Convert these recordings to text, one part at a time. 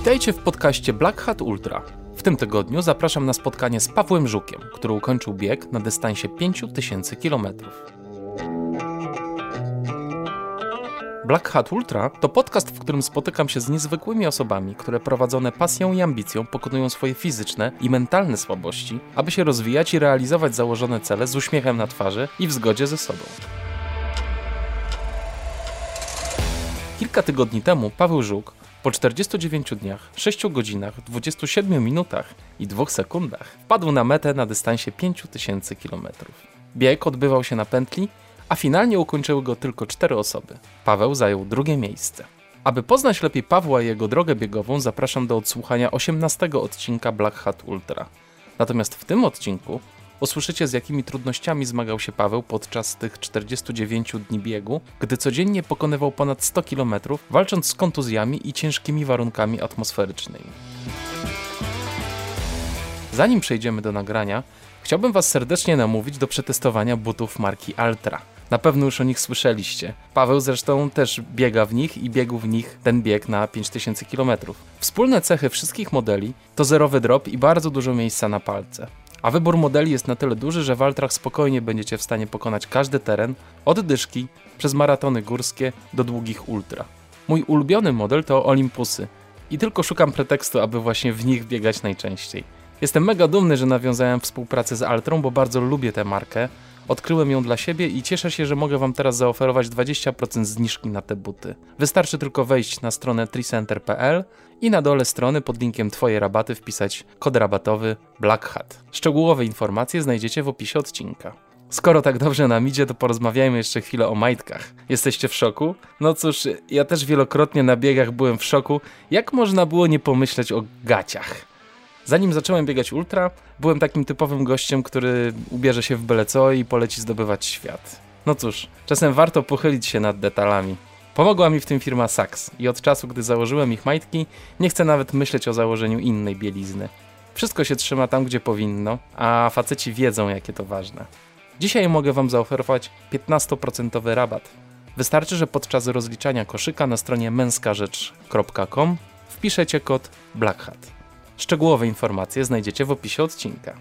Witajcie w podcaście Black Hat Ultra. W tym tygodniu zapraszam na spotkanie z Pawłem Żukiem, który ukończył bieg na dystansie 5000 km. Black Hat Ultra to podcast, w którym spotykam się z niezwykłymi osobami, które prowadzone pasją i ambicją pokonują swoje fizyczne i mentalne słabości, aby się rozwijać i realizować założone cele z uśmiechem na twarzy i w zgodzie ze sobą. Kilka tygodni temu Paweł Żuk po 49 dniach, 6 godzinach, 27 minutach i 2 sekundach wpadł na metę na dystansie 5000 km. Bieg odbywał się na pętli, a finalnie ukończyły go tylko 4 osoby. Paweł zajął drugie miejsce. Aby poznać lepiej Pawła i jego drogę biegową, zapraszam do odsłuchania 18 odcinka Black Hat Ultra. Natomiast w tym odcinku usłyszycie z jakimi trudnościami zmagał się Paweł podczas tych 49 dni biegu, gdy codziennie pokonywał ponad 100 km, walcząc z kontuzjami i ciężkimi warunkami atmosferycznymi. Zanim przejdziemy do nagrania, chciałbym Was serdecznie namówić do przetestowania butów marki Altra. Na pewno już o nich słyszeliście. Paweł zresztą też biega w nich i biegł w nich ten bieg na 5000 km. Wspólne cechy wszystkich modeli to zerowy drop i bardzo dużo miejsca na palce. A wybór modeli jest na tyle duży, że w Altrach spokojnie będziecie w stanie pokonać każdy teren, od dyszki, przez maratony górskie do długich ultra. Mój ulubiony model to Olympusy i tylko szukam pretekstu, aby właśnie w nich biegać najczęściej. Jestem mega dumny, że nawiązałem współpracę z Altrą, bo bardzo lubię tę markę. Odkryłem ją dla siebie i cieszę się, że mogę Wam teraz zaoferować 20% zniżki na te buty. Wystarczy tylko wejść na stronę tricenter.pl i na dole strony pod linkiem Twoje rabaty wpisać kod rabatowy Black Hat. Szczegółowe informacje znajdziecie w opisie odcinka. Skoro tak dobrze nam idzie, to porozmawiajmy jeszcze chwilę o majtkach. Jesteście w szoku? No cóż, ja też wielokrotnie na biegach byłem w szoku. Jak można było nie pomyśleć o gaciach? Zanim zacząłem biegać ultra, byłem takim typowym gościem, który ubierze się w byle co i poleci zdobywać świat. No cóż, czasem warto pochylić się nad detalami. Pomogła mi w tym firma Saks i od czasu, gdy założyłem ich majtki, nie chcę nawet myśleć o założeniu innej bielizny. Wszystko się trzyma tam, gdzie powinno, a faceci wiedzą, jakie to ważne. Dzisiaj mogę Wam zaoferować 15% rabat. Wystarczy, że podczas rozliczania koszyka na stronie męskarzecz.com wpiszecie kod BLACKHAT. Szczegółowe informacje znajdziecie w opisie odcinka.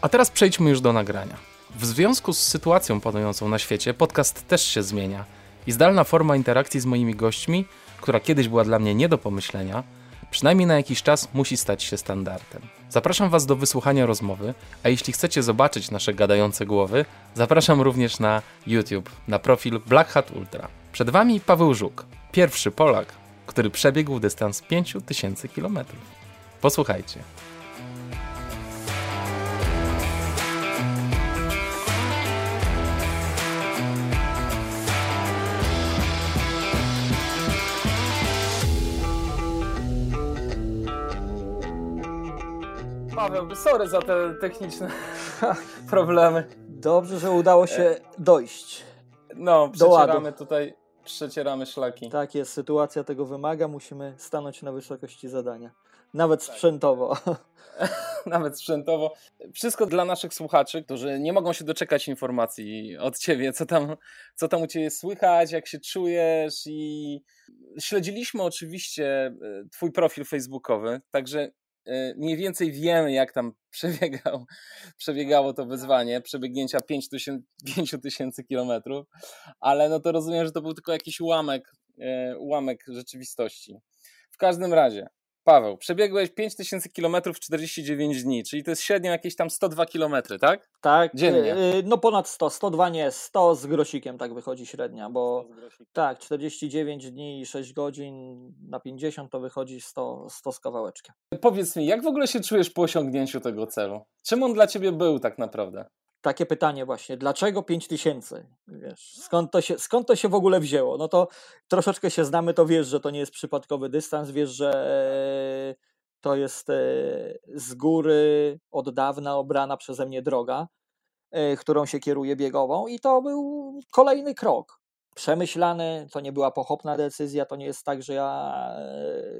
A teraz przejdźmy już do nagrania. W związku z sytuacją panującą na świecie, podcast też się zmienia i zdalna forma interakcji z moimi gośćmi, która kiedyś była dla mnie nie do pomyślenia, przynajmniej na jakiś czas musi stać się standardem. Zapraszam Was do wysłuchania rozmowy, a jeśli chcecie zobaczyć nasze gadające głowy, zapraszam również na YouTube, na profil Black Hat Ultra. Przed Wami Paweł Żuk, pierwszy Polak, który przebiegł dystans 5000 km. Posłuchajcie. Paweł, sorry za te techniczne problemy. Dobrze, że udało się dojść. No, przecieramy tutaj, przecieramy szlaki. Tak jest, sytuacja tego wymaga, musimy stanąć na wysokości zadania. Nawet sprzętowo. Nawet sprzętowo. Wszystko dla naszych słuchaczy, którzy nie mogą się doczekać informacji od ciebie, co tam, co tam u ciebie słychać, jak się czujesz i śledziliśmy oczywiście e, twój profil facebookowy, także mniej więcej wiemy, jak tam przebiegał, przebiegało to wyzwanie, przebiegnięcia 5000 kilometrów, ale no to rozumiem, że to był tylko jakiś ułamek, e, ułamek rzeczywistości. W każdym razie, Paweł, przebiegłeś 5000 km w 49 dni, czyli to jest średnio jakieś tam 102 km, tak? Tak, Dziennie. y, no ponad 100, 102 nie, 100 z grosikiem tak wychodzi średnia, bo tak, 49 dni i 6 godzin na 50 to wychodzi 100, 100 z kawałeczkiem. Powiedz mi, jak w ogóle się czujesz po osiągnięciu tego celu? Czym on dla ciebie był tak naprawdę? Takie pytanie właśnie, dlaczego 5000? Wiesz, skąd to, się, skąd to się w ogóle wzięło? No to troszeczkę się znamy, to wiesz, że to nie jest przypadkowy dystans, wiesz, że e, to jest e, z góry od dawna obrana przeze mnie droga, e, którą się kieruję biegową i to był kolejny krok. Przemyślany, to nie była pochopna decyzja, to nie jest tak, że ja,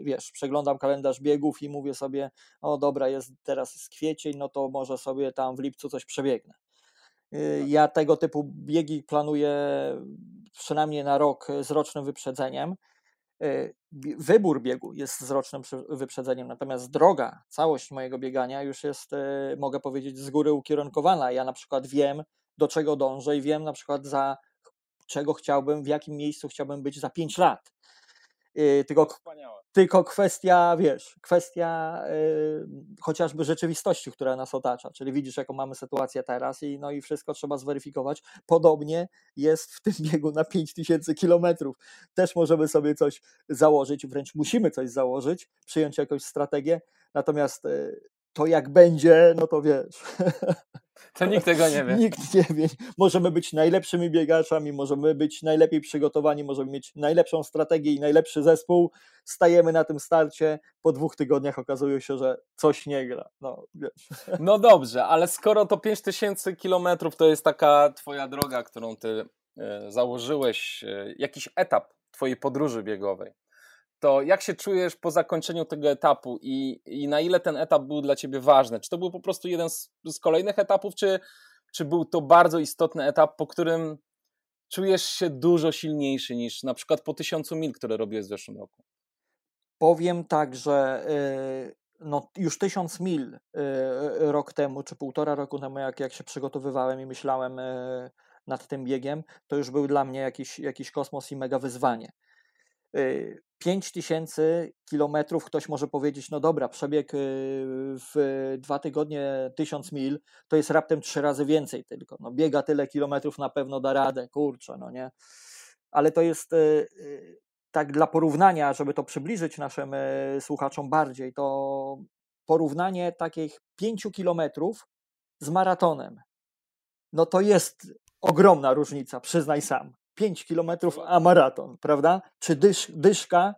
wiesz, przeglądam kalendarz biegów i mówię sobie, o dobra, jest teraz jest kwiecień, no to może sobie tam w lipcu coś przebiegnę. Y, Ja tego typu biegi planuję przynajmniej na rok z rocznym wyprzedzeniem. Wybór biegu jest z rocznym wyprzedzeniem, natomiast droga, całość mojego biegania już jest, mogę powiedzieć, z góry ukierunkowana. Ja na przykład wiem, do czego dążę i wiem na przykład za czego chciałbym, w jakim miejscu chciałbym być za 5 lat. Y, tylko, tylko kwestia, wiesz, kwestia y, chociażby rzeczywistości, która nas otacza, czyli widzisz, jaką mamy sytuację teraz i, no i wszystko trzeba zweryfikować. Podobnie jest w tym biegu na 5000 kilometrów. Też możemy sobie coś założyć, wręcz musimy coś założyć, przyjąć jakąś strategię, natomiast y, to jak będzie, no to wiesz. To nikt tego nie wie. Nikt nie wie. Możemy być najlepszymi biegaczami, możemy być najlepiej przygotowani, możemy mieć najlepszą strategię i najlepszy zespół. Stajemy na tym starcie, po dwóch tygodniach okazuje się, że coś nie gra. No, wiesz. no dobrze, ale skoro to 5000 kilometrów to jest taka twoja droga, którą ty e, założyłeś, e, jakiś etap twojej podróży biegowej, to jak się czujesz po zakończeniu tego etapu i, i na ile ten etap był dla ciebie ważny? Czy to był po prostu jeden z, z kolejnych etapów, czy, czy był to bardzo istotny etap, po którym czujesz się dużo silniejszy niż na przykład po tysiącu mil, które robiłeś w zeszłym roku? Powiem tak, że y, no, już tysiąc mil y, rok temu, czy półtora roku temu, jak, jak się przygotowywałem i myślałem y, nad tym biegiem, to już był dla mnie jakiś, jakiś kosmos i mega wyzwanie. 5000 kilometrów, ktoś może powiedzieć, no dobra, przebieg y, w dwa tygodnie 1000 mil, to jest raptem trzy razy więcej tylko. No biega tyle kilometrów, na pewno da radę, kurczę, no nie. Ale to jest y, y, tak dla porównania, żeby to przybliżyć naszym słuchaczom bardziej, to porównanie takich 5 kilometrów z maratonem. No to jest ogromna różnica, przyznaj sam. 5 kilometrów, a maraton, prawda? Czy dysz, dyszka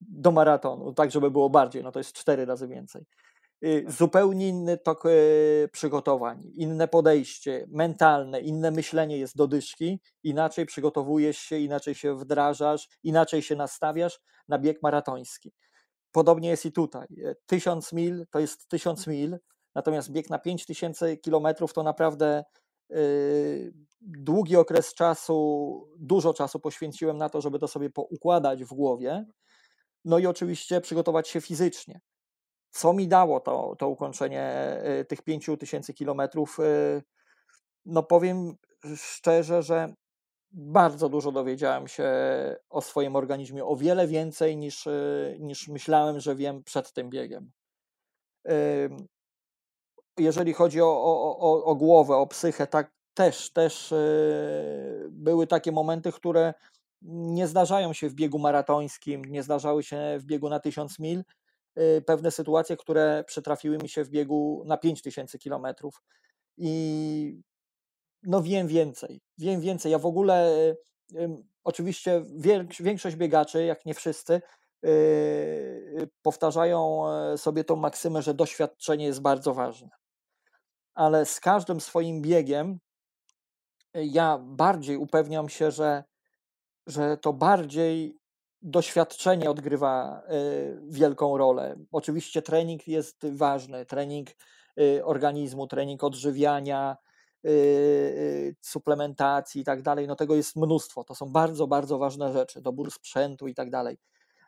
do maratonu, tak żeby było bardziej, no to jest 4 razy więcej. Y, tak. Zupełnie inny tok y, przygotowań, inne podejście mentalne, inne myślenie jest do dyszki, inaczej przygotowujesz się, inaczej się wdrażasz, inaczej się nastawiasz na bieg maratoński. Podobnie jest i tutaj. 1000 mil to jest 1000 mil, natomiast bieg na 5000 kilometrów to naprawdę długi okres czasu, dużo czasu poświęciłem na to, żeby to sobie poukładać w głowie. No i oczywiście przygotować się fizycznie. Co mi dało to, to ukończenie yy, tych 5000 kilometrów? Yy, no powiem szczerze, że bardzo dużo dowiedziałem się o swoim organizmie, o wiele więcej niż, niż myślałem, że wiem przed tym biegiem jeżeli chodzi o, o, o, o głowę, o psychę, tak też, też e, były takie momenty, które nie zdarzają się w biegu maratońskim, nie zdarzały się w biegu na 1000 mil. E, pewne sytuacje, które przytrafiły mi się w biegu na 5000 kilometrów. I no wiem więcej, wiem więcej. Ja w ogóle, e, oczywiście większość biegaczy, jak nie wszyscy, powtarzają sobie tą maksymę, że doświadczenie jest bardzo ważne ale z każdym swoim biegiem y, ja bardziej upewniam się, że, że to bardziej doświadczenie odgrywa y, wielką rolę. Oczywiście trening jest ważny, trening y, organizmu, trening odżywiania, suplementacji i tak dalej, no tego jest mnóstwo. To są bardzo, bardzo ważne rzeczy, dobór sprzętu i tak dalej.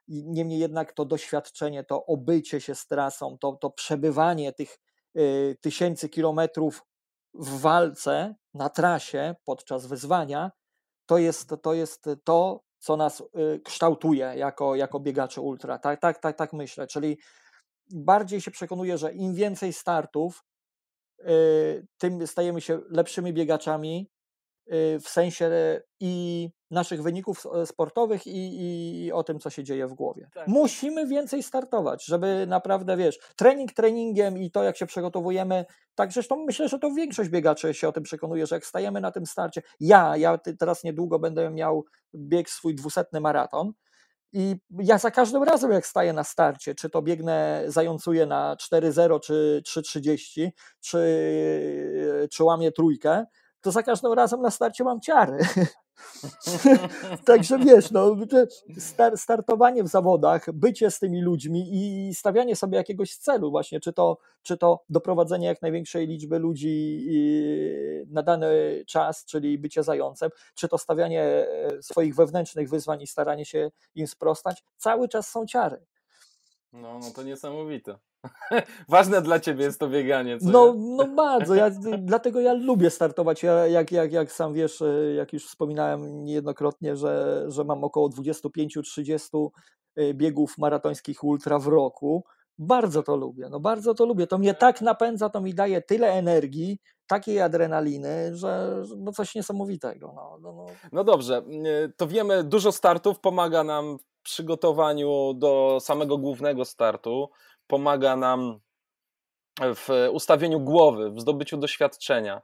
Niemniej jednak to doświadczenie, to obycie się z trasą, to, to przebywanie tych tysięcy kilometrów w walce na trasie podczas wyzwania, to jest to, jest to co nas y, kształtuje jako, jako biegacze ultra. Tak, tak, tak, tak myślę. Czyli bardziej się przekonuję, że im więcej startów, y, tym stajemy się lepszymi biegaczami, Y, w sensie i naszych wyników e, sportowych i, i o tym, co się dzieje w głowie. Tak. Musimy więcej startować, żeby naprawdę, wiesz, trening treningiem i to, jak się przygotowujemy, tak zresztą myślę, że to większość biegaczy się o tym przekonuje, że jak stajemy na tym starcie, ja, ja teraz niedługo będę miał bieg swój dwusetny maraton, i ja za każdym razem, jak staję na starcie, czy to biegnę, zającuję na 4.0 czy 3.30, czy, czy łamię trójkę, to za każdym razem na starcie mam ciary. Także wiesz, no, star startowanie w zawodach, bycie z tymi ludźmi i stawianie sobie jakiegoś celu właśnie, czy to, czy to doprowadzenie jak największej liczby ludzi na dany czas, czyli bycie zającem, czy to stawianie e, swoich wewnętrznych wyzwań i staranie się im sprostać, cały czas są ciary. No, no to niesamowite. Ważne dla ciebie jest to bieganie. no, no bardzo. Ja, dlatego ja lubię startować. Ja, jak, jak, jak sam wiesz, e, jak już wspominałem niejednokrotnie, że, że mam około 25-30 e, biegów maratońskich ultra w roku. Bardzo to lubię. No bardzo to lubię. To mnie tak napędza, to mi daje tyle energii, takiej adrenaliny, że no coś niesamowitego. No, no, no. no dobrze, to wiemy, dużo startów pomaga nam w przygotowaniu do samego głównego startu pomaga nam w ustawieniu głowy, w zdobyciu doświadczenia,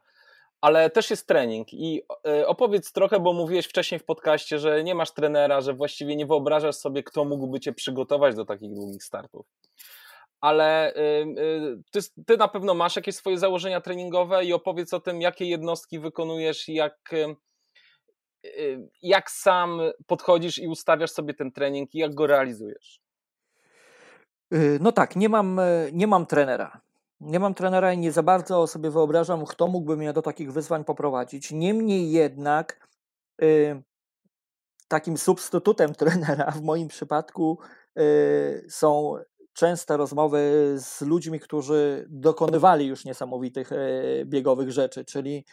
ale też jest trening. I e, opowiedz trochę, bo mówiłeś wcześniej w podcaście, że nie masz trenera, że właściwie nie wyobrażasz sobie, kto mógłby cię przygotować do takich długich startów. Ale e, e, ty, ty na pewno masz jakieś swoje założenia treningowe i opowiedz o tym, jakie jednostki wykonujesz, jak, jak sam podchodzisz i ustawiasz sobie ten trening i jak go realizujesz. Y, no tak, nie mam, e, nie mam trenera. Nie mam trenera i nie za bardzo sobie wyobrażam, kto mógłby mnie do takich wyzwań poprowadzić. Niemniej jednak y, takim substytutem trenera w moim przypadku y, są częste rozmowy z ludźmi, którzy dokonywali już niesamowitych e, biegowych rzeczy, czyli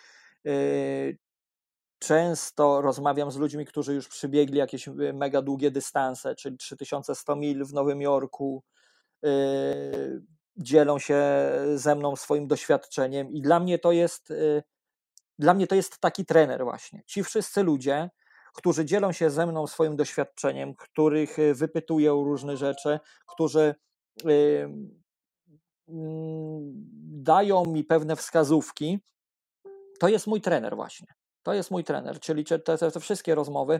często rozmawiam z ludźmi, którzy już przybiegli jakieś mega długie dystanse, czyli 3100 mil w Nowym Jorku, dzielą się ze mną swoim doświadczeniem i dla mnie to jest y, dla mnie to jest taki trener właśnie. Ci wszyscy ludzie, którzy dzielą się ze mną swoim doświadczeniem, których y, wypytuję różne rzeczy, którzy mm, dają mi pewne wskazówki, to jest mój trener właśnie. To jest mój trener, czyli te, te wszystkie rozmowy,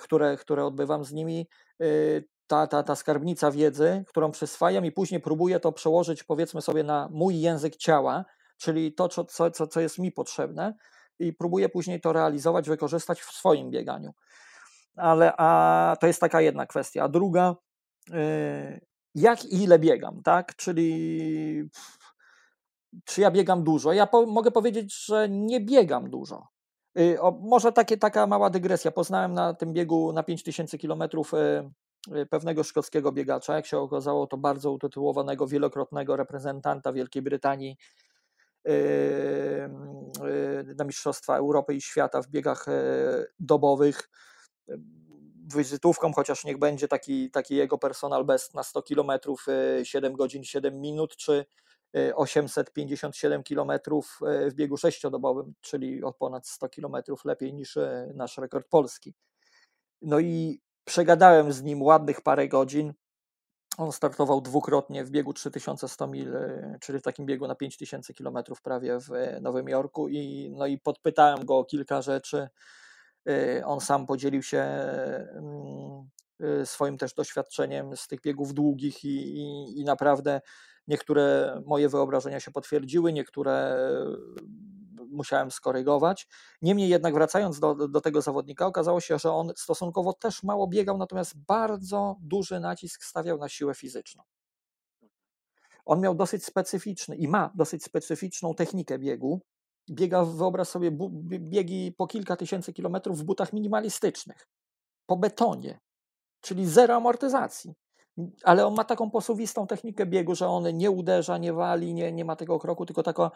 które, które odbywam z nimi, ta, ta, ta skarbnica wiedzy, którą przyswajam i później próbuję to przełożyć powiedzmy sobie na mój język ciała, czyli to, co, co, co jest mi potrzebne i próbuję później to realizować, wykorzystać w swoim bieganiu. Ale a to jest taka jedna kwestia. A druga, yy, jak i ile biegam, tak? Czyli czy ja biegam dużo? Ja po, mogę powiedzieć, że nie biegam dużo. Yy, o, może takie, taka mała dygresja. Poznałem na tym biegu na 5000 kilometrów yy, Y, pewnego szkockiego biegacza, jak się okazało, to bardzo utytułowanego, wielokrotnego reprezentanta Wielkiej Brytanii y, y, na Mistrzostwa Europy i Świata w biegach dobowych. Wizytówką, chociaż niech będzie taki, taki jego personal best na 100 km, 7 godzin 7 minut, czy 857 km w biegu sześciodobowym, czyli o ponad 100 km lepiej niż nasz rekord polski. No i Przegadałem z nim ładnych parę godzin. On startował dwukrotnie w biegu 3100 mil, e, czyli w takim biegu na 5000 km prawie w e, Nowym Jorku i, no i podpytałem go o kilka rzeczy. E, on sam podzielił się mm, swoim też doświadczeniem z tych biegów długich i, i, i naprawdę niektóre moje wyobrażenia się potwierdziły, niektóre musiałem skorygować. Niemniej jednak wracając do, do tego zawodnika, okazało się, że on stosunkowo też mało biegał, natomiast bardzo duży nacisk stawiał na siłę fizyczną. On miał dosyć specyficzny i ma dosyć specyficzną technikę biegu. Biega, wyobraź sobie, biegi po kilka tysięcy kilometrów w butach minimalistycznych, po betonie, czyli zero amortyzacji ale on ma taką posuwistą technikę biegu, że on nie uderza, nie wali, nie, nie ma tego kroku, tylko taka,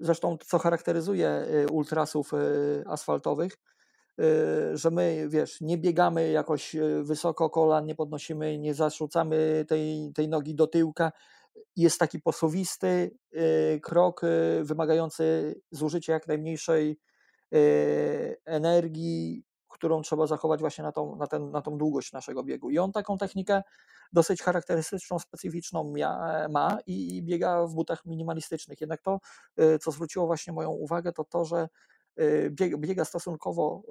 zresztą co charakteryzuje y, ultrasów y, asfaltowych, y, że my, wiesz, nie biegamy jakoś wysoko kolan, nie podnosimy, nie zarzucamy tej, tej nogi do tyłka. Jest taki posuwisty krok wymagający zużycia jak najmniejszej energii, którą trzeba zachować właśnie na tą, na, ten, na tą długość naszego biegu. I on taką technikę dosyć charakterystyczną, specyficzną ma i biega w butach minimalistycznych. Jednak to, y, co zwróciło właśnie moją uwagę, to to, że y, biega stosunkowo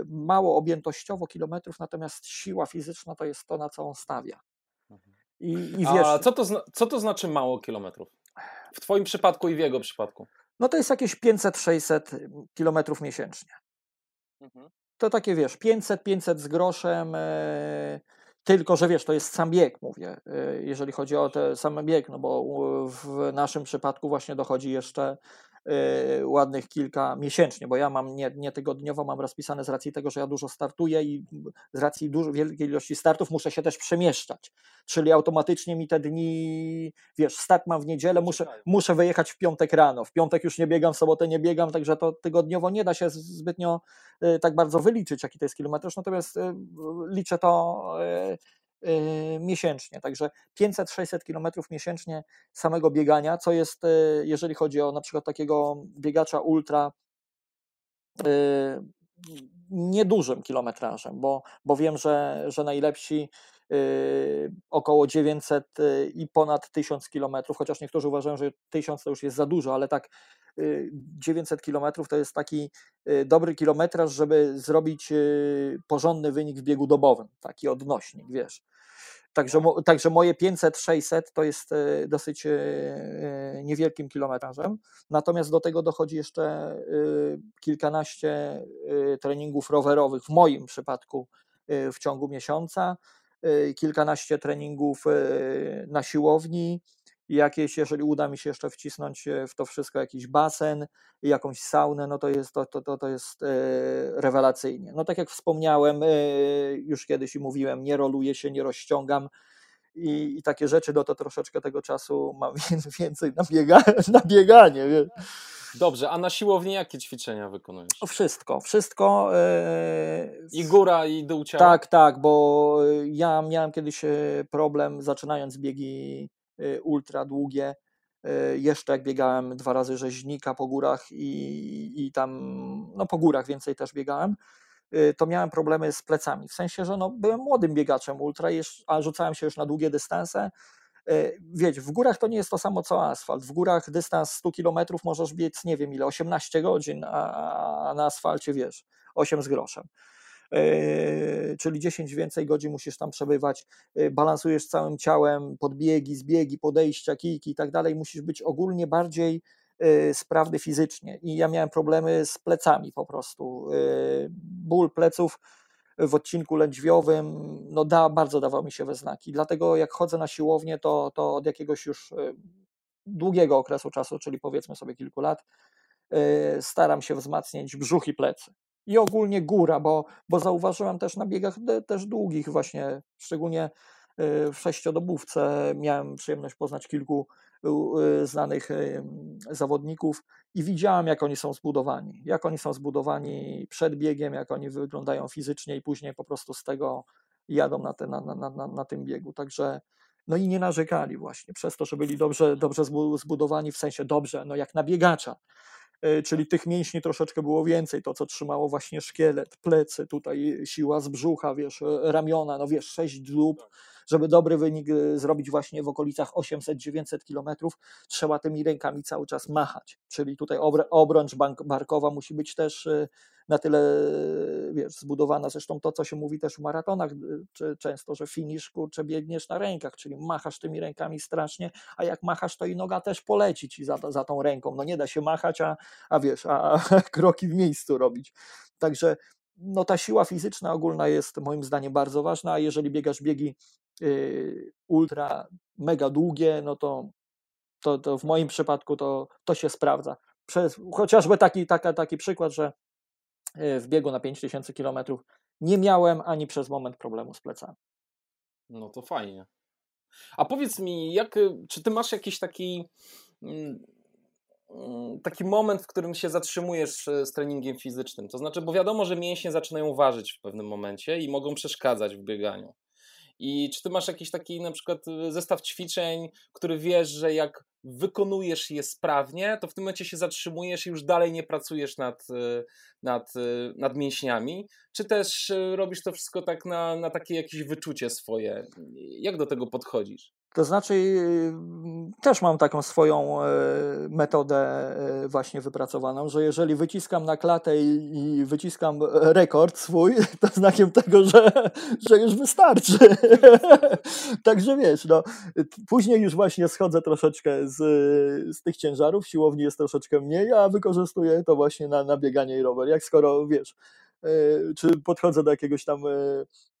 y, mało objętościowo kilometrów, natomiast siła fizyczna to jest to, na co on stawia. Mhm. I, i wiesz, A co to, co to znaczy mało kilometrów? W Twoim przypadku i w jego przypadku? no to jest jakieś 500-600 kilometrów miesięcznie. Mhm. To takie wiesz, 500, 500 z groszem, e, tylko że wiesz, to jest sam bieg, mówię, e, jeżeli chodzi o ten sam bieg, no bo w naszym przypadku właśnie dochodzi jeszcze ładnych kilka miesięcznie, bo ja mam nie, nie tygodniowo, mam rozpisane z racji tego, że ja dużo startuję i z racji dużo, wielkiej ilości startów muszę się też przemieszczać, czyli automatycznie mi te dni, wiesz, start mam w niedzielę, muszę, muszę wyjechać w piątek rano, w piątek już nie biegam, w sobotę nie biegam, także to tygodniowo nie da się zbytnio y, tak bardzo wyliczyć, jaki to jest kilometraż, natomiast y, liczę to y, y, miesięcznie, także 500-600 kilometrów miesięcznie samego biegania, co jest, y, jeżeli chodzi o na przykład takiego biegacza ultra, y, niedużym kilometrażem, bo, bo wiem, że, że najlepsi y, około 900 y, i ponad 1000 kilometrów, chociaż niektórzy uważają, że 1000 to już jest za dużo, ale tak y, 900 kilometrów to jest taki y, dobry kilometraż, żeby zrobić y, porządny wynik w biegu dobowym, taki odnośnik, wiesz. Także, także moje 500-600 to jest y, dosyć y, y, niewielkim kilometrażem. Natomiast do tego dochodzi jeszcze y, kilkanaście y, treningów rowerowych w moim przypadku y, w ciągu miesiąca, y, kilkanaście treningów y, na siłowni, jakieś, jeżeli uda mi się jeszcze wcisnąć y, w to wszystko jakiś basen, jakąś saunę, no to jest, to, to, to, to jest rewelacyjnie. No tak jak wspomniałem już kiedyś mówiłem, nie roluję się, nie rozciągam, i, i takie rzeczy, no to troszeczkę tego czasu mam więcej na, biega, na bieganie. Dobrze, a na siłowni jakie ćwiczenia wykonujesz? Wszystko, wszystko. e, I góra, i dół ciała? Tak, tak, bo ja miałem kiedyś e, problem zaczynając biegi e, ultra długie. e, Jeszcze jak biegałem dwa razy rzeźnika po górach i, i tam, no po górach więcej też biegałem, e, to miałem problemy z plecami. W sensie, że no, byłem młodym biegaczem ultra, a rzucałem się już na długie dystanse. E, Wiecie, w górach to nie jest to samo co asfalt. W górach dystans 100 km możesz biec, nie wiem ile, 18 godzin, a, na asfalcie wiesz, 8 z groszem. Yy, czyli 10 więcej godzin musisz tam przebywać, yy, balansujesz całym ciałem, podbiegi, zbiegi, podejścia, kijki i tak dalej, musisz być ogólnie bardziej yy, sprawny fizycznie i ja miałem problemy z plecami po prostu, ból pleców w odcinku lędźwiowym, no da, bardzo dawał mi się we znaki, dlatego jak chodzę na siłownię, to, to od jakiegoś już yy, długiego okresu czasu, czyli powiedzmy sobie kilku lat, yy, staram się wzmacniać brzuch i plecy. I ogólnie góra, bo, bo zauważyłem też na biegach też długich właśnie, szczególnie y, w sześciodobówce miałem przyjemność poznać kilku y, znanych y, zawodników i widziałem jak oni są zbudowani, jak oni są zbudowani przed biegiem, jak oni wyglądają fizycznie i później po prostu z tego jadą na, te, na, na, na, na- tym biegu, także no i nie narzekali właśnie, przez to, że byli dobrze, dobrze zbu- zbudowani, w sensie dobrze, no jak na biegacza, y, czyli tych mięśni troszeczkę było więcej, to co trzymało właśnie szkielet, plecy, tutaj siła z brzucha, wiesz, ramiona, no wiesz, sześć dób, żeby dobry wynik y, zrobić właśnie w okolicach 800-900 kilometrów, trzeba tymi rękami cały czas machać, czyli tutaj obr- obrącz bank- barkowa musi być też y, na tyle, y, wiesz, zbudowana, zresztą to, co się mówi też w maratonach, czy często, że finisz, kurczę, biegniesz na rękach, czyli machasz tymi rękami strasznie, a jak machasz, to i noga też poleci ci za, za tą ręką. No nie da się machać, a, a wiesz, a, a kroki w miejscu robić. Także no ta siła fizyczna ogólna jest moim zdaniem bardzo ważna, a jeżeli biegasz biegi ultra mega długie, no to, to, to w moim przypadku to, to się sprawdza. Przez, chociażby taki, taka, taki przykład, że y, w biegu na 5000 km nie miałem ani przez moment problemu z plecami. No to fajnie. A powiedz mi, jak, y, czy ty masz jakiś taki mm, mm, taki moment, w którym się zatrzymujesz e, z treningiem fizycznym? To znaczy, bo wiadomo, że mięśnie zaczynają ważyć w pewnym momencie i mogą przeszkadzać w bieganiu. I czy ty masz jakiś taki na przykład y, zestaw ćwiczeń, który wiesz, że jak wykonujesz je sprawnie, to w tym momencie się zatrzymujesz i już dalej nie pracujesz nad, y, nad, y, nad mięśniami? Czy też robisz to wszystko tak na, na takie jakieś wyczucie swoje? Jak do tego podchodzisz? To znaczy, y, też mam taką swoją e, metodę e, właśnie wypracowaną, że jeżeli wyciskam na klatę i, wyciskam rekord swój, to znakiem tego, że, że już wystarczy. Także wiesz, no, później już właśnie schodzę troszeczkę z, z tych ciężarów, siłowni jest troszeczkę mniej, a wykorzystuję to właśnie na, na bieganie i rower. Jak skoro wiesz, czy podchodzę do jakiegoś tam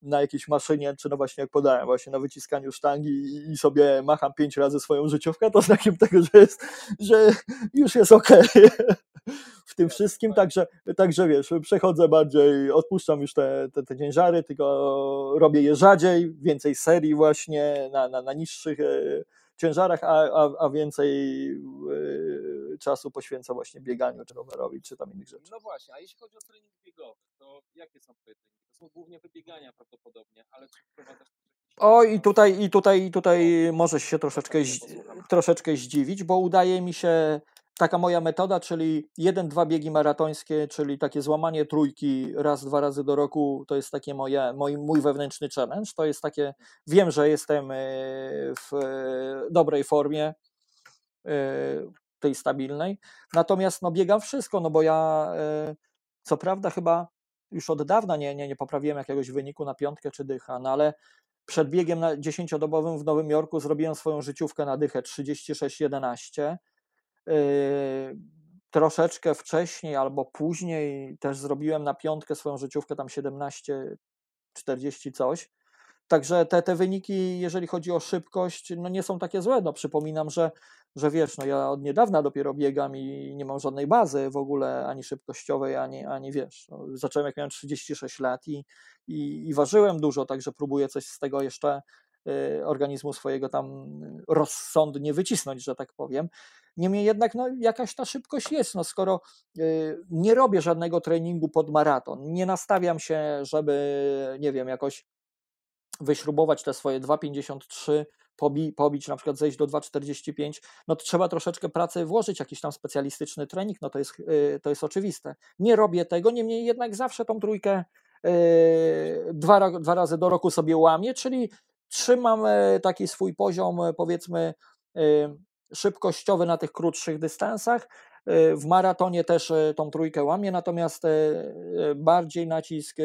na jakiejś maszynie, czy no właśnie jak podałem, właśnie na wyciskaniu sztangi i sobie macham pięć razy swoją życiówkę, to znakiem tego, że, jest, że już jest ok w tym wszystkim, także, także wiesz, przechodzę bardziej, odpuszczam już te, te, te ciężary, tylko robię je rzadziej, więcej serii właśnie na, na, na niższych e, ciężarach, a, a, a więcej e, czasu poświęca właśnie bieganiu, czy rowerowi, czy tam innych rzeczy. No właśnie, a jeśli chodzi o trening biegowy, to jakie są twoje treningi? są głównie wybiegania prawdopodobnie, ale czy wprowadzasz o, i tutaj, i tutaj, i tutaj możesz się troszeczkę, troszeczkę zdziwić, bo udaje mi się taka moja metoda, czyli jeden, dwa biegi maratońskie, czyli takie złamanie trójki raz, dwa razy do roku, to jest takie moje, mój, mój wewnętrzny challenge. To jest takie, wiem, że jestem e, w e, dobrej formie, e, tej stabilnej. Natomiast no, biegam wszystko, no bo ja co prawda chyba już od dawna nie, nie, nie poprawiłem jakiegoś wyniku na piątkę czy dycha, no ale przed biegiem na 10-dobowym w Nowym Jorku zrobiłem swoją życiówkę na dychę 36-11. Yy, troszeczkę wcześniej albo później też zrobiłem na piątkę swoją życiówkę tam 17-40 coś. Także te, te wyniki, jeżeli chodzi o szybkość, no nie są takie złe. No przypominam, że, że wiesz, no ja od niedawna dopiero biegam i nie mam żadnej bazy w ogóle ani szybkościowej, ani, ani wiesz. No, zacząłem jak miałem 36 lat i, i, i ważyłem dużo, także próbuję coś z tego jeszcze y, organizmu swojego tam rozsądnie wycisnąć, że tak powiem. Niemniej jednak no, jakaś ta szybkość jest. No, skoro y, nie robię żadnego treningu pod maraton, nie nastawiam się, żeby, nie wiem, jakoś wyśrubować te swoje 2,53, pobi, pobić, na przykład zejść do 2,45, no to trzeba troszeczkę pracy włożyć, jakiś tam specjalistyczny trening, no to jest, y, to jest oczywiste. Nie robię tego, niemniej jednak zawsze tą trójkę y, dwa, dwa razy do roku sobie łamię, czyli trzymam y, taki swój poziom, powiedzmy, szybkościowy na tych krótszych dystansach. W maratonie też tą trójkę łamię, natomiast bardziej nacisk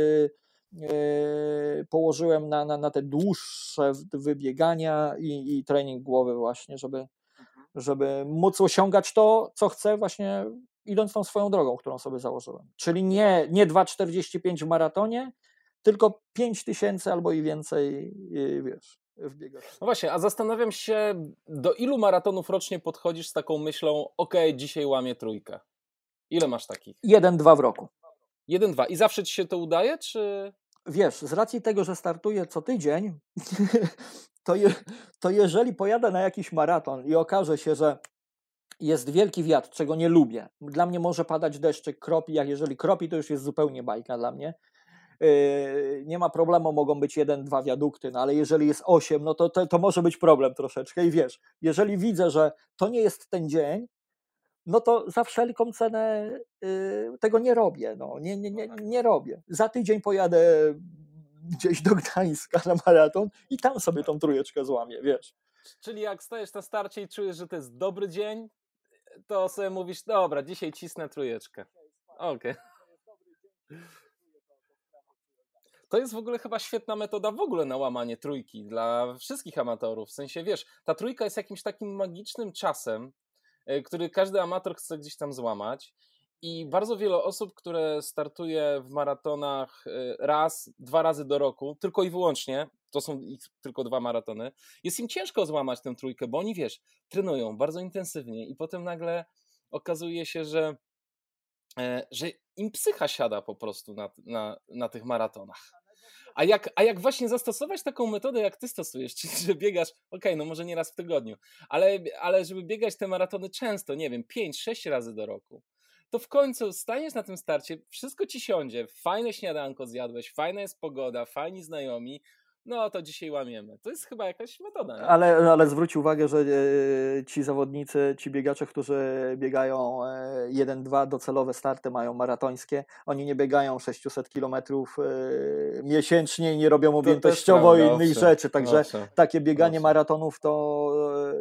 położyłem na, na, na te dłuższe wybiegania i, i trening głowy właśnie, żeby, mhm. żeby móc osiągać to, co chcę właśnie idąc tą swoją drogą, którą sobie założyłem. Czyli nie, nie 2,45 w maratonie, tylko 5 tysięcy albo i więcej, wiesz, w biegach. No właśnie, a zastanawiam się, do ilu maratonów rocznie podchodzisz z taką myślą, ok, dzisiaj łamię trójkę. Ile masz takich? Jeden, dwa w roku. Jeden, dwa. I zawsze ci się to udaje, czy... Wiesz, z racji tego, że startuję co tydzień, to, je, to jeżeli pojadę na jakiś maraton i okaże się, że jest wielki wiatr, czego nie lubię. Dla mnie może padać deszczyk, kropi, jak jeżeli kropi, to już jest zupełnie bajka dla mnie. Yy, nie ma problemu, mogą być jeden, dwa wiadukty, no ale jeżeli jest osiem, no to, to, to może być problem troszeczkę. I wiesz, jeżeli widzę, że to nie jest ten dzień, no to za wszelką cenę y, tego nie robię. No. Nie, nie, nie, nie robię. Za tydzień pojadę gdzieś do Gdańska na maraton i tam sobie tą trójeczkę złamię, wiesz. Czyli jak stajesz na starcie i czujesz, że to jest dobry dzień, to sobie mówisz, dobra, dzisiaj cisnę trójeczkę. Okej. Okay. To jest w ogóle chyba świetna metoda w ogóle na łamanie trójki dla wszystkich amatorów. W sensie, wiesz, ta trójka jest jakimś takim magicznym czasem, który każdy amator chce gdzieś tam złamać. I bardzo wiele osób, które startuje w maratonach e, raz, dwa razy do roku, tylko i wyłącznie, to są ich tylko dwa maratony, jest im ciężko złamać tę trójkę, bo oni wiesz, trenują bardzo intensywnie i potem nagle okazuje się, że, e, że im psycha siada po prostu na, na, na tych maratonach. A jak, a jak właśnie zastosować taką metodę, jak ty stosujesz, czyli że biegasz, okej, okay, no może nie raz w tygodniu, ale, ale żeby biegać te maratony często, nie wiem, 5-6 razy do roku, to w końcu staniesz na tym starcie, wszystko ci siądzie, fajne śniadanko zjadłeś, fajna jest pogoda, fajni znajomi, no to dzisiaj łamiemy. To jest chyba jakaś metoda. Nie? Ale, ale zwróć uwagę, że e, ci zawodnicy, ci biegacze, którzy biegają e, 1-2 docelowe starty, mają maratońskie, oni nie biegają 600 kilometrów e, miesięcznie i nie robią objętościowo prawda, innych owszem, rzeczy. Także owszem. takie bieganie Owszem. maratonów to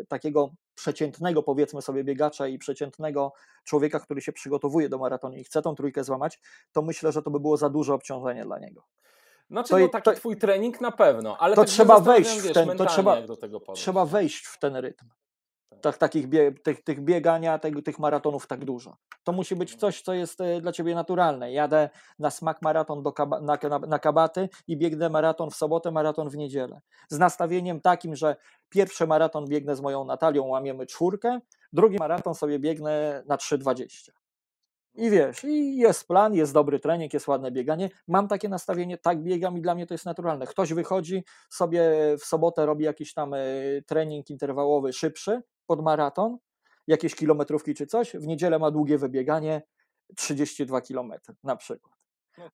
e, takiego przeciętnego, powiedzmy sobie, biegacza i przeciętnego człowieka, który się przygotowuje do maratonu i chce tą trójkę złamać, to myślę, że to by było za duże obciążenie dla niego. Znaczy, To no taki to- twój trening na pewno, ale to tak trzeba wejść w wiesz, ten- to trzeba-. Trzeba wejść w ten rytm. Tak, takich bie, tych, tych biegania, tego, tych maratonów tak dużo. To musi być coś, co jest e, dla ciebie naturalne. Jadę na smak maraton do kaba, na, na, na kabaty i biegnę maraton w sobotę, maraton w niedzielę. Z nastawieniem takim, że pierwszy maraton biegnę z moją Natalią, łamiemy czwórkę, drugi maraton sobie biegnę na 3,20. I wiesz, i jest plan, jest dobry trening, jest ładne bieganie. Mam takie nastawienie, tak biegam i dla mnie to jest naturalne. Ktoś wychodzi sobie w sobotę, robi jakiś tam e, trening interwałowy szybszy pod maraton, jakieś kilometrówki czy coś, w niedzielę ma długie wybieganie 32 km na przykład.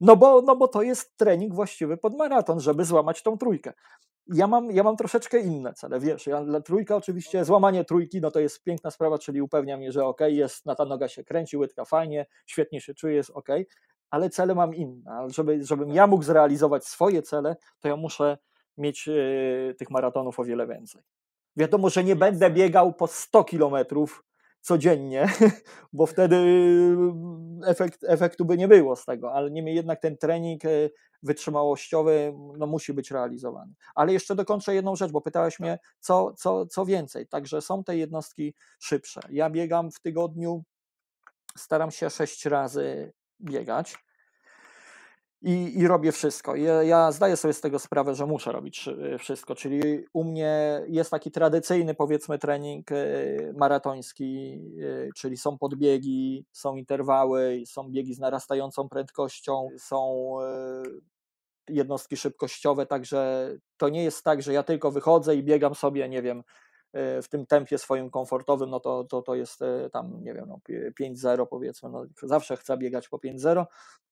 No bo, no bo to jest trening właściwy pod maraton, żeby złamać tą trójkę. Ja mam, ja mam troszeczkę inne cele, wiesz, ja, trójka oczywiście, złamanie trójki, no to jest piękna sprawa, czyli upewnia mnie, że ok, jest, na ta noga się kręci, łydka fajnie, świetnie się czuje, jest ok, ale cele mam inne, ale żeby, żebym ja mógł zrealizować swoje cele, to ja muszę mieć e, tych maratonów o wiele więcej. Wiadomo, że nie będę biegał po 100 kilometrów codziennie, bo wtedy mm, efekt, efektu by nie było z tego, ale niemniej jednak ten trening e, wytrzymałościowy no, musi być realizowany. Ale jeszcze dokończę jedną rzecz, bo pytałeś mnie, co, co, co więcej. Także są te jednostki szybsze. Ja biegam w tygodniu, staram się sześć razy biegać. I, I robię wszystko. Ja, ja zdaję sobie z tego sprawę, że muszę robić szy- wszystko. Czyli u mnie jest taki tradycyjny, powiedzmy, trening e, maratoński, e, czyli są podbiegi, są interwały, są biegi z narastającą prędkością, są jednostki szybkościowe, także to nie jest tak, że ja tylko wychodzę i biegam sobie, nie wiem, w tym tempie swoim komfortowym, no to, to, to jest e, tam, nie wiem, no, pi- 5-0 powiedzmy, no, zawsze chcę biegać po 5-0,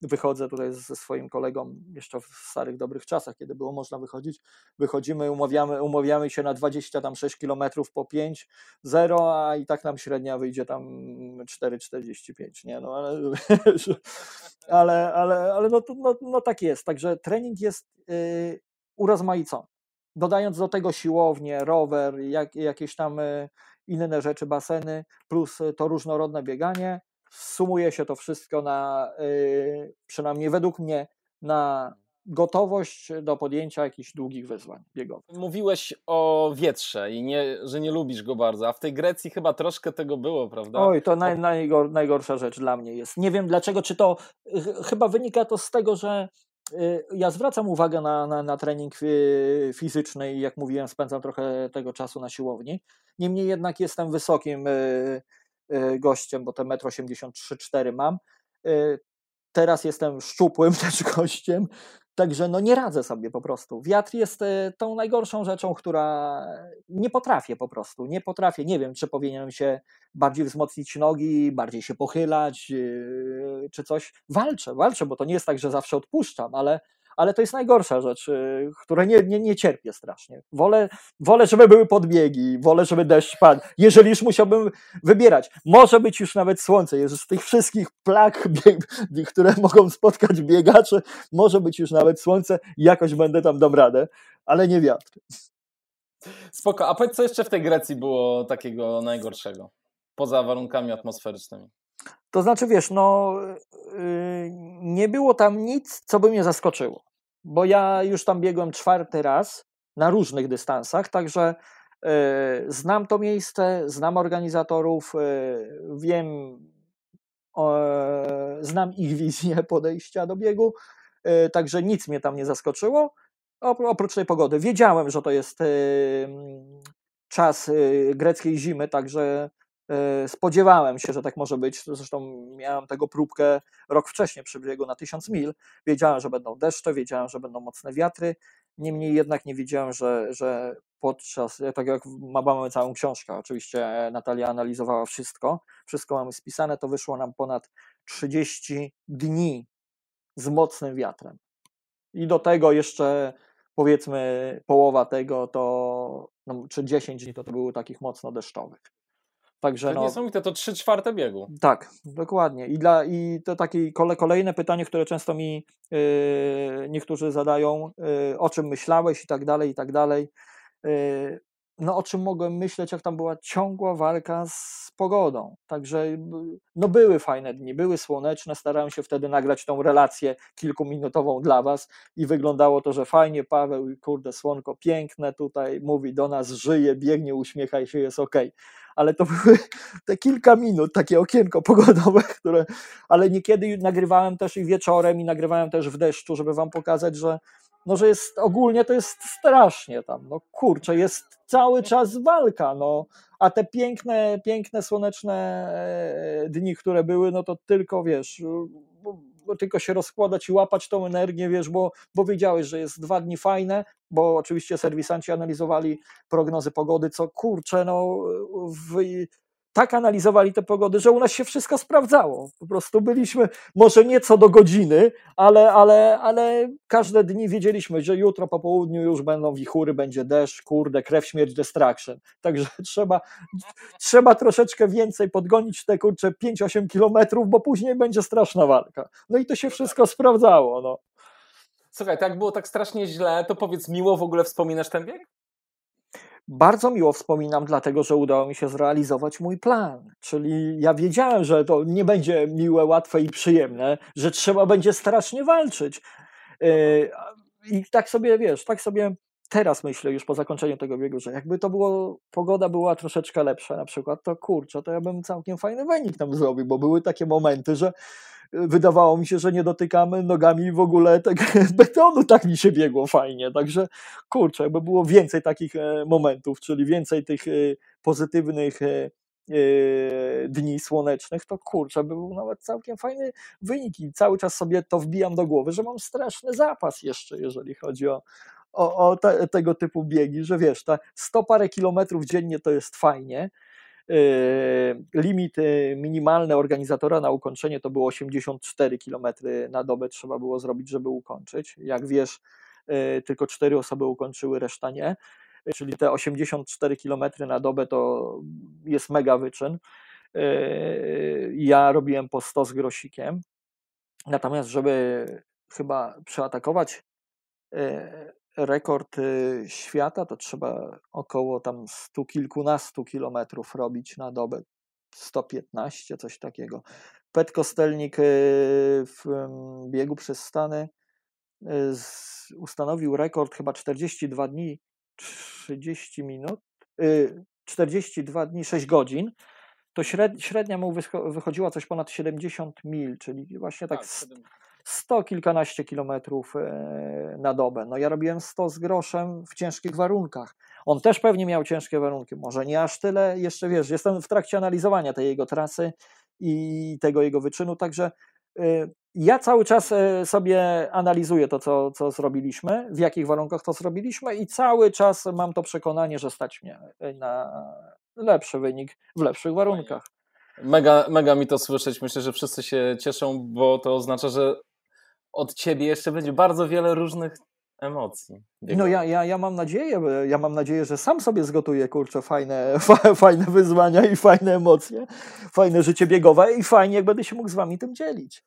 wychodzę tutaj ze swoim kolegą jeszcze w starych dobrych czasach, kiedy było można wychodzić, wychodzimy, umawiamy, umawiamy się na 26 km po 5-0, a i tak nam średnia wyjdzie tam 4,45, nie, no ale ale, ale, ale no, no, no tak jest, także trening jest yy, urozmaicony. Dodając do tego siłownię, rower, jak, jakieś tam y, inne rzeczy, baseny, plus y, to różnorodne bieganie, sumuje się to wszystko na, y, przynajmniej według mnie, na gotowość do podjęcia jakichś długich wyzwań biegowych. Mówiłeś o wietrze i nie, że nie lubisz go bardzo, a w tej Grecji chyba troszkę tego było, prawda? Oj, to naj, najgor, najgorsza rzecz dla mnie jest. Nie wiem dlaczego, czy to ch- chyba wynika to z tego, że ja zwracam uwagę na, na, na trening y, fizyczny i jak mówiłem, spędzam trochę tego czasu na siłowni. Niemniej jednak jestem wysokim y, y, gościem, bo te 1,83-4 m mam. Y, Teraz jestem szczupłym też gościem, także no nie radzę sobie po prostu. Wiatr jest y, tą najgorszą rzeczą, która nie potrafię po prostu. Nie potrafię. Nie wiem, czy powinienem się bardziej wzmocnić nogi, bardziej się pochylać, yy, czy coś. Walczę, walczę, bo to nie jest tak, że zawsze odpuszczam, ale, ale to jest najgorsza rzecz, yy, której nie, nie, nie cierpię strasznie. Wolę, wolę, żeby były podbiegi, wolę, żeby deszcz padł. Jeżeli już musiałbym wybierać, może być już nawet słońce, jest z tych wszystkich plag, które mogą spotkać biegacze, może być już nawet słońce, jakoś będę tam dam radę, ale nie wiatr. Spoko, a powiedz, co jeszcze w tej Grecji było takiego najgorszego? Poza warunkami atmosferycznymi. To znaczy, wiesz, no, yy, nie było tam nic, co by mnie zaskoczyło, bo ja już tam biegłem czwarty raz na różnych dystansach, także yy, znam to miejsce, znam organizatorów, yy, wiem, e, znam ich wizję podejścia do biegu, yy, także nic mnie tam nie zaskoczyło, opr- oprócz tej pogody. Wiedziałem, że to jest czas greckiej zimy, także E, Spodziewałem się, że tak może być. Zresztą miałem tego próbkę rok wcześniej przy biegu na 1000 mil. Wiedziałem, że będą deszcze, wiedziałem, że będą mocne wiatry. Niemniej jednak nie wiedziałem, że, że podczas, tak jak ma- mamy całą książkę, oczywiście Natalia analizowała wszystko, wszystko mamy spisane, to wyszło nam ponad 30 dni z mocnym wiatrem. I do tego jeszcze powiedzmy połowa tego to, no, czy 10 dni to, to było takich mocno deszczowych. Także to no, niesamowite, to 3 czwarte biegu. Tak, dokładnie. I, dla, i to takie kole, kolejne pytanie, które często mi yy, niektórzy zadają, yy, o czym myślałeś i tak dalej, i tak dalej. Yy, no o czym mogłem myśleć, jak tam była ciągła walka z pogodą. Także no były fajne dni, były słoneczne, starałem się wtedy nagrać tą relację kilkuminutową dla was i wyglądało to, że fajnie, Paweł, kurde, słonko piękne tutaj, mówi do nas, żyje, biegnie, uśmiecha się, jest ok. Ale to były te kilka minut, takie okienko pogodowe, które, ale niekiedy nagrywałem też i wieczorem i nagrywałem też w deszczu, żeby wam pokazać, że no, że jest ogólnie to jest strasznie tam, no kurczę, jest cały czas walka, no, a te piękne, piękne słoneczne e, dni, które były, no to tylko wiesz, tylko się rozkładać i łapać tą energię, wiesz, bo, bo wiedziałeś, że jest dwa dni fajne, bo oczywiście serwisanci analizowali prognozy pogody, co kurczę, no w, tak analizowali te pogody, że u nas się wszystko sprawdzało. Po prostu byliśmy, może nie co do godziny, ale, ale, ale każde dni wiedzieliśmy, że jutro po południu już będą wichury, będzie deszcz, kurde, krew, śmierć, destruction. Także trzeba, trzeba troszeczkę więcej podgonić te kurcze 5-8 kilometrów, bo później będzie straszna walka. No i to się wszystko sprawdzało. No. Słuchaj, tak było tak strasznie źle, to powiedz, miło w ogóle wspominasz ten bieg? Bardzo miło wspominam, dlatego że udało mi się zrealizować mój plan. Czyli ja wiedziałem, że to nie będzie miłe, łatwe i przyjemne, że trzeba będzie strasznie walczyć. Yy, I tak sobie wiesz, tak sobie teraz myślę już po zakończeniu tego biegu, że jakby to było, pogoda była troszeczkę lepsza na przykład, to kurczę, to ja bym całkiem fajny wynik tam zrobił, bo były takie momenty, że wydawało mi się, że nie dotykamy nogami w ogóle tego betonu, tak mi się biegło fajnie, także kurczę, jakby było więcej takich e, momentów, czyli więcej tych e, pozytywnych e, dni słonecznych, to kurczę, był nawet całkiem fajny wynik. I cały czas sobie to wbijam do głowy, że mam straszny zapas jeszcze, jeżeli chodzi o, o, o te, tego typu biegi, że wiesz, ta 100 parę kilometrów dziennie to jest fajnie, limit yy, minimalny organizatora na ukończenie to było 84 km na dobę trzeba było zrobić, żeby ukończyć. Jak wiesz, yy, tylko cztery osoby ukończyły, reszta nie. Czyli te 84 km na dobę to jest mega wyczyn. Ja robiłem po 100 z grosikiem. Natomiast, żeby chyba przeatakować rekord y, świata, to trzeba około tam stu kilkunastu kilometrów robić na dobę. 115, coś takiego. Pet Kostelnik y, w biegu przez Stany y, ustanowił rekord chyba 42 dni, 30 minut, 42 dni, 6 godzin. To średnia mu wychodziła coś ponad 70 mil, czyli właśnie tak, tak 100 kilkanaście kilometrów e, na dobę. No ja robiłem 100 z groszem w ciężkich warunkach. On też pewnie miał ciężkie warunki, może nie aż tyle, jeszcze wiesz, jestem w trakcie analizowania tej jego trasy i tego jego wyczynu, także e, ja cały czas e, sobie analizuję to, co, co zrobiliśmy, w jakich warunkach to zrobiliśmy i cały czas mam to przekonanie, że stać mnie na lepszy wynik w lepszych warunkach. Mega, mega mi to słyszeć. Myślę, że wszyscy się cieszą, bo to oznacza, że od ciebie jeszcze będzie bardzo wiele różnych emocji. No ja, ja, ja mam nadzieję, ja mam nadzieję, że sam sobie zgotuję, kurczę, fajne, fajne wyzwania i fajne emocje, fajne życie biegowe i fajnie, jak będę się mógł z wami tym dzielić.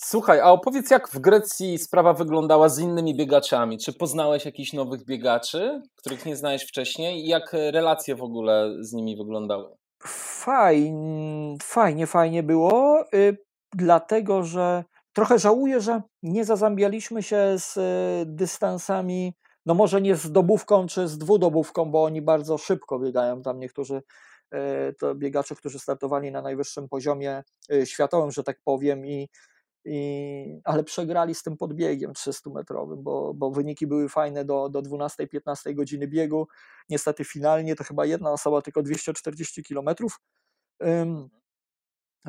Słuchaj, a opowiedz, jak w Grecji sprawa wyglądała z innymi biegaczami? Czy poznałeś jakichś nowych biegaczy, których nie znałeś wcześniej i jak relacje w ogóle z nimi wyglądały? Fajnie, fajnie, fajnie było, y, dlatego że Trochę żałuję, że nie zazębialiśmy się z e, dystansami, no może nie z dobówką czy z dwudobówką, bo oni bardzo szybko biegają. Tam niektórzy e, to biegacze, którzy startowali na najwyższym poziomie e, światowym, że tak powiem, i, i, ale przegrali z tym podbiegiem 300-metrowym, bo, bo wyniki były fajne do, do 12-15 godziny biegu. Niestety finalnie to chyba jedna osoba tylko 240 kilometrów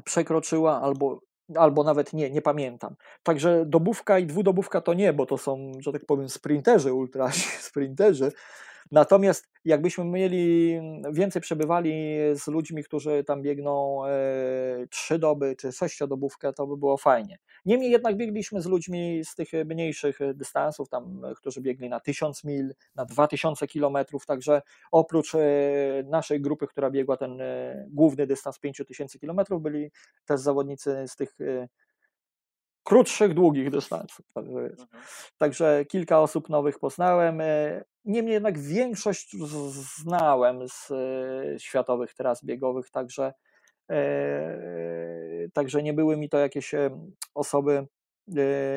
przekroczyła, albo albo nawet nie, nie pamiętam. Także dobówka i dwudobówka to nie, bo to są, że tak powiem, sprinterzy, ultra sprinterzy. Natomiast jakbyśmy mieli więcej przebywali z ludźmi, którzy tam biegną e, trzy doby czy sześciodobówkę, to by było fajnie. Niemniej jednak biegliśmy z ludźmi z tych mniejszych dystansów, tam, którzy biegli na 1000 mil, na 2000 kilometrów, także oprócz e, naszej grupy, która biegła ten e, główny dystans 5000 kilometrów, byli też zawodnicy z tych e, krótszych, długich dystansów. Także. Mhm. także kilka osób nowych poznałem. Niemniej jednak większość znałem z e, światowych tras biegowych, także, e, także nie były mi to jakieś e, osoby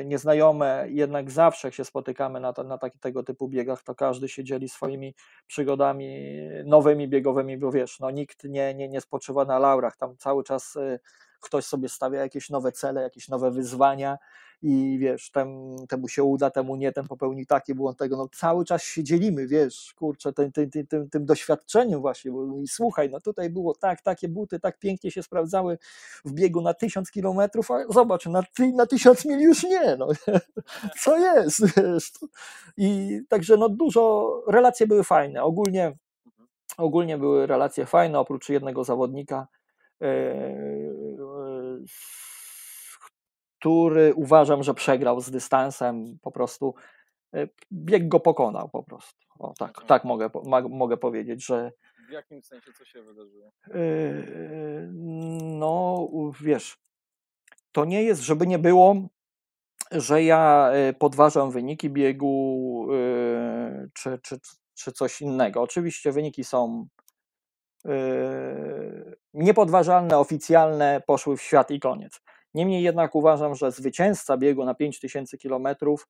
nieznajome, jednak zawsze jak się spotykamy na, na taki, tego typu biegach, to każdy się dzieli swoimi przygodami nowymi biegowymi, bo wiesz, no nikt nie, nie, nie spoczywa na laurach, tam cały czas ktoś sobie stawia jakieś nowe cele, jakieś nowe wyzwania i wiesz, tem, temu się uda, temu nie, ten popełni taki błąd, tego, no cały czas się dzielimy, wiesz, kurczę, tym, tym, tym, tym, doświadczeniem właśnie, bo i słuchaj, no tutaj było tak, takie buty tak pięknie się sprawdzały w biegu na tysiąc kilometrów, a zobacz, na, na tysiąc mil już nie, no, co jest, wiesz, i także no dużo, relacje były fajne, ogólnie, ogólnie były relacje fajne, oprócz jednego zawodnika, e, który uważam, że przegrał z dystansem, po prostu e, bieg go pokonał po prostu. O, tak, tak mogę, ma- mogę powiedzieć, że W jakim sensie co się wydarzyło? Yy, No, wiesz, to nie jest, żeby nie było, że ja e, podważam wyniki biegu e, czy, czy, czy coś innego. Oczywiście wyniki są e, niepodważalne, oficjalne, poszły w świat i koniec. Niemniej jednak uważam, że zwycięzca biegu na 5000 kilometrów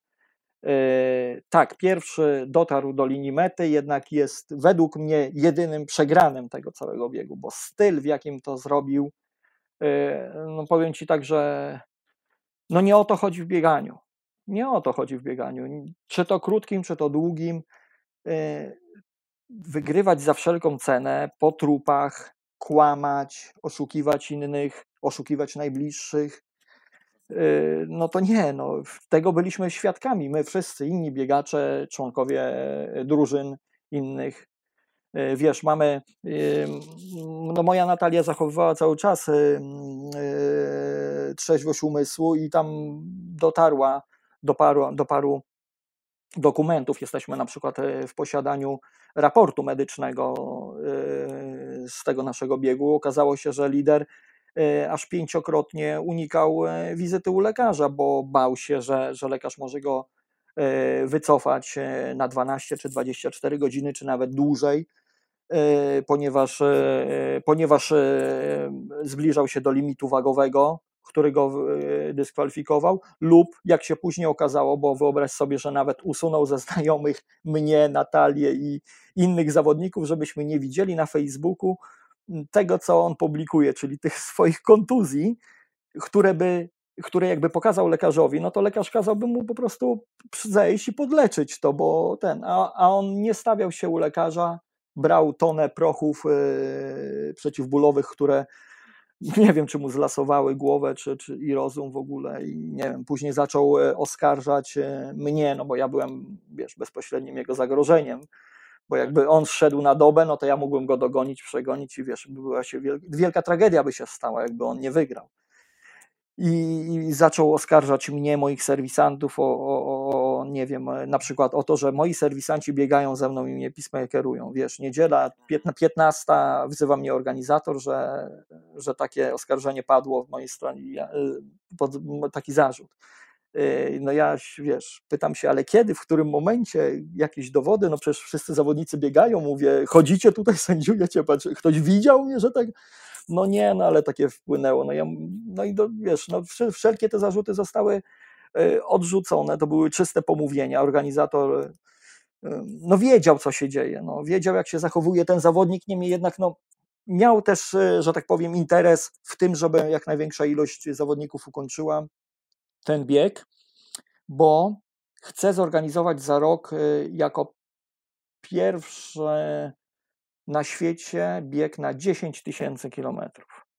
Yy, Tak, pierwszy dotarł do linii mety, jednak jest według mnie jedynym przegranym tego całego biegu, bo styl, w jakim to zrobił, yy, no powiem Ci tak, że no nie o to chodzi w bieganiu. Nie o to chodzi w bieganiu. Czy to krótkim, czy to długim. Yy, Wygrywać za wszelką cenę, po trupach, kłamać, oszukiwać innych, oszukiwać najbliższych. Yy, no to nie, no, tego byliśmy świadkami. My wszyscy, inni biegacze, członkowie drużyn innych. Yy, Wiesz, mamy, no moja Natalia zachowywała cały czas trzeźwość umysłu i tam dotarła do paru, do paru dokumentów. Jesteśmy na przykład yy, w posiadaniu raportu medycznego yy, z tego naszego biegu. Okazało się, że lider e, aż pięciokrotnie unikał e, wizyty u lekarza, bo bał się, że, że lekarz może go e, wycofać e, na 12 czy 24 godziny, czy nawet dłużej, e, ponieważ, e, ponieważ e, zbliżał się do limitu wagowego, który go e, dyskwalifikował, lub jak się później okazało, bo wyobraź sobie, że nawet usunął ze znajomych mnie, Natalię i innych zawodników, żebyśmy nie widzieli na Facebooku tego, co on publikuje, czyli tych swoich kontuzji, które by które jakby pokazał lekarzowi, no to lekarz kazałby mu po prostu zejść i podleczyć to, bo ten, a, a on nie stawiał się u lekarza, brał tonę prochów yy, przeciwbólowych, które nie wiem, czy mu zlasowały głowę, czy, czy i rozum w ogóle i nie wiem, później zaczął e, oskarżać e, mnie, no bo ja byłem, wiesz, bezpośrednim jego zagrożeniem, bo jakby on szedł na dobę, no to ja mógłbym go dogonić, przegonić i wiesz, była się wielka, wielka tragedia by się stała, jakby on nie wygrał. I, I zaczął oskarżać mnie, moich serwisantów o, o, o- o, nie wiem, e, na przykład o to, że moi serwisanci biegają ze mną i mnie pisma kierują. Wiesz, niedziela, piętna- 15, wzywa mnie organizator, że, że takie oskarżenie padło w mojej stronie, y, pod, taki zarzut. Y, No ja, wiesz, pytam się, ale kiedy, w którym momencie, jakieś dowody, no przecież wszyscy zawodnicy biegają, mówię, chodzicie tutaj, sędziujecie, patrz, ktoś widział mnie, że tak, no nie, no ale takie wpłynęło, no, ja, no i do, wiesz, no wszel- wszelkie te zarzuty zostały odrzucone, to były czyste pomówienia, organizator y, no wiedział, co się dzieje, no, wiedział, jak się zachowuje ten zawodnik, niemniej jednak no, miał też, y, że tak powiem, interes w tym, żeby jak największa ilość zawodników ukończyła ten bieg, bo chce zorganizować za rok y, jako pierwszy na świecie bieg na 10 tysięcy kilometrów.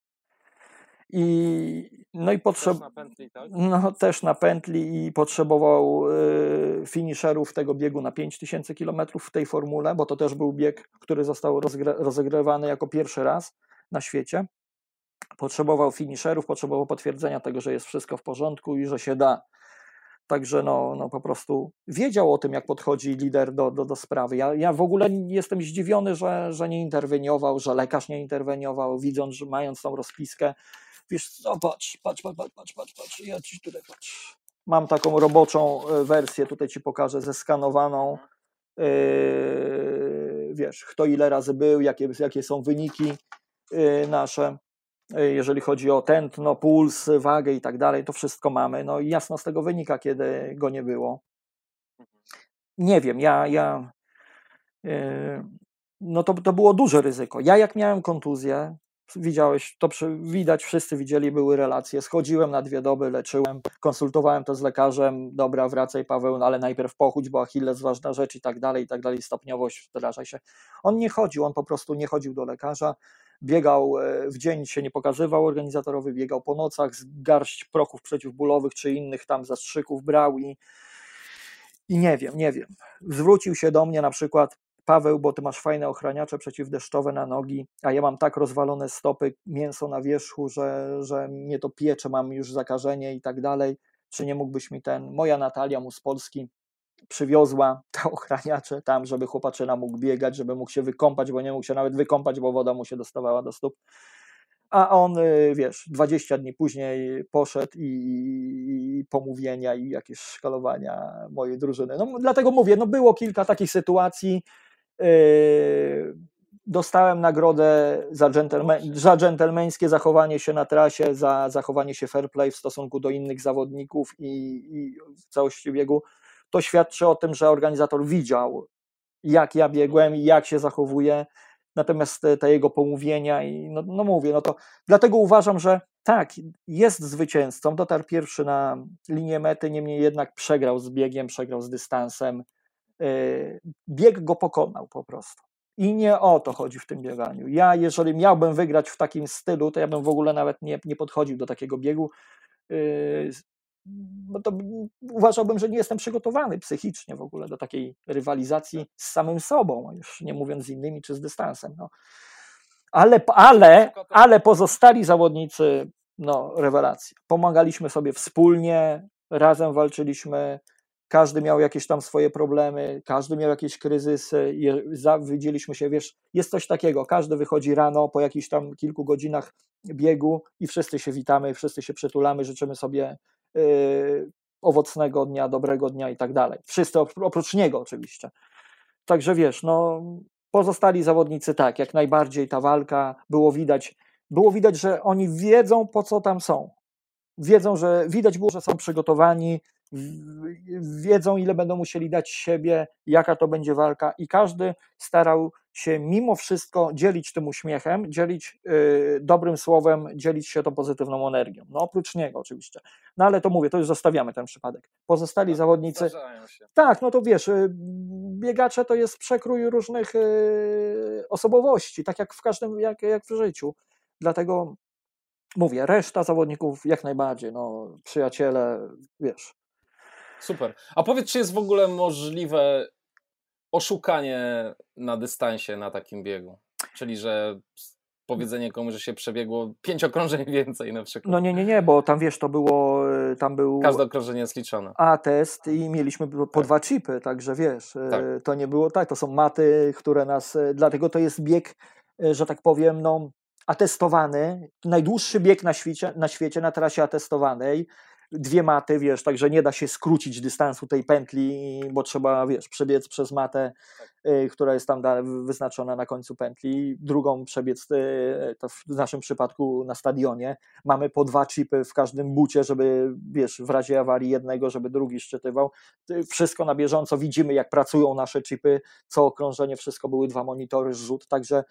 I, no i potrzeb, na pętli, tak? no, też na pętli i potrzebował y, finisherów tego biegu na 5000 km w tej formule, bo to też był bieg, który został rozegrywany jako pierwszy raz na świecie. Potrzebował finisherów, potrzebował potwierdzenia tego, że jest wszystko w porządku i że się da. Także no, no po prostu wiedział o tym, jak podchodzi lider do, do, do sprawy. Ja, ja w ogóle jestem zdziwiony, że, że nie interweniował, że lekarz nie interweniował, widząc, że mając tą rozpiskę. Wiesz, no patrz, patrz, patrz, patrz, patrz, patrz, ja ci tutaj patrz. Mam taką roboczą e, wersję, tutaj ci pokażę, zeskanowaną. Yy, wiesz, kto ile razy był, jakie, jakie są wyniki yy, nasze. Jeżeli chodzi o tętno, puls, wagę i tak dalej, to wszystko mamy. No i jasno z tego wynika, kiedy go nie było. Nie wiem, ja, ja e, no to, to było duże ryzyko. Ja jak miałem kontuzję, widziałeś, to widać, wszyscy widzieli, były relacje. Schodziłem na dwie doby, leczyłem, konsultowałem to z lekarzem, dobra, wracaj Paweł, ale najpierw pochódź, bo Achilles ważna rzecz i tak dalej, i tak dalej, stopniowość, wdrażaj się. On nie chodził, on po prostu nie chodził do lekarza, biegał e, w dzień, się nie pokazywał organizatorowi, biegał po nocach, z garść prochów przeciwbólowych czy innych tam zastrzyków brał i, i nie wiem, nie wiem. Zwrócił się do mnie na przykład Paweł, bo ty masz fajne ochraniacze przeciwdeszczowe na nogi, a ja mam tak rozwalone stopy, mięso na wierzchu, że, że mnie to piecze, mam już zakażenie i tak dalej. Czy nie mógłbyś mi ten, moja Natalia mu z Polski przywiozła te ochraniacze tam, żeby chłopaczyna mógł biegać, żeby mógł się wykąpać, bo nie mógł się nawet wykąpać, bo woda mu się dostawała do stóp. A on, y, wiesz, 20 dni później poszedł i, i pomówienia i jakieś szkalowania mojej drużyny. No, dlatego mówię, no było kilka takich sytuacji. Yy, dostałem nagrodę za, dżentelme, za dżentelmeńskie zachowanie się na trasie, za zachowanie się fair play w stosunku do innych zawodników i, i w całości biegu to świadczy o tym, że organizator widział, jak ja biegłem i jak się zachowuję. Natomiast te, jego pomówienia i no, no, mówię, no to dlatego uważam, że tak, jest zwycięzcą, dotarł pierwszy na linię mety, niemniej jednak przegrał z biegiem, przegrał z dystansem. Yy, bieg go pokonał po prostu. I nie o to chodzi w tym bieganiu. Ja, jeżeli miałbym wygrać w takim stylu, to ja bym w ogóle nawet nie, nie podchodził do takiego biegu. Yy, bo to uważałbym, że nie jestem przygotowany psychicznie w ogóle do takiej rywalizacji z samym sobą, już nie mówiąc z innymi czy z dystansem. No. Ale, ale, ale pozostali zawodnicy, no rewelacja. Pomagaliśmy sobie wspólnie, razem walczyliśmy, każdy miał jakieś tam swoje problemy, każdy miał jakieś kryzysy, widzieliśmy się, wiesz, jest coś takiego, każdy wychodzi rano po jakichś tam kilku godzinach biegu i wszyscy się witamy, wszyscy się przytulamy, życzymy sobie Y, owocnego dnia, dobrego dnia i tak dalej. Wszyscy oprócz niego oczywiście. Także wiesz, no pozostali zawodnicy tak, jak najbardziej ta walka było widać, było widać, że oni wiedzą po co tam są. Wiedzą, że widać było, że są przygotowani, wiedzą, ile będą musieli dać siebie, jaka to będzie walka, i każdy starał się mimo wszystko dzielić tym uśmiechem, dzielić y, dobrym słowem, dzielić się tą pozytywną energią. No oprócz niego oczywiście. No ale to mówię, to już zostawiamy ten przypadek. Pozostali tak, zawodnicy. Tak, no to wiesz, y, biegacze to jest przekrój różnych y, osobowości, tak jak w każdym, jak, jak w życiu. Dlatego mówię, reszta zawodników jak najbardziej, no przyjaciele, wiesz, Super. A powiedz, czy jest w ogóle możliwe oszukanie na dystansie na takim biegu? Czyli, że powiedzenie komuś, że się przebiegło pięć okrążeń więcej na przykład. No nie, nie, nie, bo tam wiesz, to było, e, tam był... Każde okrążenie jest liczone. A test i mieliśmy po tak. dwa chipy, także wiesz, e, tak. to nie było tak, to są maty, które nas, e, dlatego to jest bieg, że tak powiem, no atestowany, najdłuższy bieg na świecie, na świecie, na trasie atestowanej, dwie maty, wiesz, także nie da się skrócić dystansu tej pętli, bo trzeba, wiesz, przebiec przez matę, y, która jest tam wyznaczona na końcu pętli, drugą przebiec, y, w naszym przypadku na stadionie. Mamy po dwa chipy w każdym bucie, żeby, wiesz, w razie awarii jednego, żeby drugi szczytywał. Wszystko na bieżąco, widzimy jak pracują nasze chipy, co okrążenie, wszystko były dwa monitory, zrzut, także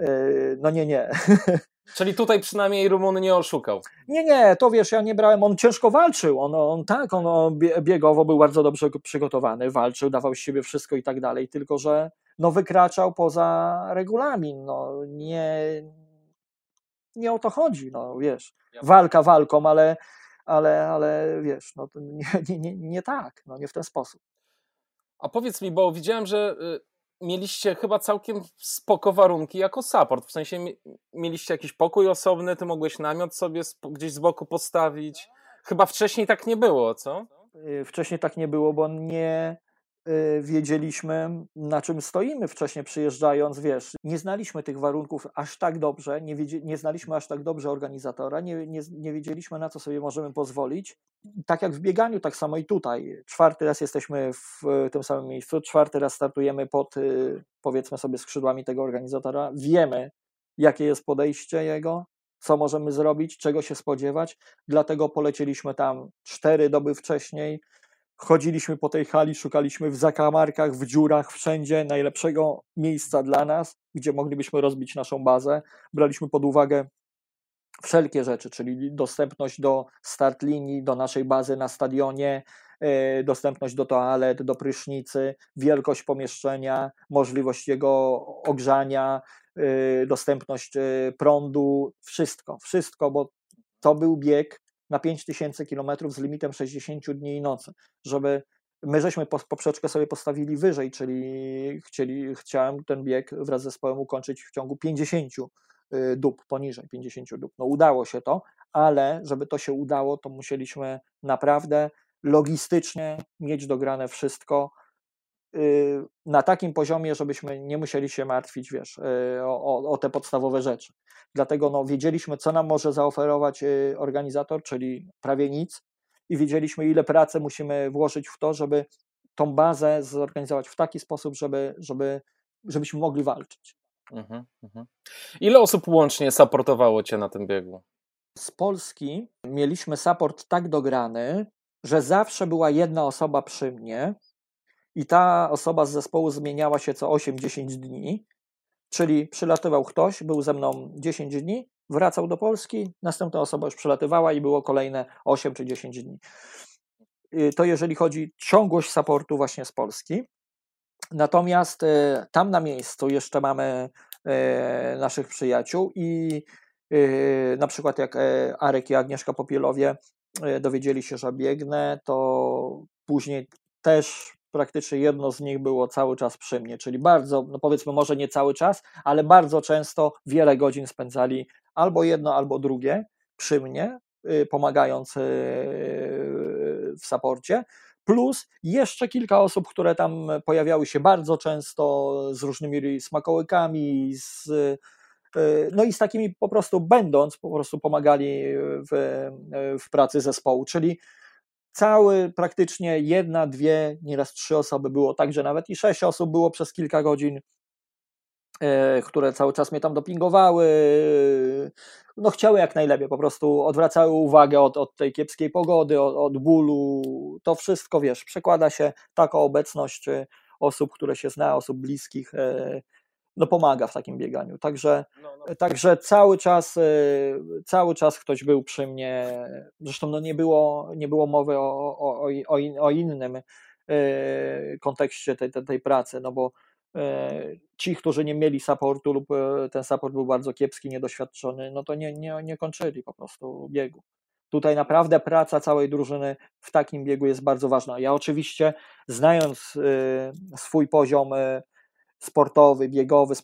y, no nie, nie. Czyli tutaj przynajmniej Rumun nie oszukał. Nie, nie, to wiesz, ja nie brałem, on ciężko walczył, on, on tak, on biegowo był bardzo dobrze przygotowany, walczył, dawał z siebie wszystko i tak dalej, tylko że no wykraczał poza regulamin, no nie, nie o to chodzi, no wiesz, walka walką, ale, ale, ale wiesz, no nie, nie, nie, nie tak, no nie w ten sposób. A powiedz mi, bo widziałem, że y, mieliście chyba całkiem spoko warunki jako support. W sensie mieliście jakiś pokój osobny, ty mogłeś namiot sobie gdzieś z boku postawić. Chyba wcześniej tak nie było, co? Y, wcześniej tak nie było, bo nie wiedzieliśmy, na czym stoimy wcześniej przyjeżdżając, wiesz, nie znaliśmy tych warunków aż tak dobrze, nie, nie znaliśmy aż tak dobrze organizatora, nie, nie, nie wiedzieliśmy, na co sobie możemy pozwolić. Tak jak w bieganiu, tak samo i tutaj. Czwarty raz jesteśmy w tym samym miejscu, czwarty raz startujemy pod, y, powiedzmy sobie, skrzydłami tego organizatora. Wiemy, jakie jest podejście jego, co możemy zrobić, czego się spodziewać. Dlatego polecieliśmy tam cztery doby wcześniej. Chodziliśmy po tej hali, szukaliśmy w zakamarkach, w dziurach, wszędzie najlepszego miejsca dla nas, gdzie moglibyśmy rozbić naszą bazę. Braliśmy pod uwagę wszelkie rzeczy, czyli dostępność do start linii, do naszej bazy na stadionie, e, dostępność do toalet, do prysznicy, wielkość pomieszczenia, możliwość jego ogrzania, Y, dostępność y, prądu, wszystko, wszystko, bo to był bieg na 5000 km z limitem 60 dni i nocy, żeby my żeśmy poprzeczkę sobie postawili wyżej, czyli chcieli, chciałem ten bieg wraz z zespołem ukończyć w ciągu 50 y, dób, poniżej 50 dób. No udało się to, ale żeby to się udało, to musieliśmy naprawdę logistycznie mieć dograne wszystko, na takim poziomie, żebyśmy nie musieli się martwić, wiesz, y, o, o, te podstawowe rzeczy. Dlatego no, wiedzieliśmy, co nam może zaoferować y, organizator, czyli prawie nic, i wiedzieliśmy, ile pracy musimy włożyć w to, żeby tą bazę zorganizować w taki sposób, żeby, żeby, żebyśmy mogli walczyć. Mhm, mhm. Ile osób łącznie supportowało Cię na tym biegu? Z Polski mieliśmy support tak dograny, że zawsze była jedna osoba przy mnie, i ta osoba z zespołu zmieniała się co 8-10 dni, czyli przylatywał ktoś, był ze mną 10 dni, wracał do Polski, następna osoba już przylatywała i było kolejne 8 czy 10 dni. Y, to jeżeli chodzi ciągłość supportu właśnie z Polski. Natomiast y, tam na miejscu jeszcze mamy y, naszych przyjaciół i na przykład jak Arek i Agnieszka Popielowie dowiedzieli się, że biegnę, to później też praktycznie jedno z nich było cały czas przy mnie, czyli bardzo, no powiedzmy może nie cały czas, ale bardzo często wiele godzin spędzali albo jedno, albo drugie przy mnie, y, pomagając y, w saporcie. Plus jeszcze kilka osób, które tam pojawiały się bardzo często z różnymi smakołykami, z, y, no i z takimi po prostu będąc, po prostu pomagali w, w pracy zespołu. Czyli cały praktycznie jedna, dwie, nieraz trzy osoby było, także nawet i sześć osób było przez kilka godzin, e, które cały czas mnie tam dopingowały, no chciały jak najlepiej, po prostu odwracały uwagę od, od tej kiepskiej pogody, od, od bólu, to wszystko, wiesz, przekłada się taka obecność e, osób, które się zna, osób bliskich, e, no pomaga w takim bieganiu. Także, no, no. także cały czas y, cały czas ktoś był przy mnie. Zresztą no nie, było, nie było mowy o, o, o, o innym y, kontekście tej, tej, tej pracy, no bo y, ci, którzy nie mieli supportu lub ten support był bardzo kiepski, niedoświadczony, no to nie, nie, nie kończyli po prostu biegu. Tutaj naprawdę praca całej drużyny w takim biegu jest bardzo ważna. Ja oczywiście, znając swój poziom sportowy, biegowy,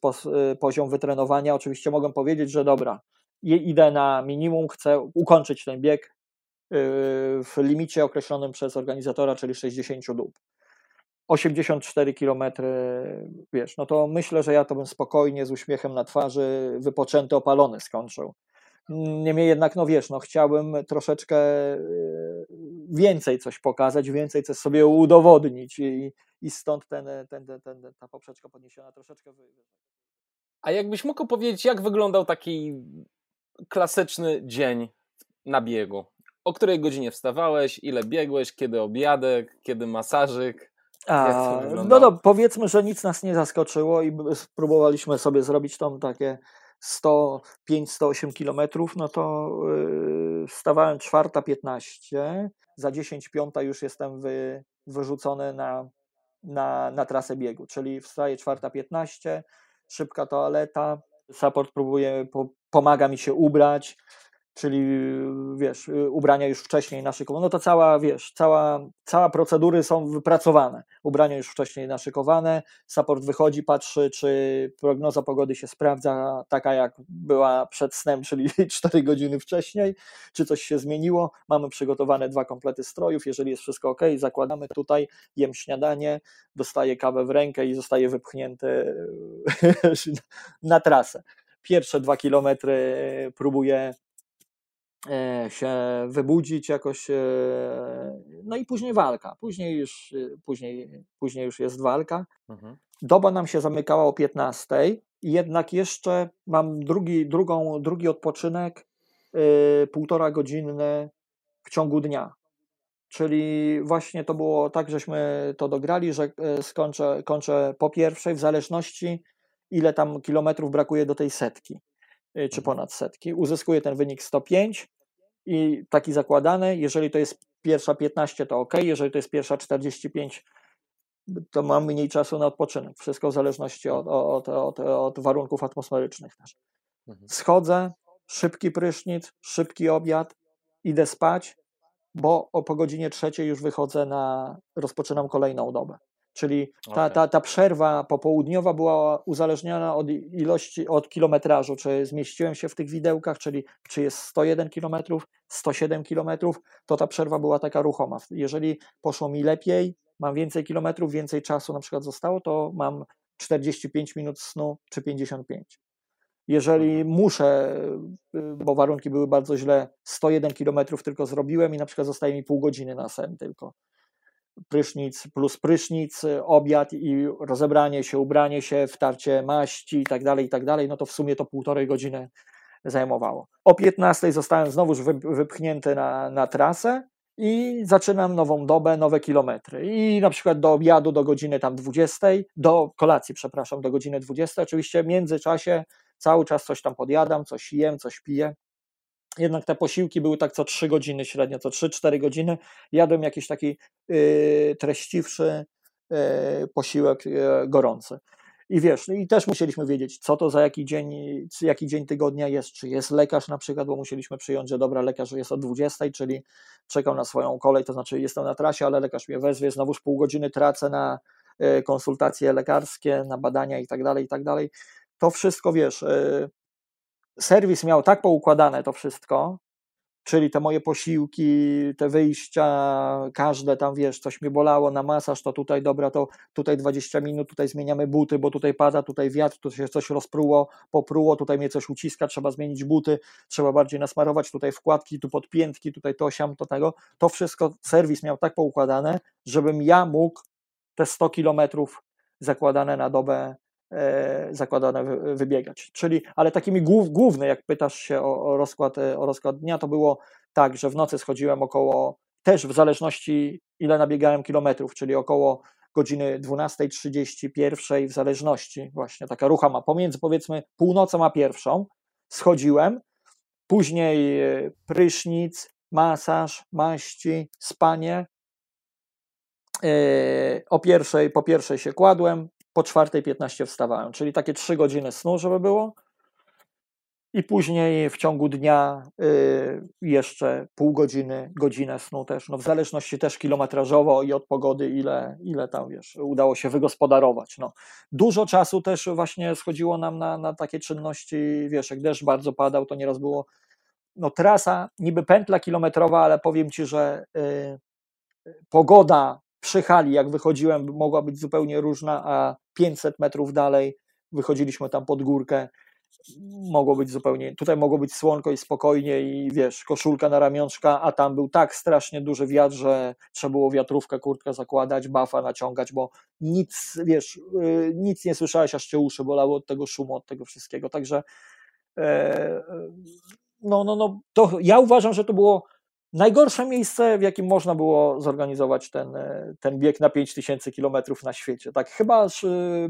y, poziom wytrenowania, oczywiście mogę powiedzieć, że dobra, idę na minimum, chcę ukończyć ten bieg y, w limicie określonym przez organizatora, czyli 60 dób. 84 km, wiesz, no to myślę, że ja to bym spokojnie, z uśmiechem na twarzy, wypoczęty, opalony skończył. Niemniej jednak, no wiesz, no chciałbym troszeczkę y, więcej coś pokazać, więcej coś sobie udowodnić i, i stąd ten, ten, ten, ten, ta poprzeczka podniesiona troszeczkę wyżej. A jakbyś mógł opowiedzieć, jak wyglądał taki klasyczny dzień na biegu? O której godzinie wstawałeś, ile biegłeś, kiedy obiadek, kiedy masażyk? A, no, no powiedzmy, że nic nas nie zaskoczyło i spróbowaliśmy sobie zrobić tam takie 105-108 kilometrów, no to yy, wstawałem 4.15, za 10 piąta już jestem wy, wyrzucony na, na, na trasę biegu, czyli wstaję 4.15, szybka toaleta, support próbuje, po, pomaga mi się ubrać, czyli wiesz, ubrania już wcześniej naszykowane, no to cała, wiesz, cała, cała procedury są wypracowane, ubrania już wcześniej naszykowane, support wychodzi, patrzy, czy prognoza pogody się sprawdza taka, jak była przed snem, czyli 4 godziny wcześniej, czy coś się zmieniło, mamy przygotowane dwa komplety strojów, jeżeli jest wszystko ok, zakładamy tutaj, jem śniadanie, dostaję kawę w rękę i zostaje wypchnięty na trasę. Pierwsze dwa kilometry próbuję się wybudzić jakoś, e, no i później walka, później już, e, później, później już jest walka. Mhm. Doba nam się zamykała o 15, jednak jeszcze mam drugi, drugą, drugi odpoczynek, półtora godzinny w ciągu dnia. Czyli właśnie to było tak, żeśmy to dograli, że skończę, kończę po pierwszej, w zależności ile tam kilometrów brakuje do tej setki, czy mhm. ponad setki. Uzyskuję ten wynik 105, i taki zakładany. Jeżeli to jest pierwsza 15, to ok, jeżeli to jest pierwsza 45, to mam mniej czasu na odpoczynek. Wszystko w zależności od, od, od, od warunków atmosferycznych też. Mhm. Schodzę, szybki prysznic, szybki obiad, idę spać, bo o po godzinie trzeciej już wychodzę na, rozpoczynam kolejną dobę. Czyli ta, okay. ta, ta przerwa popołudniowa była uzależniona od ilości, od kilometrażu, czy zmieściłem się w tych widełkach, czyli czy jest 101 km, 107 km, to ta przerwa była taka ruchoma. Jeżeli poszło mi lepiej, mam więcej kilometrów, więcej czasu na przykład zostało, to mam 45 minut snu czy 55. Jeżeli mhm. muszę, y, bo warunki były bardzo źle, 101 km tylko zrobiłem i na przykład zostaje mi pół godziny na sen tylko prysznic plus prysznic, obiad i rozebranie się, ubranie się, wtarcie maści i tak dalej, i tak dalej, no to w sumie to półtorej godziny zajmowało. O 15 zostałem znowuż wypchnięty na, na trasę i zaczynam nową dobę, nowe kilometry. I na przykład do obiadu do godziny tam 20, do kolacji, przepraszam, do godziny 20. Oczywiście w międzyczasie cały czas coś tam podjadam, coś jem, coś piję jednak te posiłki były tak co 3 godziny średnio, co 3-4 godziny. Jadłem jakiś taki y, treściwszy y, posiłek y, gorący. I wiesz, no i też musieliśmy wiedzieć, co to za jaki dzień, jaki dzień tygodnia jest, czy jest lekarz na przykład, bo musieliśmy przyjąć, że dobra, lekarz jest o 20, czyli czekał na swoją kolej, to znaczy jestem na trasie, ale lekarz mnie wezwie, znowuż pół godziny tracę na konsultacje lekarskie, na badania i tak dalej, i tak dalej. To wszystko, wiesz, serwis miał tak poukładane to wszystko, czyli te moje posiłki, te wyjścia, każde tam, wiesz, coś mnie bolało na masaż, to tutaj, dobra, to tutaj 20 minut, tutaj zmieniamy buty, bo tutaj pada, tutaj wiatr, tu się coś rozpruło, popruło, tutaj mnie coś uciska, trzeba zmienić buty, trzeba bardziej nasmarować, tutaj wkładki, tu podpiętki, tutaj to, siam, to tego. To wszystko serwis miał tak poukładane, żebym ja mógł te 100 kilometrów zakładane na dobę zakładane wybiegać. Czyli, ale takimi głów, główne, jak pytasz się o, o, rozkład, e, o rozkład dnia, to było tak, że w nocy schodziłem około, też w zależności ile nabiegałem kilometrów, czyli około godziny 12.30, pierwszej, w zależności, właśnie taka rucha ma pomiędzy powiedzmy północą a pierwszą, schodziłem, później e, prysznic, masaż, maści, spanie, o pierwszej, po pierwszej się kładłem, po 4.15 wstawałem, czyli takie 3 godziny snu, żeby było. I później w ciągu dnia y, jeszcze pół godziny, godzinę snu też, no w zależności też kilometrażowo i od pogody, ile, ile tam wiesz, udało się wygospodarować. No. Dużo czasu też właśnie schodziło nam na, na takie czynności, wiesz, jak deszcz bardzo padał, to nieraz było no trasa, niby pętla kilometrowa, ale powiem Ci, że y, pogoda przy hali, jak wychodziłem, mogła być zupełnie różna, a 500 metrów dalej wychodziliśmy tam pod górkę, mogło być zupełnie, tutaj mogło być słonko i spokojnie i wiesz, koszulka na ramionczka, a tam był tak strasznie duży wiatr, że trzeba było wiatrówkę, kurtkę zakładać, bafa naciągać, bo nic, wiesz, y, nic nie słyszałeś, aż cię uszy bolały od tego szumu, od tego wszystkiego, także e, no, no, no, to ja uważam, że to było najgorsze miejsce, w jakim można było zorganizować ten, e, ten bieg na 5000 km na świecie. Tak chyba e,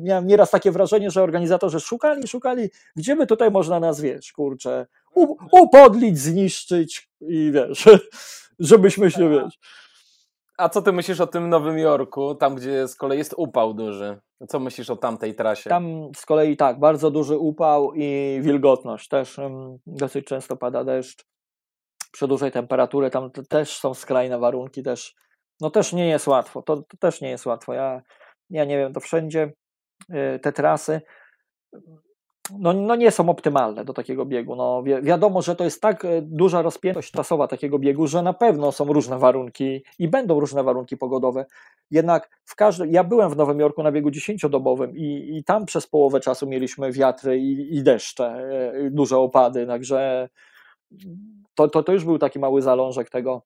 miałem nieraz takie wrażenie, że organizatorzy szukali, szukali, gdzie by tutaj można nas, wiesz, kurczę, upodlić, zniszczyć i wiesz, żebyśmy się, wiesz. A co ty myślisz o tym Nowym Jorku, tam gdzie z kolei jest upał duży? Co myślisz o tamtej trasie? Tam z kolei tak, bardzo duży upał i wilgotność też, dosyć często pada deszcz przy dużej temperatury, tam też są skrajne warunki, też, no też nie jest łatwo, to, to też nie jest łatwo. Ja, ja nie wiem, to wszędzie y, te trasy no, no nie są optymalne do takiego biegu. No, wi wiadomo, że to jest tak e, duża rozpiętość czasowa takiego biegu, że na pewno są różne warunki i będą różne warunki pogodowe. Jednak w każdym, ja byłem w Nowym Jorku na biegu 10-dobowym i, i tam przez połowę czasu mieliśmy wiatry i, i deszcze, e, duże opady, także to, to, to już był taki mały zalążek tego,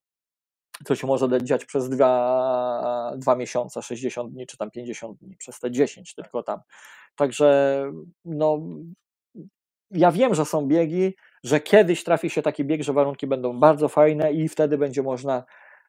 co się może dziać przez dwa, dwa miesiące, 60 dni, czy tam 50 dni, przez te 10 tylko tam. Także no, ja wiem, że są biegi, że kiedyś trafi się taki bieg, że warunki będą bardzo fajne i wtedy będzie można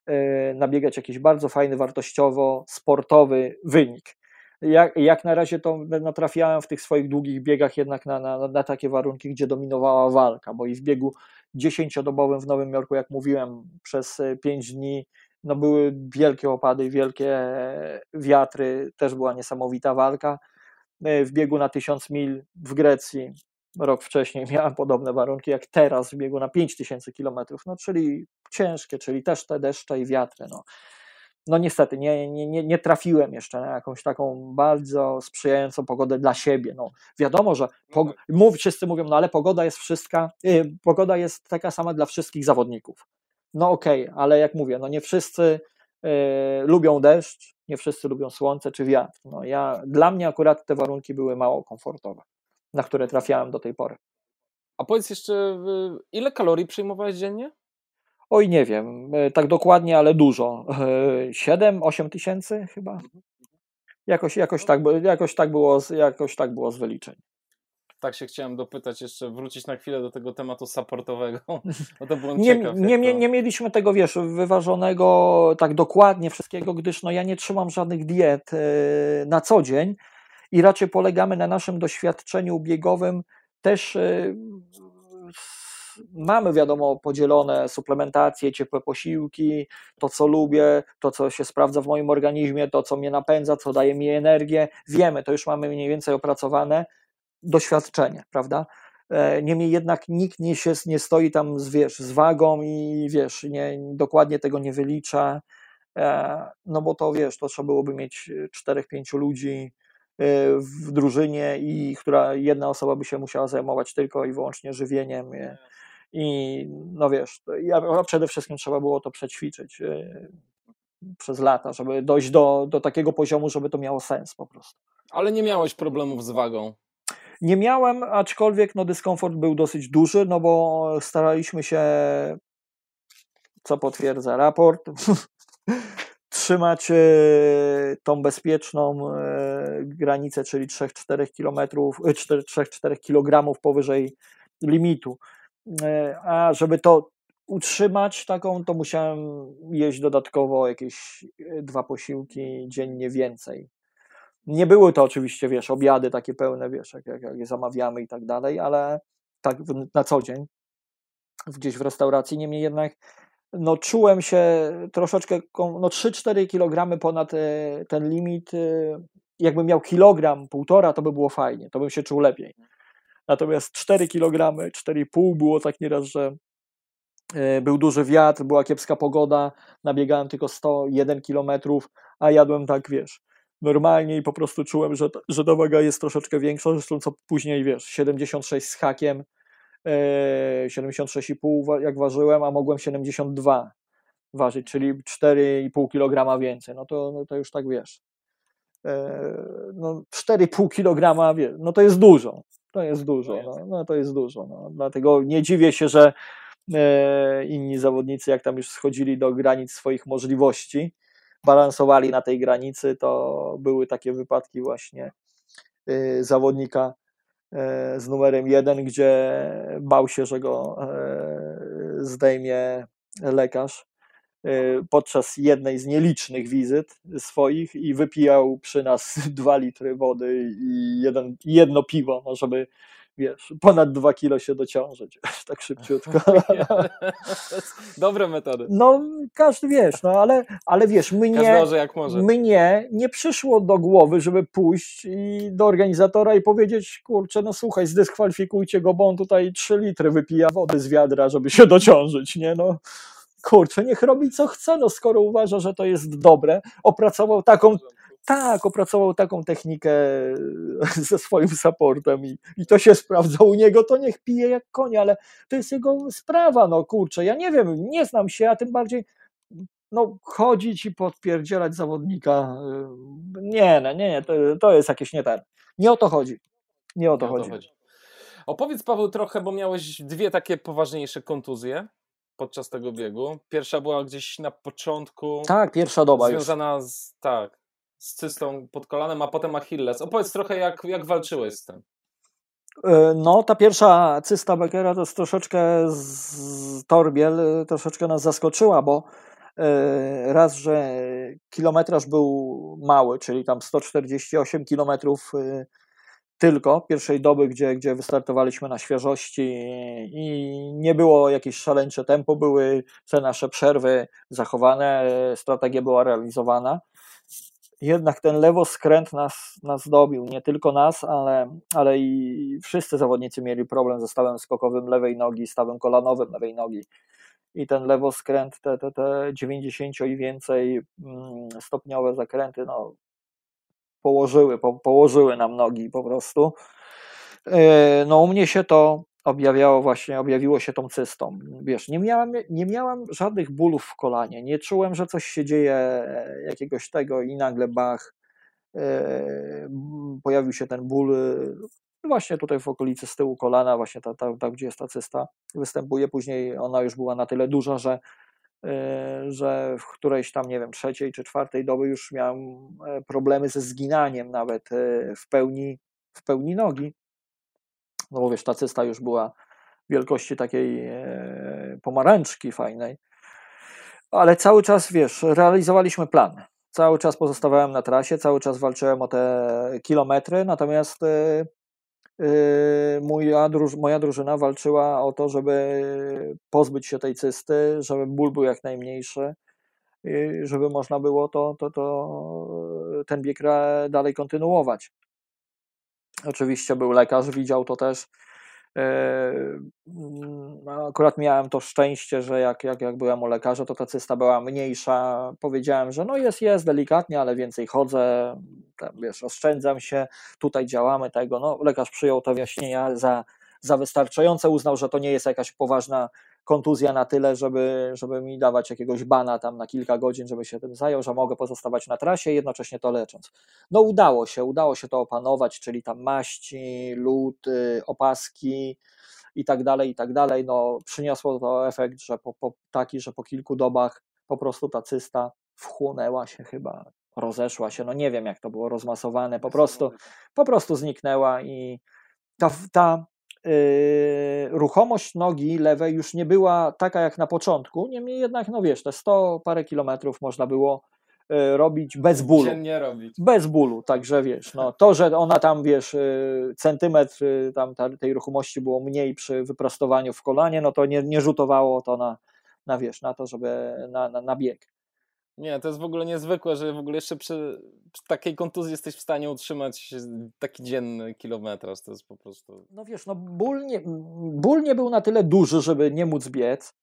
y, nabiegać jakiś bardzo fajny, wartościowo sportowy wynik. Jak, jak na razie to natrafiałem w tych swoich długich biegach jednak na, na, na takie warunki, gdzie dominowała walka, bo i w biegu dziesięciodobowym w Nowym Jorku, jak mówiłem, przez 5 e, dni no były wielkie opady, wielkie wiatry, też była niesamowita walka. E, w biegu na 1000 mil w Grecji rok wcześniej miałem podobne warunki jak teraz w biegu na 5000 kilometrów, no czyli ciężkie, czyli też te deszcze i wiatry. No no niestety nie, nie, nie, nie trafiłem jeszcze na jakąś taką bardzo sprzyjającą pogodę dla siebie. No, wiadomo, że no tak. mów, wszyscy mówią, no ale pogoda jest wszystka, yy, pogoda jest taka sama dla wszystkich zawodników. No okej, okay, ale jak mówię, no nie wszyscy yy, lubią deszcz, nie wszyscy lubią słońce czy wiatr. No ja, dla mnie akurat te warunki były mało komfortowe, na które trafiałem do tej pory. A powiedz jeszcze, y, ile kalorii przyjmowałeś dziennie? Oj, nie wiem, e, tak dokładnie, ale dużo. 7-8 e, tysięcy chyba. Mhm. Jakoś, jakoś, tak, jakoś, tak było, jakoś tak było z wyliczeń. Tak się chciałem dopytać, jeszcze wrócić na chwilę do tego tematu supportowego. No to byłem nie, ciekaw, nie, nie, nie mieliśmy tego, wiesz, wyważonego tak dokładnie wszystkiego, gdyż no, ja nie trzymam żadnych diet e, na co dzień i raczej polegamy na naszym doświadczeniu biegowym też mamy, wiadomo, podzielone suplementacje, ciepłe posiłki, to co lubię, to co się sprawdza w moim organizmie, to co mnie napędza, co daje mi energię. Wiemy, to już mamy mniej więcej opracowane doświadczenie, prawda? E, niemniej jednak nikt nie, się, nie stoi tam z, wiesz, z wagą i wiesz, nie, dokładnie tego nie wylicza, e, no bo to wiesz, to trzeba byłoby mieć 4-5 ludzi w drużynie i która jedna osoba by się musiała zajmować tylko i wyłącznie żywieniem i no wiesz, ja, przede wszystkim trzeba było to przećwiczyć e, przez lata, żeby dojść do, do takiego poziomu, żeby to miało sens po prostu. Ale nie miałeś problemów z wagą? Nie miałem, aczkolwiek no, dyskomfort był dosyć duży, no bo staraliśmy się, co potwierdza raport, trzymać e, tą bezpieczną e, granicę, czyli 3-4 km, 3-4 kg powyżej limitu. E, a żeby to utrzymać taką, to musiałem jeść dodatkowo jakieś dwa posiłki dziennie więcej. Nie były to oczywiście, wiesz, obiady takie pełne, wiesz, jak, jak, jak je zamawiamy i tak dalej, ale tak na co dzień, gdzieś w restauracji, niemniej jednak no czułem się troszeczkę, no 3-4 kg ponad e, ten limit, jakbym miał kilogram, półtora, to by było fajnie, to bym się czuł lepiej. Natomiast 4 kg, 4,5 było tak nieraz, że e, był duży wiatr, była kiepska pogoda, nabiegałem tylko 101 km, a jadłem tak, wiesz, normalnie i po prostu czułem, że, że ta waga jest troszeczkę większa, zresztą co później, wiesz, 76 z hakiem, 76,5 e, jak ważyłem, a mogłem 72 ważyć, czyli 4,5 kg więcej, no to, no to już tak wiesz, e, no 4,5 kg, no to jest dużo, to jest dużo, no, no to jest dużo. No. Dlatego nie dziwię się, że e, inni zawodnicy, jak tam już schodzili do granic swoich możliwości, balansowali na tej granicy, to były takie wypadki właśnie zawodnika z numerem jeden, gdzie bał się, że go e, zdejmie lekarz Y, podczas jednej z nielicznych wizyt swoich i wypijał przy nas dwa litry wody i jeden, jedno piwo, no żeby wiesz, ponad dwa kilo się dociążyć, tak szybciutko. Dobre metody. No, każdy wiesz, no ale, ale wiesz, mnie, mnie nie przyszło do głowy, żeby pójść i do organizatora i powiedzieć, kurczę, no słuchaj, zdyskwalifikujcie go, bo on tutaj trzy litry wypija wody z wiadra, żeby się dociążyć, nie no kurczę, niech robi co chce, no skoro uważa, że to jest dobre, opracował taką, tak, opracował taką technikę ze swoim supportem i, i to się sprawdza u niego, to niech pije jak konie, ale to jest jego sprawa, no kurczę, ja nie wiem, nie znam się, a tym bardziej no chodzić i podpierdzielać zawodnika, nie, nie, nie, to, to jest jakieś nie ten, nie o to chodzi, nie o to, nie chodzi. O to chodzi. Opowiedz Paweł trochę, bo miałeś dwie takie poważniejsze kontuzje podczas tego biegu. Pierwsza była gdzieś na początku. Tak, pierwsza doba Związana już. z, tak, z cystą pod kolanem, a potem Achilles. Opowiedz trochę, jak, jak walczyłeś z tym. E, no, ta pierwsza cysta Beckera to troszeczkę z Torbiel, e, troszeczkę nas zaskoczyła, bo e, raz, że kilometraż był mały, czyli tam 148 kilometrów tylko pierwszej doby, gdzie, gdzie wystartowaliśmy na świeżości i nie było jakieś szaleńcze tempo, były te nasze przerwy zachowane, strategia była realizowana. Jednak ten lewoskręt nas, nas dobił, nie tylko nas, ale, ale i wszyscy zawodnicy mieli problem ze stawem skokowym lewej nogi, stawem kolanowym lewej nogi. I ten lewoskręt, te, te, te 90 i więcej mm, stopniowe zakręty, no, położyły, po, położyły nam nogi po prostu. E, no u mnie się to objawiało właśnie, objawiło się tą cystą. Wiesz, nie miałam, nie miałam żadnych bólów w kolanie, nie czułem, że coś się dzieje e, jakiegoś tego i nagle bach, e, pojawił się ten ból właśnie tutaj w okolicy z tyłu kolana, właśnie tam, ta, ta, gdzie jest ta cysta, występuje. Później ona już była na tyle duża, że E, że w którejś tam, nie wiem, trzeciej czy czwartej doby już miałem e, problemy ze zginaniem nawet e, w pełni, w pełni nogi. No ta cysta już była wielkości takiej pomarańczki fajnej. Ale cały czas, wiesz, realizowaliśmy plan. Cały czas pozostawałem na trasie, cały czas walczyłem o te kilometry, natomiast Yy, moja, druż moja drużyna walczyła o to, żeby pozbyć się tej cysty, żeby ból był jak najmniejszy, żeby można było to, to, to ten bieg dalej kontynuować. Oczywiście był lekarz, widział to też, no, akurat miałem to szczęście, że jak, jak, jak byłem u lekarza, to ta cysta była mniejsza. Powiedziałem, że no jest, jest delikatnie, ale więcej chodzę, tam, wiesz, oszczędzam się, tutaj działamy tego. No, lekarz przyjął to wyjaśnienia za, za wystarczające, uznał, że to nie jest jakaś poważna kontuzja na tyle, żeby, żeby mi dawać jakiegoś bana tam na kilka godzin, żeby się tym zajął, że mogę pozostawać na trasie, jednocześnie to lecząc. No udało się, udało się to opanować, czyli tam maści, lód, opaski i tak dalej, i tak dalej. No przyniosło to efekt, że po, po, taki, że po kilku dobach po prostu ta cysta wchłonęła się chyba, rozeszła się, no nie wiem jak to było rozmasowane, po prostu, po prostu zniknęła i ta, ta ruchomość nogi lewej już nie była taka jak na początku, niemniej jednak, no wiesz, te 100 parę kilometrów można było yy, robić bez bólu. Dziennie robić. Bez bólu, także wiesz, no to, że ona tam, wiesz, yy, centymetr tam tej ruchomości było mniej przy wyprostowaniu w kolanie, no to nie, nie rzutowało to na, na wiesz, na to, żeby na, na, na bieg. Nie, to jest w ogóle niezwykłe, że w ogóle jeszcze przy, przy, takiej kontuzji jesteś w stanie utrzymać taki dzienny kilometraż. To jest po prostu. No wiesz, no ból nie, ból nie był na tyle duży, żeby nie móc biec.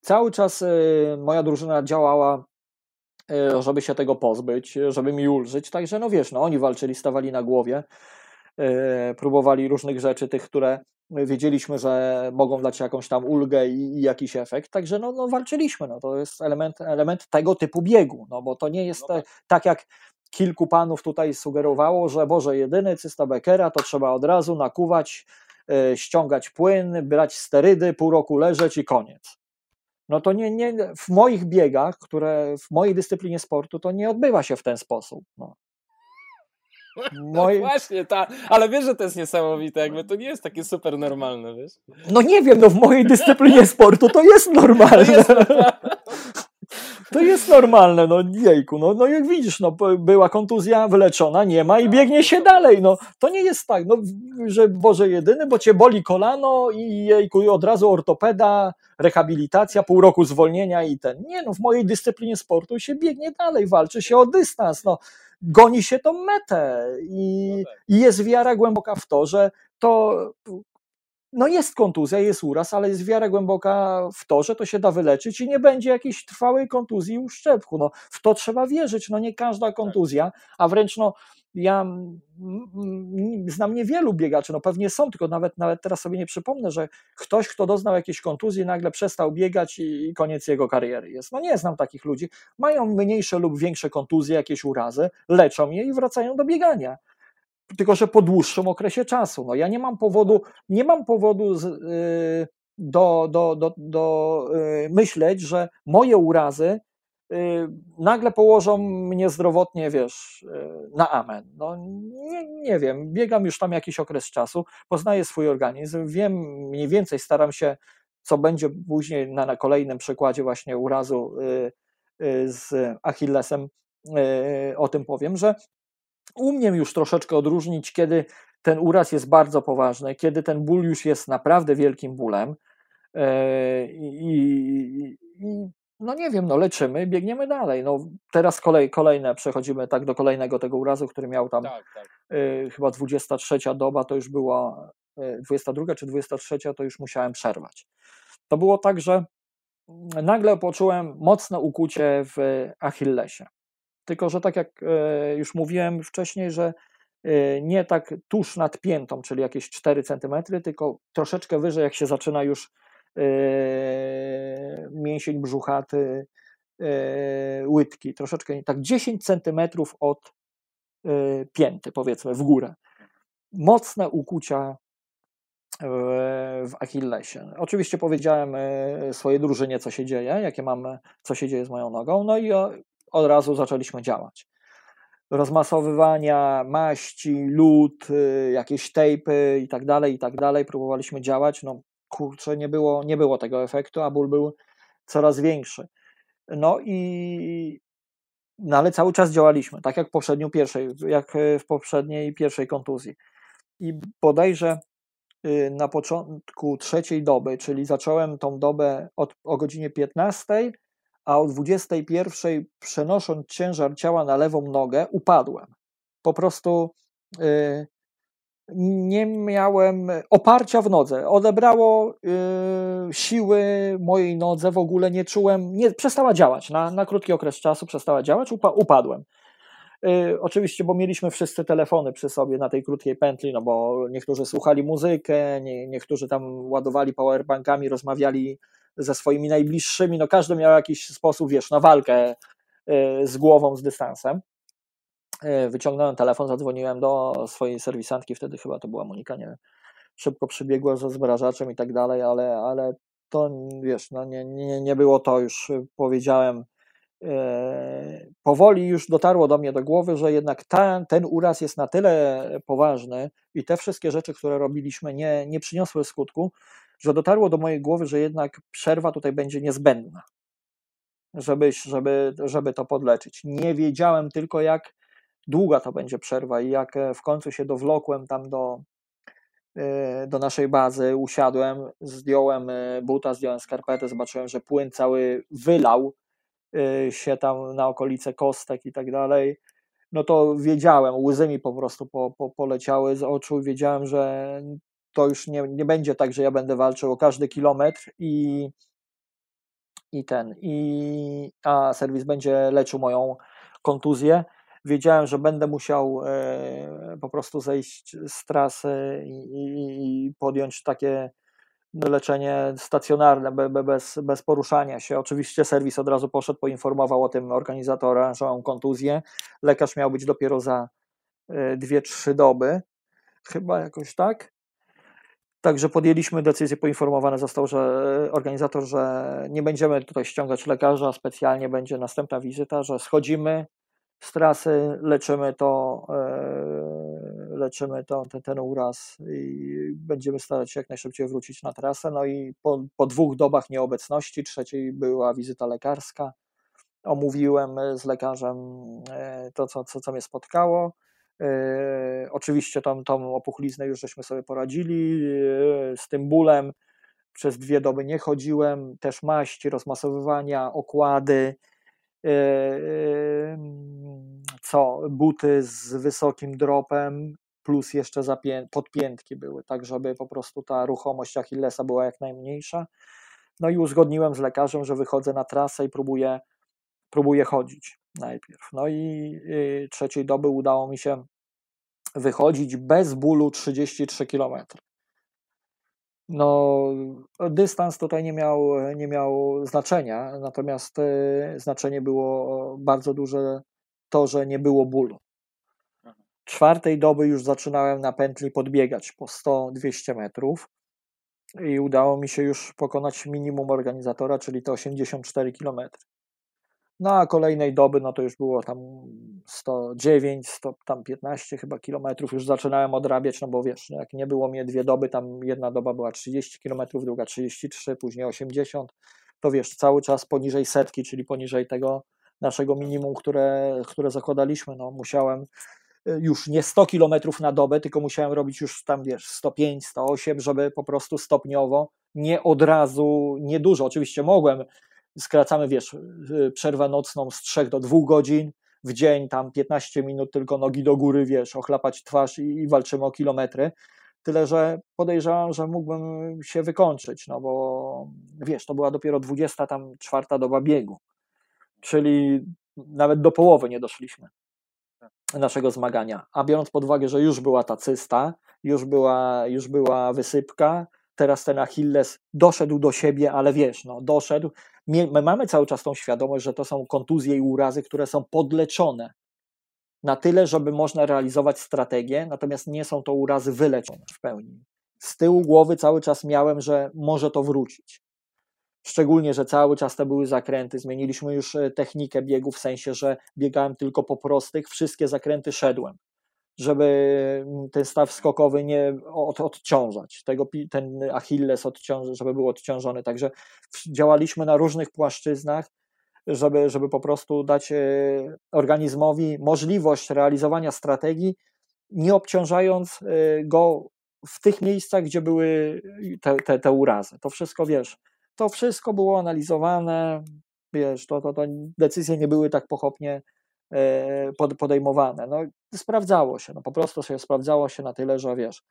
Cały czas yy, moja drużyna działała, yy, żeby się tego pozbyć, żeby mi ulżyć. Także no wiesz, no oni walczyli, stawali na głowie, próbowali różnych rzeczy, tych, które wiedzieliśmy, że mogą dać jakąś tam ulgę i, i jakiś efekt, także no, no, walczyliśmy, no, to jest element, element tego typu biegu, no bo to nie jest no tak. tak jak kilku panów tutaj sugerowało, że Boże, jedyny cysta Beckera to trzeba od razu nakuwać, yy, ściągać płyn, brać sterydy, pół roku leżeć i koniec. No to nie, nie, w moich biegach, które w mojej dyscyplinie sportu, to nie odbywa się w ten sposób. No. No właśnie, ta, ale wiesz, że to jest niesamowite, jakby to nie jest takie super normalne, wiesz? No nie wiem, no w mojej dyscyplinie sportu to jest normalne. To jest normalne. to jest normalne, no jejku, no, no jak widzisz, no była kontuzja wyleczona, nie ma i biegnie się dalej, no to nie jest tak, no, że Boże jedyny, bo cię boli kolano i jejku, od razu ortopeda, rehabilitacja, pół roku zwolnienia i ten, nie no, w mojej dyscyplinie sportu się biegnie dalej, walczy się o dystans, no goni się tą metę i, no tak. i jest wiara głęboka w to, że to no jest kontuzja, jest uraz, ale jest wiara głęboka w to, że to się da wyleczyć i nie będzie jakiejś trwałej kontuzji i uszczepku. No, w to trzeba wierzyć. No nie każda tak. kontuzja, a wręcz no, ja znam niewielu biegaczy, no pewnie są, tylko nawet, nawet teraz sobie nie przypomnę, że ktoś, kto doznał jakiejś kontuzji, nagle przestał biegać i koniec jego kariery jest. No nie znam takich ludzi. Mają mniejsze lub większe kontuzje, jakieś urazy, leczą je i wracają do biegania tylko że po dłuższym okresie czasu. No ja nie mam powodu, nie mam powodu z, y, do, do, do, do y, myśleć, że moje urazy nagle położą mnie zdrowotnie, wiesz, na amen. No nie, nie wiem, biegam już tam jakiś okres czasu, poznaję swój organizm, wiem mniej więcej, staram się, co będzie później na, na kolejnym przykładzie właśnie urazu z Achillesem, o tym powiem, że umiem już troszeczkę odróżnić, kiedy ten uraz jest bardzo poważny, kiedy ten ból już jest naprawdę wielkim bólem. I, i no nie wiem, no leczymy, biegniemy dalej. No teraz kolej, kolejne, przechodzimy tak do kolejnego tego urazu, który miał tam tak, tak. Y, chyba 23 doba, to już była y, 22 czy 23, to już musiałem przerwać. To było tak, że nagle poczułem mocne ukucie w Achillesie. Tylko, że tak jak e, już mówiłem wcześniej, że e, nie tak tuż nad piętą, czyli jakieś 4 cm, tylko troszeczkę wyżej, jak się zaczyna już mięsień brzuchaty, łydki, troszeczkę tak 10 cm od pięty, powiedzmy, w górę. Mocne ukucia w Achillesie. Oczywiście powiedziałem swojej drużynie, co się dzieje, jakie mam, co się dzieje z moją nogą, no i od razu zaczęliśmy działać. Rozmasowywania, maści, lód, jakieś tejpy i tak dalej, i tak dalej. Próbowaliśmy działać. No kurczę, nie było, nie było tego efektu, a ból był coraz większy. No i no ale cały czas działaliśmy, tak jak w poprzedniej pierwszej, jak w poprzedniej pierwszej kontuzji. I bodajże y, na początku trzeciej doby, czyli zacząłem tą dobę od, o godzinie 15 a o 21 przenosząc ciężar ciała na lewą nogę, upadłem. Po prostu y, nie miałem oparcia w nodze. Odebrało y, siły mojej nodze, w ogóle nie czułem, nie, przestała działać. Na, na krótki okres czasu przestała działać, upa, upadłem. Y, oczywiście, bo mieliśmy wszyscy telefony przy sobie na tej krótkiej pętli, no bo niektórzy słuchali muzykę, nie, niektórzy tam ładowali powerbankami, rozmawiali ze swoimi najbliższymi, no każdy miał jakiś sposób, wiesz, na walkę y, z głową, z dystansem. Y, wyciągnąłem telefon, zadzwoniłem do swojej serwisantki, wtedy chyba to była Monika, nie szybko przybiegła ze zmrażaczem i tak dalej, ale, ale to wiesz, no nie, nie, nie było to już, powiedziałem, e, powoli już dotarło do mnie do głowy, że jednak ten, ten uraz jest na tyle poważny i te wszystkie rzeczy, które robiliśmy, nie, nie przyniosły skutku, że dotarło do mojej głowy, że jednak przerwa tutaj będzie niezbędna, żeby, żeby, żeby to podleczyć. Nie wiedziałem tylko, jak długa to będzie przerwa i jak e, w końcu się dowlokłem tam do, e, do naszej bazy, usiadłem, zdjąłem e, buta, zdjąłem skarpetę, zobaczyłem, że płyn cały wylał się tam na okolice kostek i tak dalej, no to wiedziałem, łzy mi po prostu po, po, poleciały z oczu, wiedziałem, że to już nie, nie będzie tak, że ja będę walczył o każdy kilometr i, i ten, i, a serwis będzie leczył moją kontuzję. Wiedziałem, że będę musiał e, po prostu zejść z trasy i, podjąć takie leczenie stacjonarne, bez, bez poruszania się. Oczywiście serwis od razu poszedł, poinformował o tym organizatora, że mam kontuzję. Lekarz miał być dopiero za 2-3 e, doby, chyba jakoś tak. Także podjęliśmy decyzję, poinformowany został, że e, organizator, że nie będziemy tutaj ściągać lekarza, specjalnie będzie następna wizyta, że schodzimy z trasy, leczymy to, e, leczymy to, ten, ten uraz i będziemy starać się jak najszybciej wrócić na trasę. No i po, po dwóch dobach nieobecności, trzeciej była wizyta lekarska, omówiłem z lekarzem to, co, co, co mnie spotkało. Oczywiście tam, tą opuchliznę już żeśmy sobie poradzili z tym bólem. Przez dwie doby nie chodziłem, też maści, rozmasowywania, okłady, co buty z wysokim dropem, plus jeszcze podpiętki były, tak żeby po prostu ta ruchomość Achillesa była jak najmniejsza. No i uzgodniłem z lekarzem, że wychodzę na trasę i próbuję, próbuję chodzić najpierw. No i y, trzeciej doby udało mi się wychodzić bez bólu 33 km. No, dystans tutaj nie miał, nie miał znaczenia, natomiast y, znaczenie było bardzo duże to, że nie było bólu. Czwartej doby już zaczynałem na pętli podbiegać po 100-200 metrów i udało mi się już pokonać minimum organizatora, czyli to 84 km. No a kolejnej doby, no to już było tam 109, 100, tam 15 chyba kilometrów, już zaczynałem odrabiać, no bo wiesz, jak nie było mnie dwie doby, tam jedna doba była 30 kilometrów, druga 33, później 80, to wiesz, cały czas poniżej setki, czyli poniżej tego naszego minimum, które, które zakładaliśmy, no musiałem y, już nie 100 kilometrów na dobę, tylko musiałem robić już tam, wiesz, 105, 108, żeby po prostu stopniowo, nie od razu, nie dużo, oczywiście mogłem skracamy, wiesz, y, przerwę nocną z 3 do 2 godzin, w dzień tam 15 minut tylko nogi do góry, wiesz, ochlapać twarz i, i walczymy o kilometry. Tyle, że podejrzewam, że mógłbym się wykończyć, no bo wiesz, to była dopiero 20 tam czwarta doba biegu, czyli nawet do połowy nie doszliśmy naszego zmagania. A biorąc pod uwagę, że już była ta cysta, już była, już była wysypka, teraz ten Achilles doszedł do siebie, ale wiesz, no, doszedł. My mamy cały czas tą świadomość, że to są kontuzje i urazy, które są podleczone na tyle, żeby można realizować strategię, natomiast nie są to urazy wyleczone w pełni. Z tyłu głowy cały czas miałem, że może to wrócić. Szczególnie, że cały czas to były zakręty. Zmieniliśmy już e, technikę biegu, w sensie, że biegałem tylko po prostych, wszystkie zakręty szedłem żeby mm, ten staw skokowy nie od, odciążać, tego, ten Achilles odciąż, żeby był odciążony. Także działaliśmy na różnych płaszczyznach, żeby, żeby po prostu dać e, organizmowi możliwość realizowania strategii, nie obciążając e, go w tych miejscach, gdzie były te, te, te urazy. To wszystko wiesz, to wszystko było analizowane, wiesz, to, to, to decyzje nie były tak pochopnie podejmowane. No, sprawdzało się, no, po prostu się sprawdzało się na tyle, że wiesz,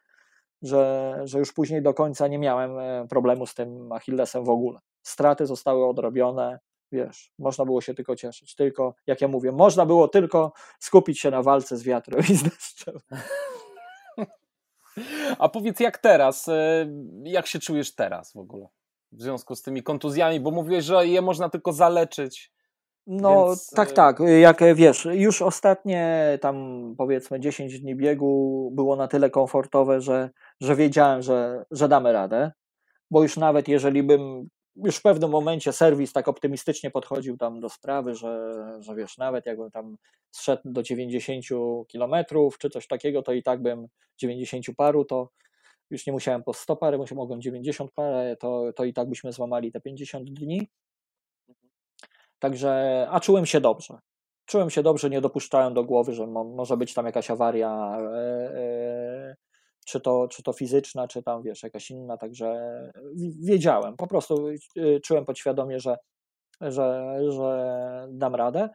że, że już później do końca nie miałem e, problemu z tym Achillesem w ogóle. Straty zostały odrobione, wiesz, można było się tylko cieszyć. Tylko, jak ja mówię, można było tylko skupić się na walce z wiatrem i z deszczem. A powiedz, jak teraz? E, jak się czujesz teraz w ogóle? W związku z tymi kontuzjami, bo mówiłeś, że je można tylko zaleczyć no Więc... tak, y, tak. Jak wiesz, już ostatnie tam powiedzmy 10 dni biegu było na tyle komfortowe, że, że wiedziałem, że, że damy radę. Bo już nawet jeżeli bym już w pewnym momencie serwis tak optymistycznie podchodził tam do sprawy, że, że wiesz, nawet jakbym tam zszedł do 90 kilometrów czy coś takiego, to i tak bym 90 paru, to już nie musiałem po 100 pary, mogłem 90 parę, to, to i tak byśmy złamali te 50 dni. Także, a czułem się dobrze. Czułem się dobrze, nie dopuszczałem do głowy, że mo, może być tam jakaś awaria, e, e, czy, to, czy to fizyczna, czy tam wiesz, jakaś inna, także wiedziałem, po prostu e, czułem podświadomie, że, że, że dam radę.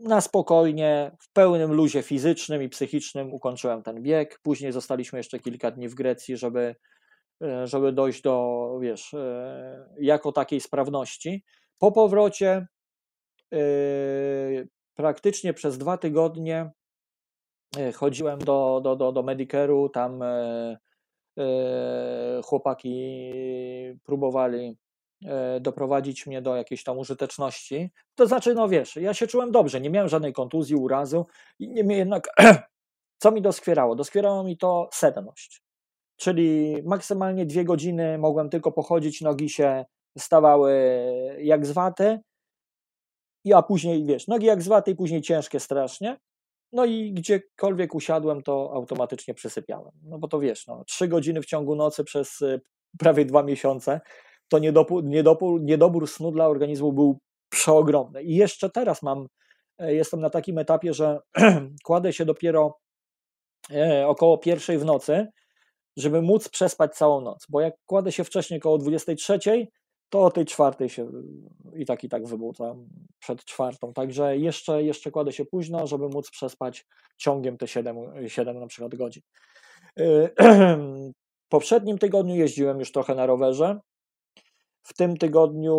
Na spokojnie, w pełnym luzie fizycznym i psychicznym ukończyłem ten bieg. Później zostaliśmy jeszcze kilka dni w Grecji, żeby żeby dojść do, wiesz, e, jako takiej sprawności. Po powrocie e, praktycznie przez dwa tygodnie chodziłem do, do, do, do Medicare'u, tam chłopaki próbowali doprowadzić mnie do jakiejś tam użyteczności. To znaczy, no wiesz, ja się czułem dobrze, nie miałem żadnej kontuzji, urazu niemniej jednak, co mi doskwierało? Doskwierało mi to sedność czyli maksymalnie dwie godziny mogłem tylko pochodzić, nogi się stawały jak zwaty, a później, wiesz, nogi jak zwaty i później ciężkie strasznie, no i gdziekolwiek usiadłem, to automatycznie przysypiałem, no bo to wiesz, no, trzy godziny w ciągu nocy przez y, prawie dwa miesiące, to niedobór snu dla organizmu był przeogromny. I jeszcze teraz mam, e, jestem na takim etapie, że kładę się dopiero e, około pierwszej w nocy, żeby móc przespać całą noc, bo jak kładę się wcześniej około 23, to o tej czwartej się i tak i tak wybudzam przed czwartą, także jeszcze, jeszcze kładę się późno, żeby móc przespać ciągiem te 7, 7 na przykład godzin. W poprzednim tygodniu jeździłem już trochę na rowerze, w tym tygodniu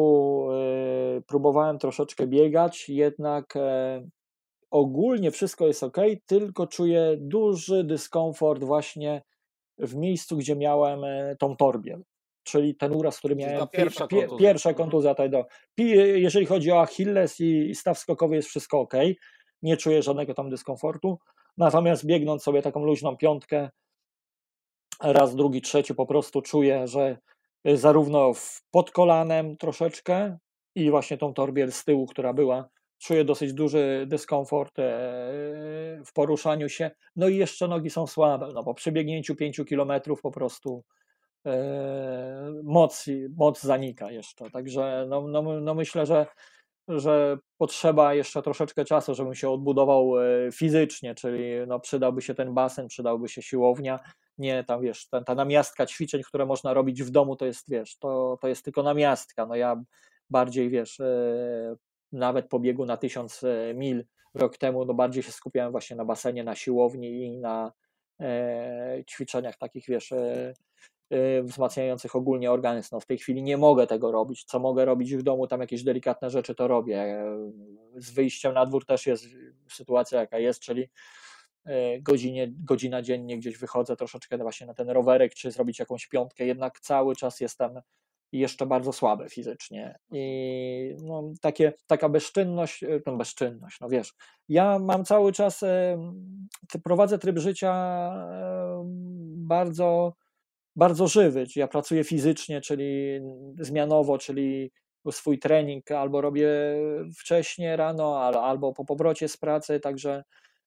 y, próbowałem troszeczkę biegać, jednak e, ogólnie wszystko jest ok, tylko czuję duży dyskomfort właśnie w miejscu, gdzie miałem e, tą torbię. Czyli ten uraz, który miałem. Pierwsza pie, kontuzja. pierwsza kontuzja. Tak. Jeżeli chodzi o Achilles i staw skokowy, jest wszystko ok. Nie czuję żadnego tam dyskomfortu. Natomiast biegnąc sobie taką luźną piątkę, raz, drugi, trzeci, po prostu czuję, że Y, zarówno pod kolanem troszeczkę i właśnie tą torbiel z tyłu, która była. Czuję dosyć duży dyskomfort e, w poruszaniu się. No i jeszcze nogi są słabe, no bo przy biegnięciu 5 kilometrów po prostu e, moc, moc zanika jeszcze. Także no, no, no myślę, że, że potrzeba jeszcze troszeczkę czasu, żebym się odbudował e, fizycznie, czyli no przydałby się ten basen, przydałby się siłownia, nie tam wiesz, ta, ta namiastka ćwiczeń, które można robić w domu, to jest wiesz, to, to jest tylko namiastka. No ja bardziej wiesz, nawet po biegu na tysiąc e, mil rok temu, no bardziej się skupiałem właśnie na basenie, na siłowni i na e, ćwiczeniach takich wiesz, e, e, wzmacniających ogólnie organizm. No w tej chwili nie mogę tego robić. Co mogę robić w domu, tam jakieś delikatne rzeczy to robię. Z wyjściem na dwór też jest sytuacja jaka jest, czyli E, godzinie, godzina dziennie gdzieś wychodzę troszeczkę właśnie na ten rowerek, czy zrobić jakąś piątkę, jednak cały czas jestem jeszcze bardzo słaby fizycznie. I no, takie, taka bezczynność, no bezczynność, no wiesz, ja mam cały czas, prowadzę tryb życia bardzo, bardzo żywy, ja pracuję fizycznie, czyli zmianowo, czyli swój trening albo robię wcześniej rano, albo po powrocie z pracy, także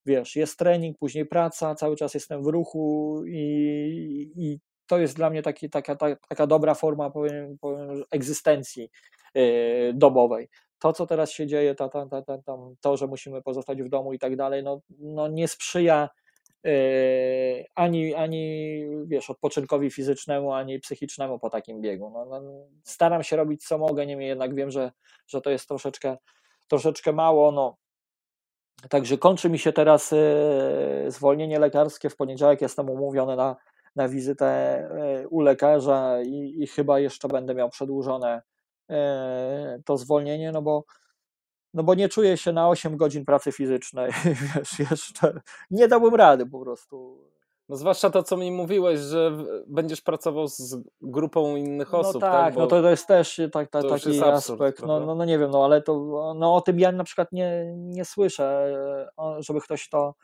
wiesz, jest trening, później praca, cały czas jestem w ruchu i, i to jest dla mnie taki, taka, taka dobra forma powiem, powiem, egzystencji yy, dobowej. To, co teraz się dzieje, ta, ta, ta, ta, to, że musimy pozostać w domu i tak dalej, no, no nie sprzyja yy, ani, ani wiesz, odpoczynkowi fizycznemu, ani psychicznemu po takim biegu. No, no, staram się robić co mogę, niemniej jednak wiem, że, że to jest troszeczkę, troszeczkę mało. No, Także kończy mi się teraz e, zwolnienie lekarskie. W poniedziałek jestem umówiony na, na wizytę e, u lekarza i, i chyba jeszcze będę miał przedłużone e, to zwolnienie, no bo, no bo nie czuję się na 8 godzin pracy fizycznej. Wiesz, jeszcze nie dałbym rady po prostu. No zwłaszcza to, co mi mówiłeś, że będziesz pracował z grupą innych no osób. Tak, tak, no to, to jest też tak, tak, taki absurd, aspekt. No, no, no nie wiem, no ale to no, o tym ja na przykład nie, nie słyszę, żeby ktoś to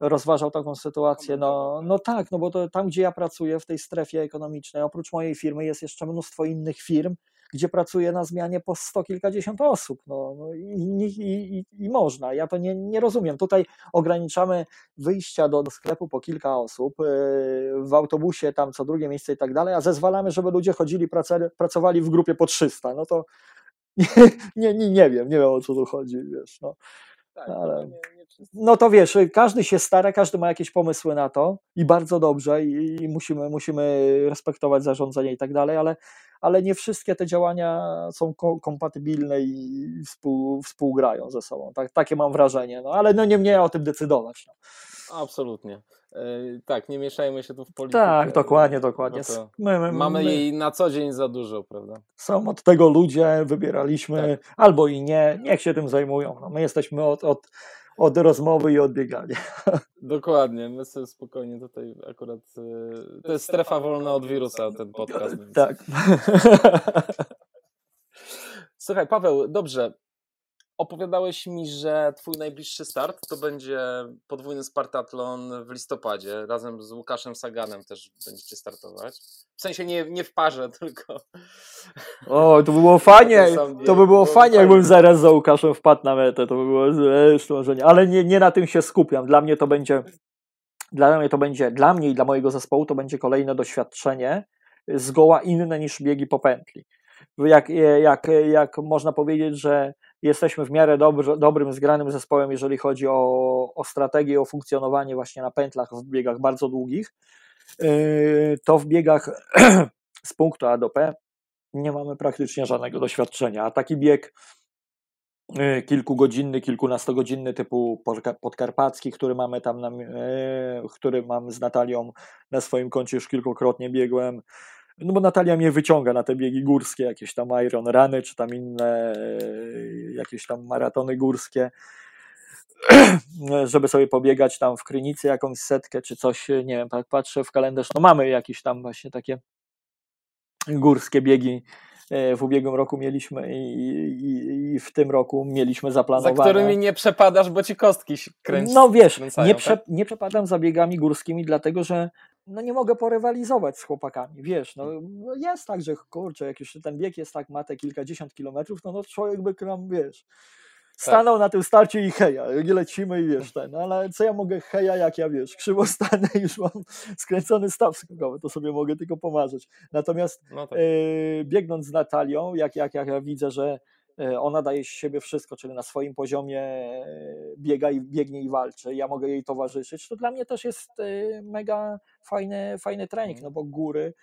rozważał taką sytuację. No, no tak, no bo to tam, gdzie ja pracuję, w tej strefie ekonomicznej, oprócz mojej firmy jest jeszcze mnóstwo innych firm, gdzie pracuje na zmianie po sto kilkadziesiąt osób. No, no i, i, i, i, można. Ja to nie, nie rozumiem. Tutaj ograniczamy wyjścia do, do sklepu po kilka osób, yy, w autobusie tam co drugie miejsce i tak dalej, a zezwalamy, żeby ludzie chodzili, pracowali w grupie po 300. No to nie, nie, nie, nie wiem, nie wiem o co tu chodzi, wiesz. No. Tak, ale... No to wiesz, każdy się stara, każdy ma jakieś pomysły na to i bardzo dobrze i, i musimy, musimy respektować zarządzanie i tak dalej, ale, ale nie wszystkie te działania są ko kompatybilne i współ, współgrają ze sobą. Tak, takie mam wrażenie, no ale no nie mnie o tym decydować. No. Absolutnie. Yy, tak, nie mieszajmy się tu w politykę. Tak, dokładnie, dokładnie. My, my, mamy my, jej na co dzień za dużo, prawda? Są od tego ludzie, wybieraliśmy, tak. albo i nie, niech się tym zajmują. No, my jesteśmy od, od, od rozmowy i od biegania. Dokładnie, my sobie spokojnie tutaj akurat, yy, to jest strefa wolna od wirusa ten podcast. Tak. Słuchaj, Paweł, dobrze, opowiadałeś mi, że twój najbliższy start to będzie podwójny Spartatlon w listopadzie. Razem z Łukaszem Saganem też będziecie startować. W sensie nie, nie w parze, tylko. O, to by było fajnie. To by było fajnie, jakbym zaraz za Łukaszem wpadł na metę. To by było zresztą, ale nie, nie na tym się skupiam. Dla mnie to będzie. Dla mnie to będzie, dla mnie i dla mojego zespołu to będzie kolejne doświadczenie zgoła inne niż biegi po pętli. jak, jak, jak można powiedzieć, że jesteśmy w miarę dobry, dobrym, zgranym zespołem, jeżeli chodzi o, o strategię, o funkcjonowanie właśnie na pętlach w biegach bardzo długich, yy, to w biegach z punktu A do P nie mamy praktycznie żadnego doświadczenia. A taki bieg yy, kilkugodzinny, kilkunastogodzinny typu podkarpacki, który mamy tam, na, yy, który mam z Natalią na swoim koncie już kilkukrotnie biegłem, no bo Natalia mnie wyciąga na te biegi górskie, jakieś tam Iron Rany, czy tam inne jakieś tam maratony górskie, żeby sobie pobiegać tam w Krynicy jakąś setkę, czy coś, nie wiem, tak patrzę w kalendarz, no mamy jakieś tam właśnie takie górskie biegi e, w ubiegłym roku mieliśmy i, i, i, w tym roku mieliśmy zaplanowane. Za którymi nie przepadasz, bo ci kostki kręci. No wiesz, nie, prze, tak? nie przepadam za biegami górskimi, dlatego że no nie mogę porywalizować z chłopakami, wiesz, no, no jest tak, że kurczę, jak już ten bieg jest tak, ma te kilkadziesiąt kilometrów, no, no człowiek by tam, wiesz, tak. stanął tak. na tym starcie i heja, lecimy i wiesz, ten, ale co ja mogę heja, jak ja, wiesz, krzywo stanę już mam skręcony staw skokowy, to sobie mogę tylko pomarzyć. Natomiast no tak. e, biegnąc z Natalią, jak, jak, jak ja widzę, że ona daje z siebie wszystko, czyli na swoim poziomie e, biega i biegnie i walczy. Ja mogę jej towarzyszyć. To dla mnie też jest e, mega fajny, fajny trening, mhm. no bo góry,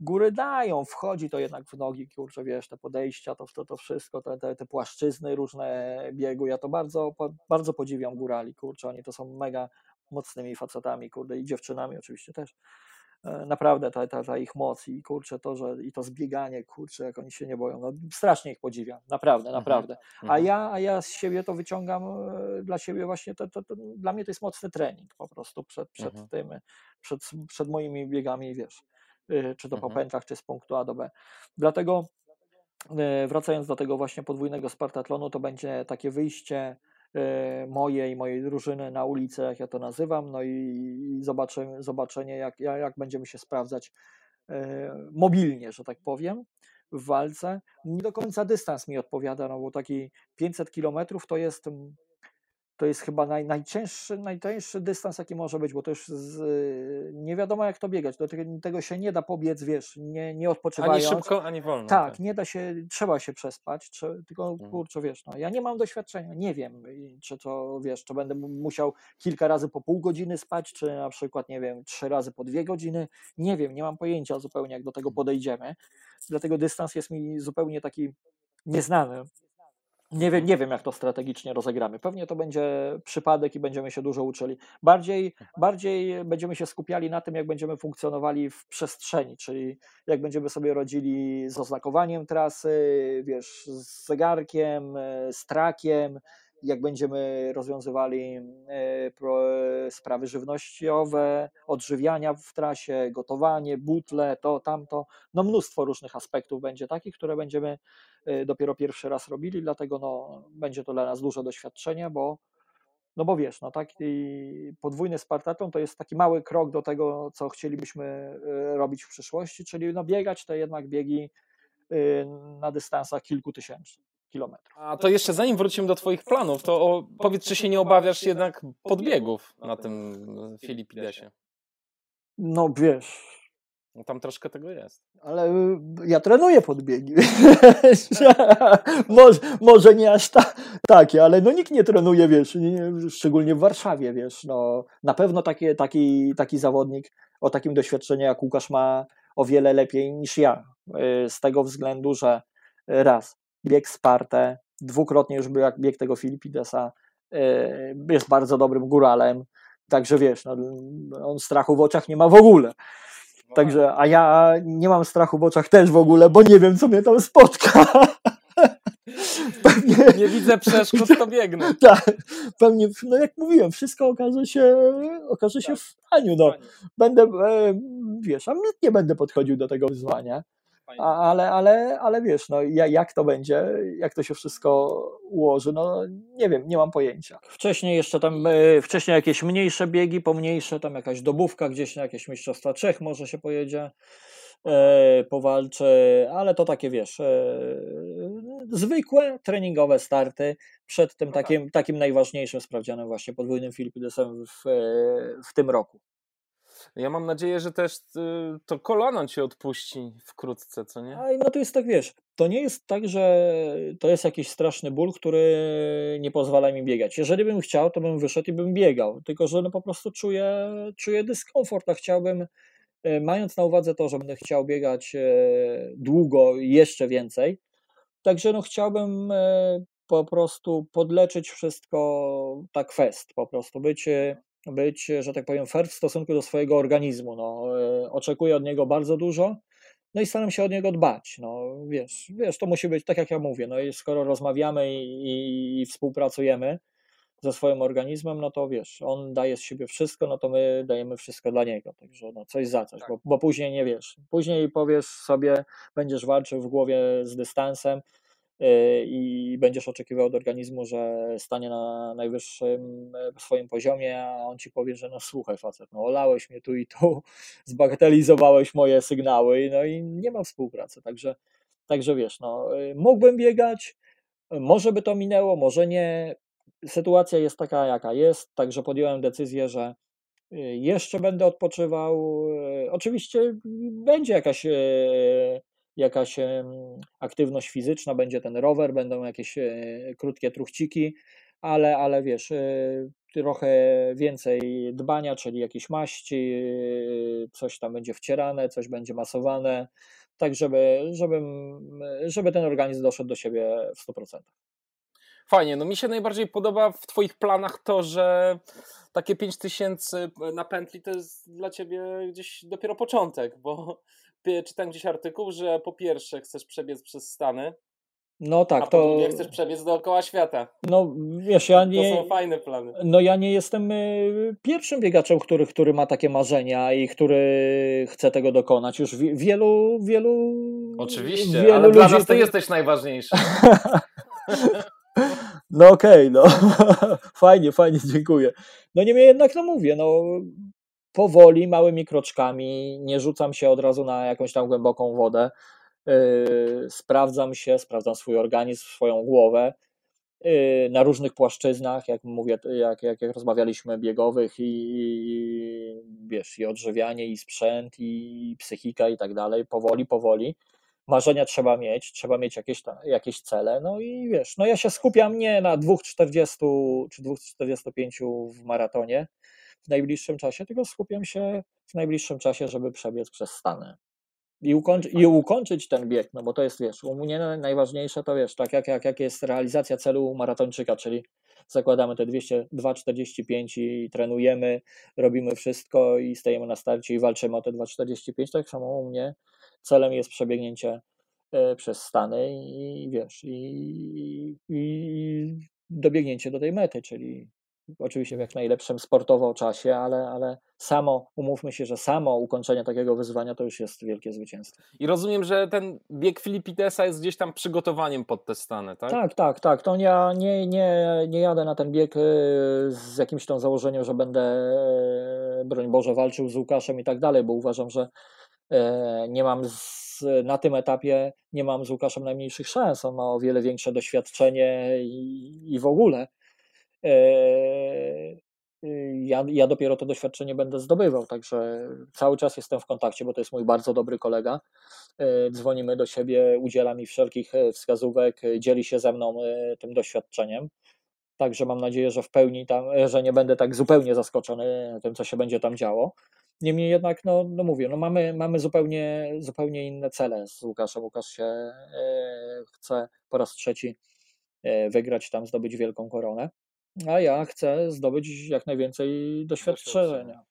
góry dają, wchodzi to jednak w nogi, kurczę, wiesz, te podejścia, to, to, to wszystko, te, te, te płaszczyzny różne biegu, ja to bardzo, bardzo podziwiam górali, kurczę, oni to są mega mocnymi facetami, kurde, i dziewczynami oczywiście też. E, naprawdę ta, ta, ta ich moc i kurczę to, że i to zbieganie, kurczę, jak oni się nie boją, no strasznie ich podziwiam, naprawdę, mhm. naprawdę. A mhm. ja, a ja z siebie to wyciągam e, dla siebie właśnie, to, to, to dla mnie to jest mocny trening po prostu przed, przed mhm. tym, przed, przed moimi biegami, wiesz, e, czy to po pętlach, czy z punktu A do B. Dlatego wracając do tego właśnie podwójnego Spartatlonu, to będzie takie wyjście E, moje i mojej drużyny na ulicę, jak ja to nazywam, no i, zobaczenie, zobaczenie jak, jak będziemy się sprawdzać e, mobilnie, że tak powiem, w walce. Nie do końca dystans mi odpowiada, no bo taki 500 kilometrów to jest to jest chyba naj, najcięższy, najtańszy dystans, jaki może być, bo to już z, nie wiadomo jak to biegać. Do tego, się nie da pobiec, wiesz, nie, nie odpoczywając. Ani szybko, ani wolno. Tak, tak. nie da się, trzeba się przespać, czy, tylko mhm. kurczę, wiesz, no, ja nie mam doświadczenia, nie wiem, czy to, wiesz, czy będę musiał kilka razy po pół godziny spać, czy na przykład, nie wiem, trzy razy po dwie godziny, nie wiem, nie mam pojęcia zupełnie, jak do tego mhm. podejdziemy, dlatego dystans jest mi zupełnie taki nieznany. Nie wiem, nie wiem, jak to strategicznie rozegramy. Pewnie to będzie przypadek i będziemy się dużo uczyli. Bardziej, mhm. bardziej będziemy się skupiali na tym, jak będziemy funkcjonowali w przestrzeni, czyli jak będziemy sobie rodzili z oznakowaniem trasy, wiesz, z zegarkiem, z trakiem, jak będziemy rozwiązywali e, sprawy żywnościowe, odżywiania w trasie, gotowanie, butle, to, tamto. No mnóstwo różnych aspektów będzie takich, które będziemy e, dopiero pierwszy raz robili, dlatego no, będzie to dla nas duże doświadczenie, bo no bo wiesz, no taki podwójny Spartaton to jest taki mały krok do tego, co chcielibyśmy e, robić w przyszłości, czyli no biegać te jednak biegi na dystansach kilku tysięcy kilometrów. A to jeszcze zanim wrócimy do Twoich planów, to o, powiedz, czy się nie obawiasz jednak podbiegów na tym Filipidesie? No wiesz. No tam troszkę tego jest. Ale y, ja trenuję podbiegi. może, może nie aż ta, takie, ale no nikt nie trenuje, wiesz, nie, szczególnie w Warszawie, wiesz. No, na pewno taki, taki, taki zawodnik o takim doświadczeniu jak Łukasz ma o wiele lepiej niż ja. Y, z tego względu, że raz, bieg Spartę, dwukrotnie już był jak bieg tego Filipidesa, e, jest bardzo dobrym góralem, także wiesz, no, on strachu w oczach nie ma w ogóle. Także, a ja nie mam strachu w oczach też w ogóle, bo nie wiem, co mnie tam spotka. Pewnie... Nie widzę przeszkód, to biegnę. tak, pewnie, no jak mówiłem, wszystko okaże się, okaże się tak. w paniu. No. Będę, e, wiesz, a nie będę podchodził do tego wyzwania ale, ale, ale wiesz, no, jak to będzie, jak to się wszystko ułoży, no nie wiem, nie mam pojęcia. Wcześniej jeszcze tam, e, wcześniej jakieś mniejsze biegi, pomniejsze, tam jakaś dobówka gdzieś na jakieś Mistrzostwa Czech może się pojedzie, e, powalczy, ale to takie wiesz, e, zwykłe treningowe starty przed tym no takim, tak. takim najważniejszym sprawdzianem właśnie podwójnym Filipidesem w, w tym roku. Ja mam nadzieję, że też y, to kolano cię odpuści wkrótce, co nie? No to jest tak, wiesz, to nie jest tak, że to jest jakiś straszny ból, który nie pozwala mi biegać. Jeżeli bym chciał, to bym wyszedł i bym biegał, tylko że no po prostu czuję, czuję dyskomfort, a chciałbym, e, mając na uwadze to, że będę chciał biegać e, długo i jeszcze więcej, także no chciałbym e, po prostu podleczyć wszystko tak fest, po prostu być, być, że tak powiem, fair w stosunku do swojego organizmu. No, oczekuję od niego bardzo dużo, no i staram się od niego dbać. No, wiesz, wiesz, to musi być tak, jak ja mówię. No skoro rozmawiamy i, i współpracujemy ze swoim organizmem, no to wiesz, on daje z siebie wszystko, no to my dajemy wszystko dla niego. Także no, coś za coś, tak. bo, bo później nie wiesz. Później powiesz sobie, będziesz walczył w głowie z dystansem, i będziesz oczekiwał od organizmu, że stanie na najwyższym e, swoim poziomie, a on ci powie, że no słuchaj facet, no olałeś mnie tu i tu, zbagatelizowałeś moje sygnały, no i nie ma współpracy, także, także wiesz, no y, mógłbym biegać, może by to minęło, może nie, sytuacja jest taka jaka jest, także podjąłem decyzję, że y, jeszcze będę odpoczywał. Oczywiście będzie jakaś jakaś aktywność fizyczna, będzie ten rower, będą jakieś e, krótkie truchciki, ale, ale wiesz, e, trochę więcej dbania, czyli jakieś maści, e, coś tam będzie wcierane, coś będzie masowane, tak żeby, żeby, żeby ten organizm doszedł do siebie w 100%. Fajnie, no mi się najbardziej podoba w Twoich planach to, że takie 5000 na pętli to jest dla Ciebie gdzieś dopiero początek, bo czytam gdzieś artykuł, że po pierwsze chcesz przebiec przez Stany, no tak, a po to. drugie chcesz przebiec dookoła świata. No wiesz, ja nie. To są fajne plany. No ja nie jestem y, pierwszym biegaczem, który, który ma takie marzenia i który chce tego dokonać. Już wielu, wielu. Oczywiście, wielu ale dla nas ty jesteś najważniejszy. no okej, okay, no. fajnie, fajnie, dziękuję. No niemniej jednak, no mówię, no powoli, małymi kroczkami, nie rzucam się od razu na jakąś tam głęboką wodę. Yy, sprawdzam się, sprawdzam swój organizm, swoją głowę yy, na różnych płaszczyznach, jak mówię, jak, jak, jak rozmawialiśmy, biegowych i, i wiesz, i odżywianie, i sprzęt, i psychika i tak dalej, powoli, powoli. Marzenia trzeba mieć, trzeba mieć jakieś, jakieś cele, no i wiesz, no ja się skupiam nie na 2,40 czy 2,45 w maratonie, w najbliższym czasie, tylko skupiam się w najbliższym czasie, żeby przebiec przez Stany. I, ukończy, I ukończyć ten bieg, no bo to jest, wiesz, u mnie najważniejsze to, wiesz, tak jak, jak, jak jest realizacja celu maratończyka, czyli zakładamy te 245 i trenujemy, robimy wszystko i stajemy na starcie i walczymy o te 245, tak samo u mnie celem jest przebiegnięcie e, przez Stany i wiesz, i, i dobiegnięcie do tej mety, czyli oczywiście w jak najlepszym sportowo czasie, ale, ale samo, umówmy się, że samo ukończenie takiego wyzwania to już jest wielkie zwycięstwo. I rozumiem, że ten bieg Filipidesa jest gdzieś tam przygotowaniem pod te Stany, tak? Tak, tak, tak. To ja nie, nie, nie jadę na ten bieg y, z jakimś tam założeniem, że będę, y, broń Boże, walczył z Łukaszem i tak dalej, bo uważam, że y, nie mam z, na tym etapie nie mam z Łukaszem najmniejszych szans. On ma o wiele większe doświadczenie i, i w ogóle. Eee, ja, ja dopiero to doświadczenie będę zdobywał, także cały czas jestem w kontakcie, bo to jest mój bardzo dobry kolega. Eee, dzwonimy do siebie, udziela mi wszelkich e, wskazówek, dzieli się ze mną e, tym doświadczeniem. Także mam nadzieję, że w pełni tam, e, że nie będę tak zupełnie zaskoczony tym, co się będzie tam działo. Niemniej jednak, no, no mówię, no mamy, mamy zupełnie, zupełnie inne cele z Łukaszem. Łukasz się e, chce po raz trzeci wygrać tam, zdobyć wielką koronę a ja chcę zdobyć jak najwięcej doświadczenia.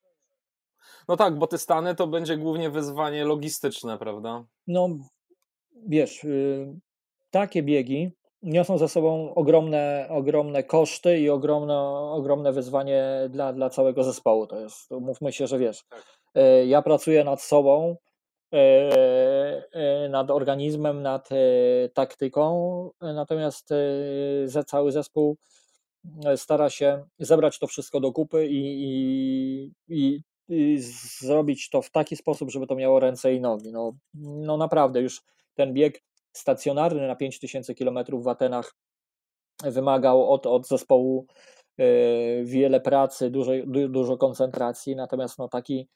No tak, bo te Stany to będzie głównie wyzwanie logistyczne, prawda? No, wiesz, y, takie biegi niosą za sobą ogromne, ogromne koszty i ogromne, ogromne wyzwanie dla, dla całego zespołu. To jest, mówmy się, że wiesz, tak. Y, ja pracuję nad sobą, y, nad organizmem, nad taktyką, natomiast cały zespół stara się zebrać to wszystko do kupy i, i, i, i, zrobić to w taki sposób, żeby to miało ręce i nogi. No, no naprawdę, już ten bieg stacjonarny na 5000 km w Atenach wymagał od, od zespołu e, wiele pracy, dużo, dużo koncentracji, natomiast no taki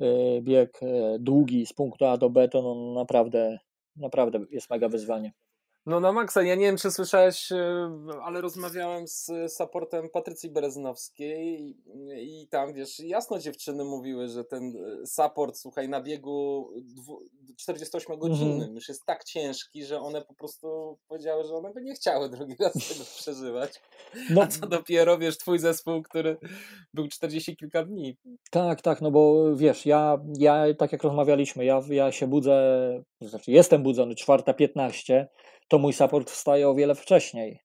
e, bieg e, długi z punktu A do B to no naprawdę naprawdę jest mega wyzwanie. No na maksa, ja nie wiem czy słyszałeś, e, ale rozmawiałem z supportem Patrycji Bereznowskiej i, i tam wiesz, jasno dziewczyny mówiły, że ten e, support, słuchaj, na biegu 48 godzinnym mm. już jest tak ciężki, że one po prostu powiedziały, że one by nie chciały drugi raz tego przeżywać. No. A co dopiero, wiesz, twój zespół, który był 40 kilka dni. Tak, tak, no bo wiesz, ja, ja tak jak rozmawialiśmy, ja, ja się budzę, znaczy jestem budzony 4.15, to mój support wstaje o wiele wcześniej.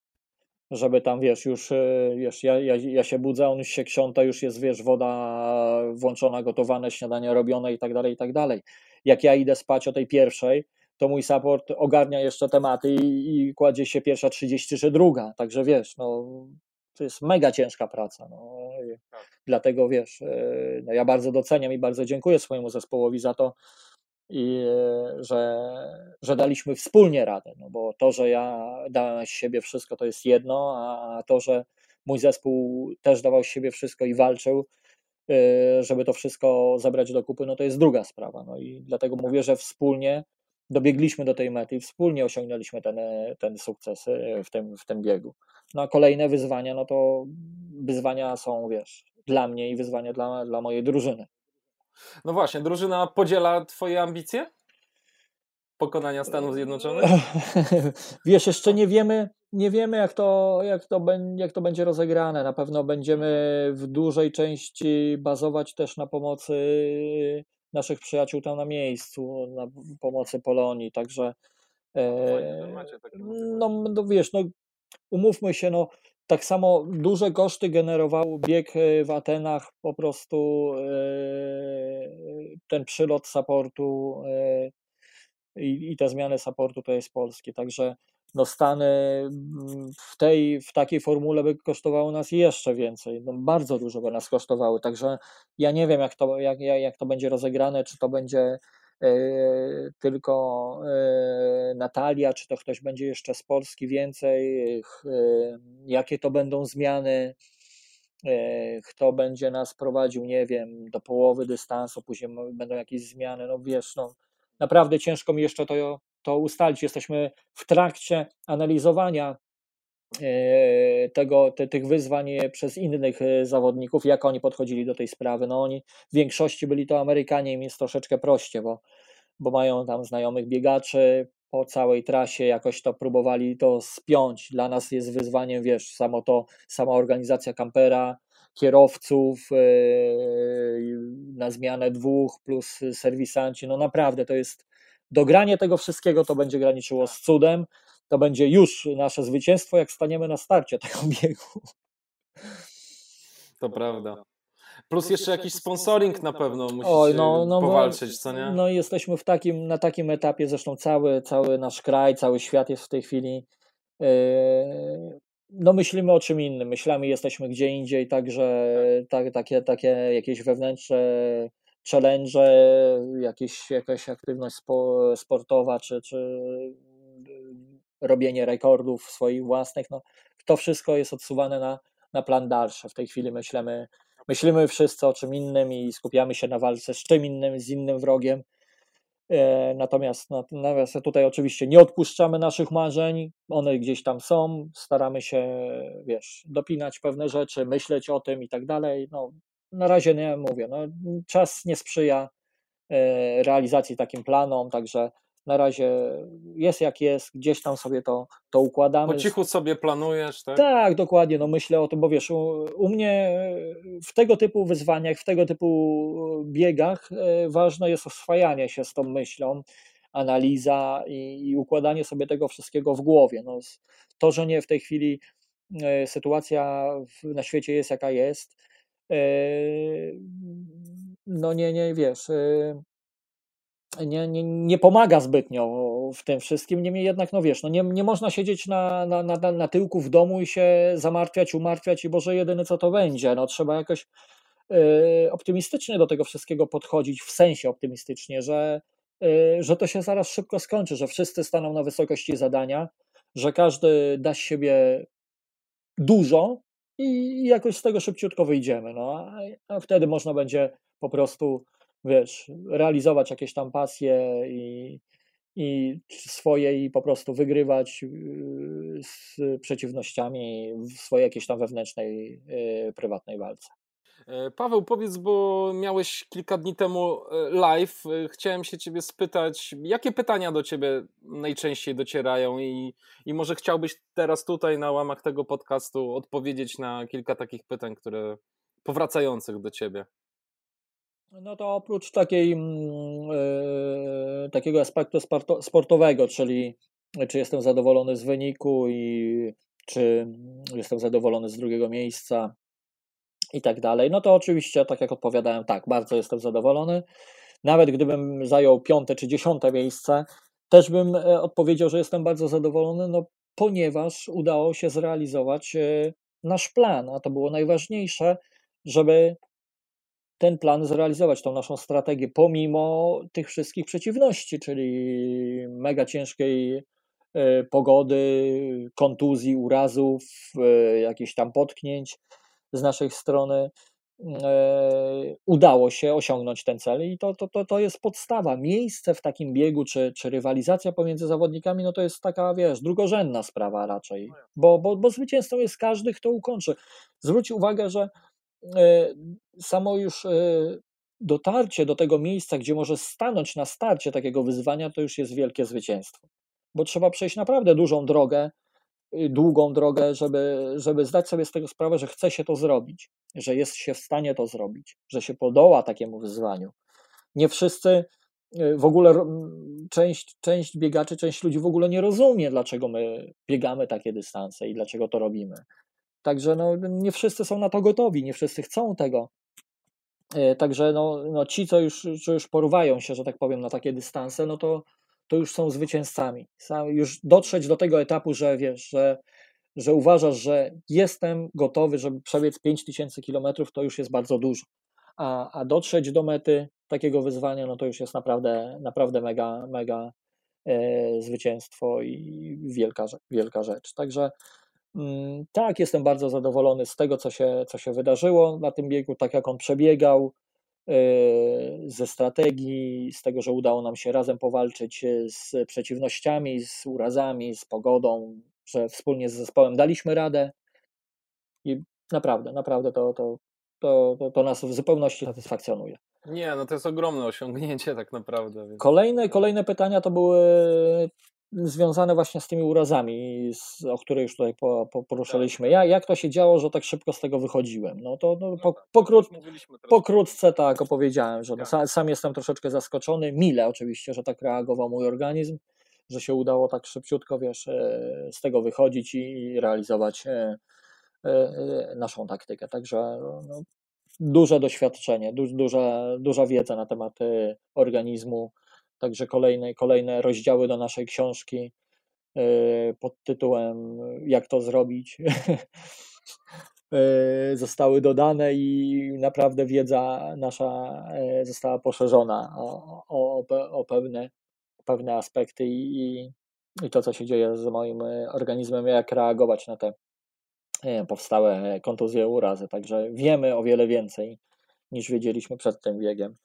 Żeby tam, wiesz, już, e, wiesz, ja, ja, ja się budzę, on już się ksiąta, już jest, wiesz, woda włączona, gotowane, śniadanie robione i tak dalej, i tak dalej. Jak ja idę spać o tej pierwszej, to mój support ogarnia jeszcze tematy i, i kładzie się pierwsza 30 czy druga. Także wiesz, no, to jest mega ciężka praca. No. Tak. Dlatego wiesz, e, no ja bardzo doceniam i bardzo dziękuję swojemu zespołowi za to, i że, że daliśmy wspólnie radę, no bo to, że ja dałem z siebie wszystko, to jest jedno, a to, że mój zespół też dawał z siebie wszystko i walczył, y, żeby to wszystko zabrać do kupy, no to jest druga sprawa. No i dlatego mówię, że wspólnie dobiegliśmy do tej mety i wspólnie osiągnęliśmy ten, ten sukces y, w tym, w tym biegu. No a kolejne wyzwania, no to wyzwania są, wiesz, dla mnie i wyzwania dla, dla mojej drużyny. No właśnie, drużyna podziela Twoje ambicje? Pokonania Stanów Zjednoczonych? Wiesz, jeszcze nie wiemy, nie wiemy jak, to, jak, to, jak to będzie rozegrane. Na pewno będziemy w dużej części bazować też na pomocy naszych przyjaciół tam na miejscu, na pomocy Polonii, także e, no, no wiesz, no umówmy się, no tak samo duże koszty generował bieg e, w Atenach, po prostu e, ten przylot supportu e, i, i te zmiany supportu to jest polskie. Także no Stany mm, w tej, w takiej formule by kosztowało nas jeszcze więcej, no bardzo dużo by nas kosztowały, także ja nie wiem jak to, jak, jak to będzie rozegrane, czy to będzie tylko e, Natalia, czy to ktoś będzie jeszcze z Polski więcej, e, jakie to będą zmiany, kto będzie nas prowadził, nie wiem, do połowy dystansu, później będą jakieś zmiany, no wiesz, no naprawdę ciężko mi jeszcze to, to ustalić. Jesteśmy w trakcie analizowania tego, te, tych wyzwań przez innych zawodników, jak oni podchodzili do tej sprawy. No oni w większości byli to Amerykanie, im jest troszeczkę prościej, bo bo mają tam znajomych biegaczy po całej trasie, jakoś to próbowali to spiąć. Dla nas jest wyzwaniem, wiesz, samo to, sama organizacja kampera, kierowców yy, na zmianę dwóch plus serwisanci. No naprawdę to jest dogranie tego wszystkiego to będzie graniczyło z cudem. To będzie już nasze zwycięstwo, jak staniemy na starcie tego biegu. To prawda. Plus jeszcze jakiś sponsoring na pewno musi Oj, no, no, powalczyć, co nie? No i jesteśmy w takim, na takim etapie, zresztą cały, cały nasz kraj, cały świat jest w tej chwili yy, no myślimy o czym innym, myślami jesteśmy gdzie indziej, także tak, takie, takie jakieś wewnętrzne challenge, jakieś, jakaś aktywność spo, sportowa, czy, czy robienie rekordów swoich własnych, no, to wszystko jest odsuwane na, na plan dalszy. W tej chwili myślimy myślimy wszyscy o czym innym i skupiamy się na walce z czym innym, z innym wrogiem. E, natomiast, natomiast tutaj oczywiście nie odpuszczamy naszych marzeń, one gdzieś tam są, staramy się, wiesz, dopinać pewne rzeczy, myśleć o tym i tak dalej. No, na razie nie mówię, no, czas nie sprzyja e, realizacji takim planom, także na razie jest jak jest, gdzieś tam sobie to, to układamy. Po cichu sobie planujesz, tak? Tak, dokładnie, no myślę o tym, bo wiesz, u, u mnie w tego typu wyzwaniach, w tego typu biegach e, ważne jest oswajanie się z tą myślą, analiza i, i układanie sobie tego wszystkiego w głowie. No, to, że nie w tej chwili e, sytuacja na świecie jest jaka jest, e, no nie, nie, wiesz nie, nie, nie pomaga zbytnio w tym wszystkim. Niemniej jednak, no wiesz, no nie, nie można siedzieć na, na, na, na tyłku w domu i się zamartwiać, umartwiać i Boże, jedyne co to będzie. No trzeba jakoś y, optymistycznie do tego wszystkiego podchodzić, w sensie optymistycznie, że, y, że to się zaraz szybko skończy, że wszyscy staną na wysokości zadania, że każdy da z siebie dużo i jakoś z tego szybciutko wyjdziemy. No, a, a wtedy można będzie po prostu wiesz, realizować jakieś tam pasje i, i swoje i po prostu wygrywać yy, z przeciwnościami w swojej jakiejś tam wewnętrznej, yy, prywatnej walce. E, Paweł, powiedz, bo miałeś kilka dni temu e, live. E, chciałem się Ciebie spytać, jakie pytania do Ciebie najczęściej docierają, i, i może chciałbyś teraz tutaj na łamach tego podcastu odpowiedzieć na kilka takich pytań, które powracających do Ciebie. No to oprócz takiej, yy, takiego aspektu sportowego, czyli czy jestem zadowolony z wyniku i czy jestem zadowolony z drugiego miejsca i tak dalej, no to oczywiście, tak jak odpowiadałem, tak, bardzo jestem zadowolony. Nawet gdybym zajął piąte czy dziesiąte miejsce, też bym e, odpowiedział, że jestem bardzo zadowolony, no ponieważ udało się zrealizować e, nasz plan, a to było najważniejsze, żeby ten plan zrealizować, tą naszą strategię, pomimo tych wszystkich przeciwności, czyli mega ciężkiej e, pogody, kontuzji, urazów, e, jakichś tam potknięć z naszej strony. E, udało się osiągnąć ten cel i to, to, to, to jest podstawa. Miejsce w takim biegu, czy, czy rywalizacja pomiędzy zawodnikami, no to jest taka, wiesz, drugorzędna sprawa raczej, no bo, bo, bo zwycięzcą jest każdy, kto ukończy. Zwróć uwagę, że samo już e, dotarcie do tego miejsca, gdzie może stanąć na starcie takiego wyzwania, to już jest wielkie zwycięstwo. Bo trzeba przejść naprawdę dużą drogę, y, długą drogę, żeby, żeby zdać sobie z tego sprawę, że chce się to zrobić, że jest się w stanie to zrobić, że się podoła takiemu wyzwaniu. Nie wszyscy, y, w ogóle część, część biegaczy, część ludzi w ogóle nie rozumie, dlaczego my biegamy takie dystanse i dlaczego to robimy. Także no, nie wszyscy są na to gotowi, nie wszyscy chcą tego. E, także no, no ci, co już, co już porywają się, że tak powiem, na takie dystanse, no to, to już są zwycięzcami. Już dotrzeć do tego etapu, że wiesz, że, że uważasz, że jestem gotowy, żeby przebiec 5000 kilometrów, to już jest bardzo dużo. A, a dotrzeć do mety takiego wyzwania, no to już jest naprawdę, naprawdę mega, mega e, zwycięstwo i wielka, wielka rzecz. Także tak, jestem bardzo zadowolony z tego, co się, co się wydarzyło na tym biegu, tak jak on przebiegał, e, ze strategii, z tego, że udało nam się razem powalczyć e, z przeciwnościami, z urazami, z pogodą, że wspólnie z zespołem daliśmy radę i naprawdę, naprawdę to, to, to, to, to nas w zupełności satysfakcjonuje. Nie, no to jest ogromne osiągnięcie tak naprawdę. Więc... Kolejne, kolejne pytania to były związane właśnie z tymi urazami, z, o których już tutaj po, po poruszaliśmy. Ja, jak to się działo, że tak szybko z tego wychodziłem? No to no, no po, tak, pokrót, pokrótce tak opowiedziałem, że no, sam, sam, jestem troszeczkę zaskoczony, mile oczywiście, że tak reagował mój organizm, że się udało tak szybciutko, wiesz, e, z tego wychodzić i realizować e, e, naszą taktykę. Także no, duże doświadczenie, du, duża, duża wiedza na temat organizmu, Także kolejne, kolejne rozdziały do naszej książki e, pod tytułem Jak to zrobić e, zostały dodane i naprawdę wiedza nasza e, została poszerzona o, o, o pewne, pewne aspekty i, i to, co się dzieje z moim organizmem, jak reagować na te powstałe kontuzje, urazy. Także wiemy o wiele więcej niż wiedzieliśmy przed tym biegiem.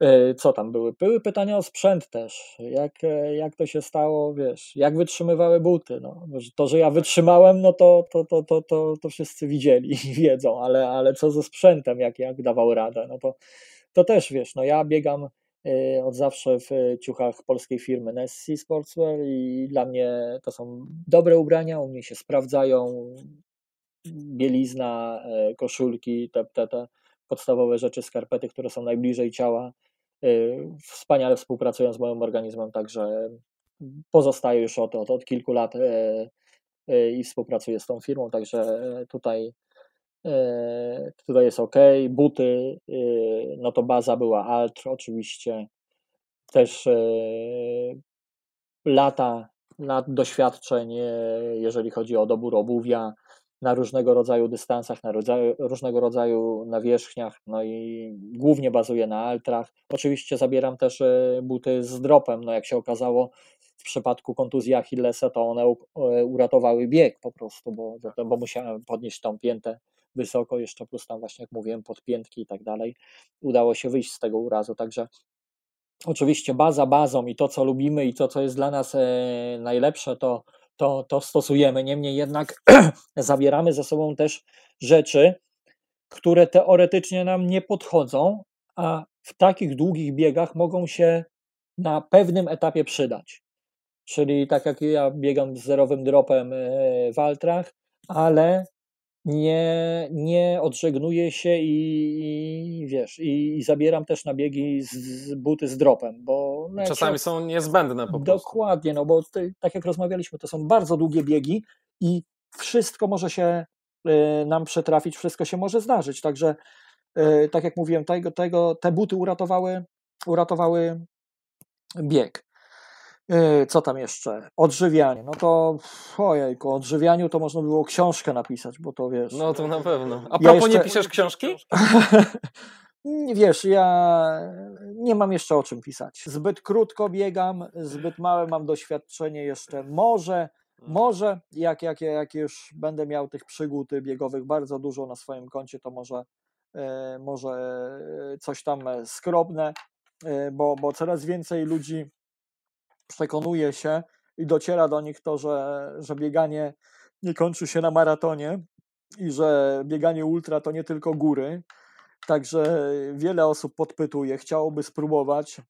E, co tam były? Były pytania o sprzęt też. Jak, e, jak to się stało, wiesz, jak wytrzymywały buty. No, to, że ja wytrzymałem, no to, to, to, to, to, to wszyscy widzieli i wiedzą, ale, ale co ze sprzętem, jak, jak dawał radę, no to, to też wiesz, no ja biegam e, od zawsze w ciuchach polskiej firmy Nessie Sportswear i dla mnie to są dobre ubrania, u mnie się sprawdzają, bielizna, koszulki, te, te, te podstawowe rzeczy, skarpety, które są najbliżej ciała. Y, wspaniale współpracują z moim organizmem, także pozostaję już od, od, od kilku lat y, y, i współpracuję z tą firmą, także tutaj, tutaj jest ok. Buty, no to baza była Altr oczywiście, też lata, lat doświadczeń, jeżeli chodzi o dobór obuwia, na różnego rodzaju dystansach, na rodzaju, różnego rodzaju nawierzchniach, no i głównie bazuję na altrach. Oczywiście zabieram też e, buty z dropem, no jak się okazało w przypadku kontuzji Achillesa, to one e, uratowały bieg po prostu, bo, bo musiałem podnieść tą piętę wysoko, jeszcze plus tam właśnie jak mówiłem podpiętki i tak dalej. Udało się wyjść z tego urazu, także oczywiście baza bazą i to, co lubimy i to, co jest dla nas e, najlepsze, to, to, to stosujemy. Niemniej jednak zabieramy ze sobą też rzeczy, które teoretycznie nam nie podchodzą, a w takich długich biegach mogą się na pewnym etapie przydać. Czyli tak jak ja biegam z zerowym dropem e, w altrach, ale nie, nie odżegnuję się i, i wiesz, i, i, zabieram też na biegi z, z buty z dropem, bo no czasami są niezbędne po prostu. Dokładnie, no bo ty, tak jak rozmawialiśmy, to są bardzo długie biegi i wszystko może się y, nam przetrafić, wszystko się może zdarzyć, także y, tak jak mówiłem, tego, tego, te buty uratowały, uratowały bieg. Yy, co tam jeszcze? Odżywianie. No to ojejku, o odżywianiu to można było książkę napisać, bo to wiesz. No to na pewno. A propos, ja jeszcze... nie piszesz książki? wiesz, ja nie mam jeszcze o czym pisać. Zbyt krótko biegam, zbyt małe mam doświadczenie jeszcze. Może, może jak, jak, jak już będę miał tych przygód biegowych bardzo dużo na swoim koncie, to może, e, może coś tam skrobne, e, bo, bo coraz więcej ludzi przekonuje się i dociera do nich to, że, że bieganie nie kończy się na maratonie i że bieganie ultra to nie tylko góry. Także wiele osób podpytuje, chciałoby spróbować.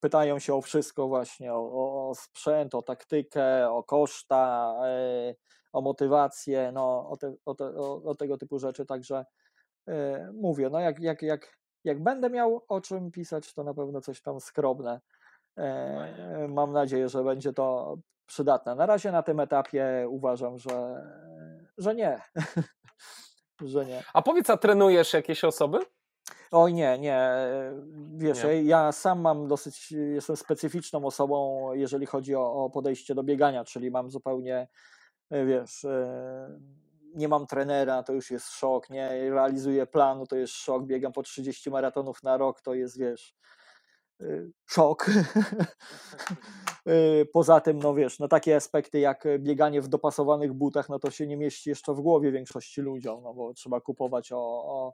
Pytają się o wszystko właśnie, o, o sprzęt, o taktykę, o koszta, e, o motywację, no, o, te, o, te, o, tego typu rzeczy. Także e, mówię, no jak, jak, jak, jak będę miał o czym pisać, to na pewno coś tam skromne E, mam nadzieję, że będzie to przydatne. Na razie na tym etapie uważam, że, że nie. że nie. A powiedz, a trenujesz jakieś osoby? Oj nie, nie. Wiesz, nie. ja sam mam dosyć, jestem specyficzną osobą, jeżeli chodzi o, o podejście do biegania, czyli mam zupełnie, e, wiesz, e, nie mam trenera, to już jest szok, nie realizuję planu, to jest szok, biegam po 30 maratonów na rok, to jest, wiesz, szok. Y, poza tym, no wiesz, no takie aspekty jak bieganie w dopasowanych butach, no to się nie mieści jeszcze w głowie większości ludziom, no bo trzeba kupować o, o,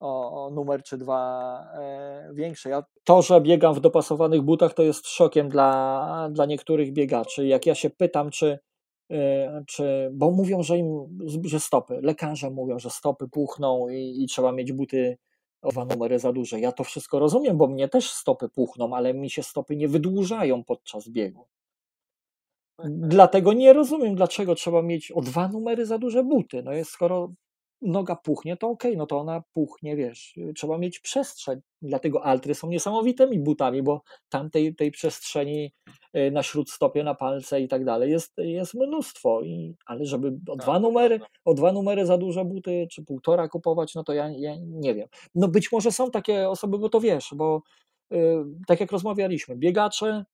o, numer czy dwa e, większe. Ja, to, że biegam w dopasowanych butach, to jest szokiem dla, dla niektórych biegaczy. Jak ja się pytam, czy, czy bo mówią, że im, że stopy, lekarze mówią, że stopy puchną i, i trzeba mieć buty o dwa numery za duże. Ja to wszystko rozumiem, bo mnie też stopy puchną, ale mi się stopy nie wydłużają podczas biegu. Dlatego nie rozumiem, dlaczego trzeba mieć o dwa numery za duże buty. No jest, skoro noga puchnie, to okej, okay, no to ona puchnie, wiesz, trzeba mieć przestrzeń. Dlatego altry są niesamowitymi butami, bo tam tej, tej przestrzeni y, na śródstopie, na palce i tak dalej jest, jest mnóstwo. I, ale żeby o dwa tak, numery, o dwa numery za duże buty, czy półtora kupować, no to ja, ja nie wiem. No być może są takie osoby, bo to wiesz, bo yy, tak jak rozmawialiśmy, biegacze,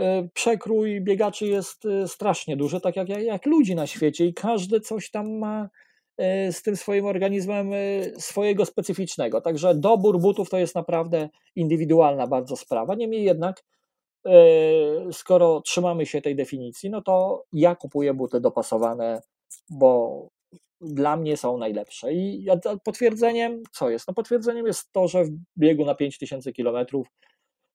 y, przekrój biegaczy jest strasznie duży, tak jak, jak ludzi na świecie i każdy coś tam ma E, z tym swoim organizmem e, swojego specyficznego. Także dobór butów to jest naprawdę indywidualna bardzo sprawa. Niemniej jednak, e, skoro trzymamy się tej definicji, no to ja kupuję buty dopasowane, bo dla mnie są najlepsze. I potwierdzeniem, co jest? No potwierdzeniem jest to, że w biegu na 5000 km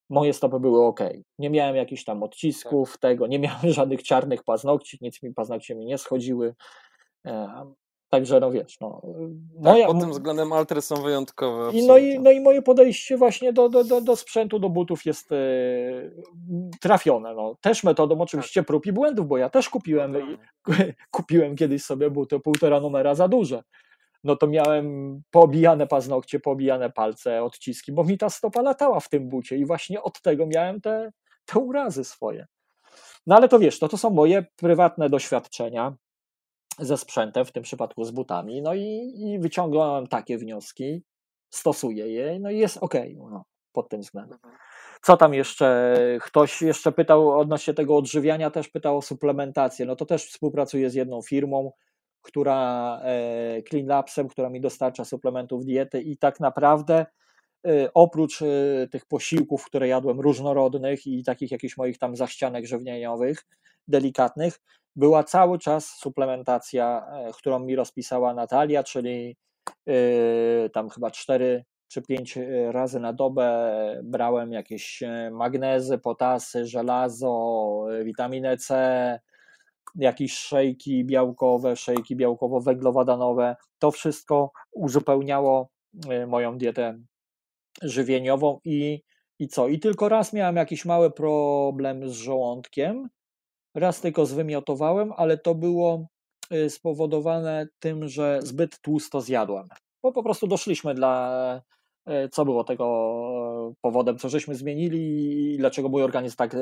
moje stopy były ok. Nie miałem jakichś tam odcisków, tak. tego, nie miałem żadnych czarnych paznokci, nic mi paznokcie mi nie schodziły. Także no wiesz, no. Tak, moja, pod tym względem altry są wyjątkowe. I no, i, no i moje podejście właśnie do, do, do, do sprzętu, do butów jest e, trafione. No. Też metodą oczywiście tak. prób i błędów, bo ja też kupiłem, no, kupiłem kiedyś sobie buty półtora numera za duże. No to miałem poobijane paznokcie, poobijane palce, odciski, bo mi ta stopa latała w tym bucie i właśnie od tego miałem te, te urazy swoje. No ale to wiesz, to, to są moje prywatne doświadczenia ze sprzętem, w tym przypadku z butami, no i, i wyciągałem takie wnioski, stosuję je, no i jest ok no, pod tym względem. Mhm. Co tam jeszcze? Ktoś jeszcze pytał odnośnie tego odżywiania, też pytał o suplementację. No to też współpracuję z jedną firmą, która e, Clean Labsem, która mi dostarcza suplementów diety i tak naprawdę e, oprócz e, tych posiłków, które jadłem różnorodnych i takich jakichś moich tam zaścianek żywieniowych, delikatnych, była cały czas suplementacja, e, którą mi rozpisała Natalia, czyli e, tam chyba cztery, czy pięć e, razy na dobę brałem jakieś magnezy, potasy, żelazo, witaminę C, jakieś szejki białkowe, szejki białkowo-węglowodanowe. To wszystko uzupełniało moją dietę żywieniową i, i co? I tylko raz miałem jakiś mały problem z żołądkiem. Raz tylko zwymiotowałem, ale to było spowodowane tym, że zbyt tłusto zjadłem. Bo po prostu doszliśmy dla E, co było tego e, powodem, co żeśmy zmienili i dlaczego mój organizm tak,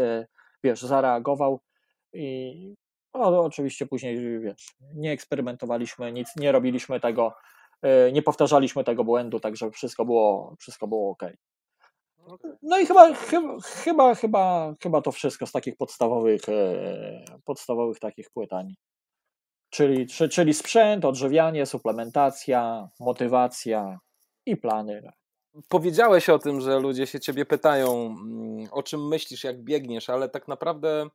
wiesz, zareagował. I no, oczywiście później, wiesz, nie eksperymentowaliśmy, nic, nie robiliśmy tego, nie powtarzaliśmy tego błędu, także wszystko było, wszystko było ok. No i chyba, chyba, chyba, chyba, to wszystko z takich podstawowych, podstawowych takich pytań. Czyli, czyli sprzęt, odżywianie, suplementacja, motywacja i plany. Powiedziałeś o tym, że ludzie się ciebie pytają, mm, o czym myślisz, jak biegniesz, ale tak naprawdę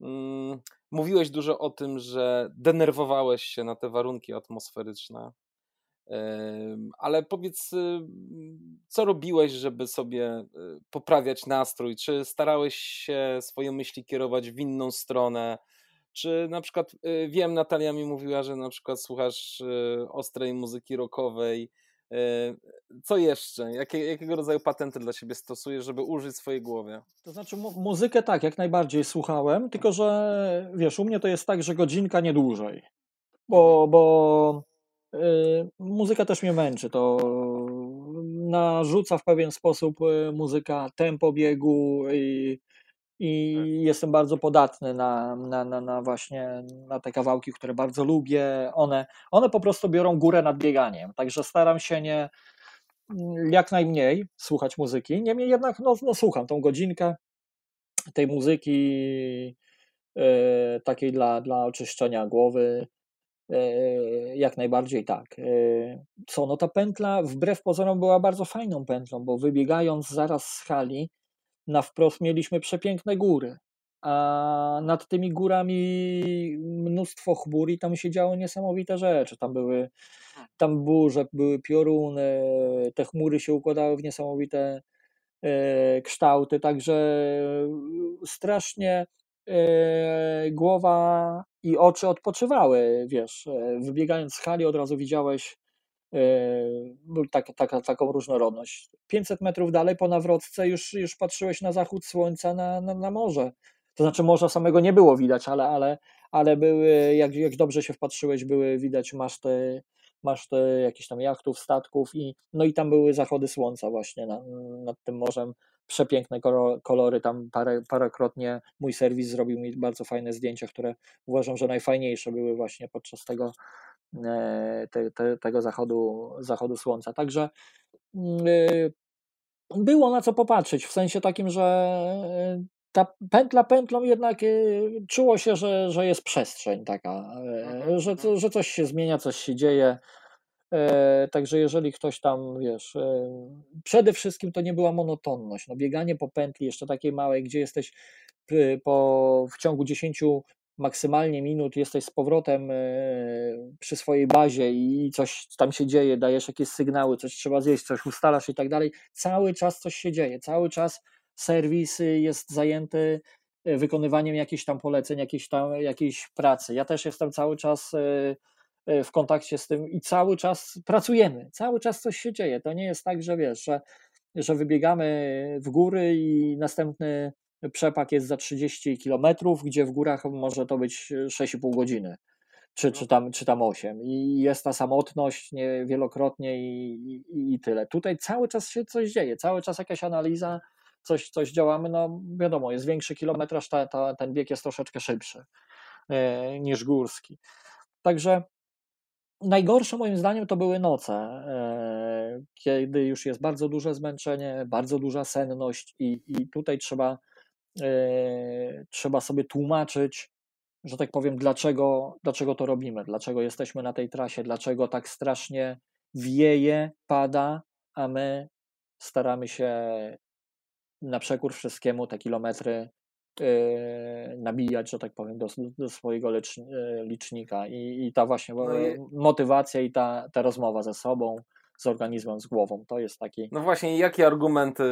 mm, mówiłeś dużo o tym, że denerwowałeś się na te warunki atmosferyczne. Ale powiedz, y, co robiłeś, żeby sobie y, poprawiać nastrój? Czy starałeś się swoje myśli kierować w inną stronę? Czy na przykład, y, wiem, Natalia mi mówiła, że na przykład słuchasz ostrej muzyki rockowej, co jeszcze? Jakie, jakiego rodzaju patenty dla siebie stosujesz, żeby użyć swojej głowy? To znaczy, mu muzykę tak, jak najbardziej słuchałem, tylko że wiesz, u mnie to jest tak, że godzinka nie dłużej. Bo, bo muzyka też mnie męczy. To narzuca w pewien sposób y, muzyka tempo biegu i i tak. jestem bardzo podatny na, na, na, na, właśnie na te kawałki, które bardzo lubię. One, one po prostu biorą górę nad bieganiem, także staram się nie jak najmniej słuchać muzyki. Niemniej jednak no, no słucham tą godzinkę tej muzyki yy, takiej dla, dla oczyszczenia głowy. Yy, jak najbardziej tak. Yy, co, no ta pętla wbrew pozorom była bardzo fajną pętlą, bo wybiegając zaraz z hali, na wprost mieliśmy przepiękne góry, a nad tymi górami mnóstwo chmur i tam się działy niesamowite rzeczy. Tam były tam burze, były pioruny, te chmury się układały w niesamowite e, kształty, także strasznie e, głowa i oczy odpoczywały, wiesz, e, wybiegając z hali od razu widziałeś Yy, tak, tak, taką różnorodność. 500 metrów dalej po nawrotce już, już patrzyłeś na zachód słońca na, na, na morze. To znaczy morza samego nie było widać, ale, ale, ale były, jak, jak dobrze się wpatrzyłeś, były widać maszty, maszty jakichś tam jachtów, statków i no i tam były zachody słońca właśnie na, nad tym morzem. Przepiękne kolory, tam parę, parokrotnie mój serwis zrobił mi bardzo fajne zdjęcia, które uważam, że najfajniejsze były właśnie podczas tego, E, te, te, tego zachodu, zachodu słońca. Także mm, y, było na co popatrzeć, w sensie takim, że e, ta pętla pętlą jednak czuło się, że, że jest przestrzeń taka, e, mhm, że, mhm. że coś się zmienia, coś się dzieje. Także jeżeli ktoś tam, wiesz, przede wszystkim to nie była monotonność. No bieganie po pętli jeszcze takiej małej, gdzie jesteś po, w ciągu 10 maksymalnie minut jesteś z powrotem e, przy swojej bazie i coś tam się dzieje, dajesz jakieś sygnały, coś trzeba zjeść, coś ustalasz i tak dalej, cały czas coś się dzieje, cały czas serwis jest zajęty e, wykonywaniem jakichś tam poleceń, jakiejś tam jakiejś pracy. Ja też jestem cały czas e, w kontakcie z tym i cały czas pracujemy, cały czas coś się dzieje. To nie jest tak, że wiesz, że, że wybiegamy w góry i następny przepak jest za 30 km, gdzie w górach może to być 6,5 godziny, czy, czy, tam, czy tam 8. I jest ta samotność nie, wielokrotnie i, i, i tyle. Tutaj cały czas się coś dzieje, cały czas jakaś analiza, coś, coś działamy. No wiadomo, jest większy kilometraż, ta, ta, ten bieg jest troszeczkę szybszy e, niż górski. Także Najgorsze moim zdaniem to były noce, e, kiedy już jest bardzo duże zmęczenie, bardzo duża senność, i, i tutaj trzeba E, trzeba sobie tłumaczyć, że tak powiem, dlaczego, dlaczego to robimy, dlaczego jesteśmy na tej trasie, dlaczego tak strasznie wieje, pada, a my staramy się na przekór wszystkiemu te kilometry nabijać, że tak powiem, do, do swojego licz, yy, licznika. I, I, ta właśnie no i... motywacja i ta, ta rozmowa ze sobą z organizmem, z głową. To jest taki. No właśnie, jakie argumenty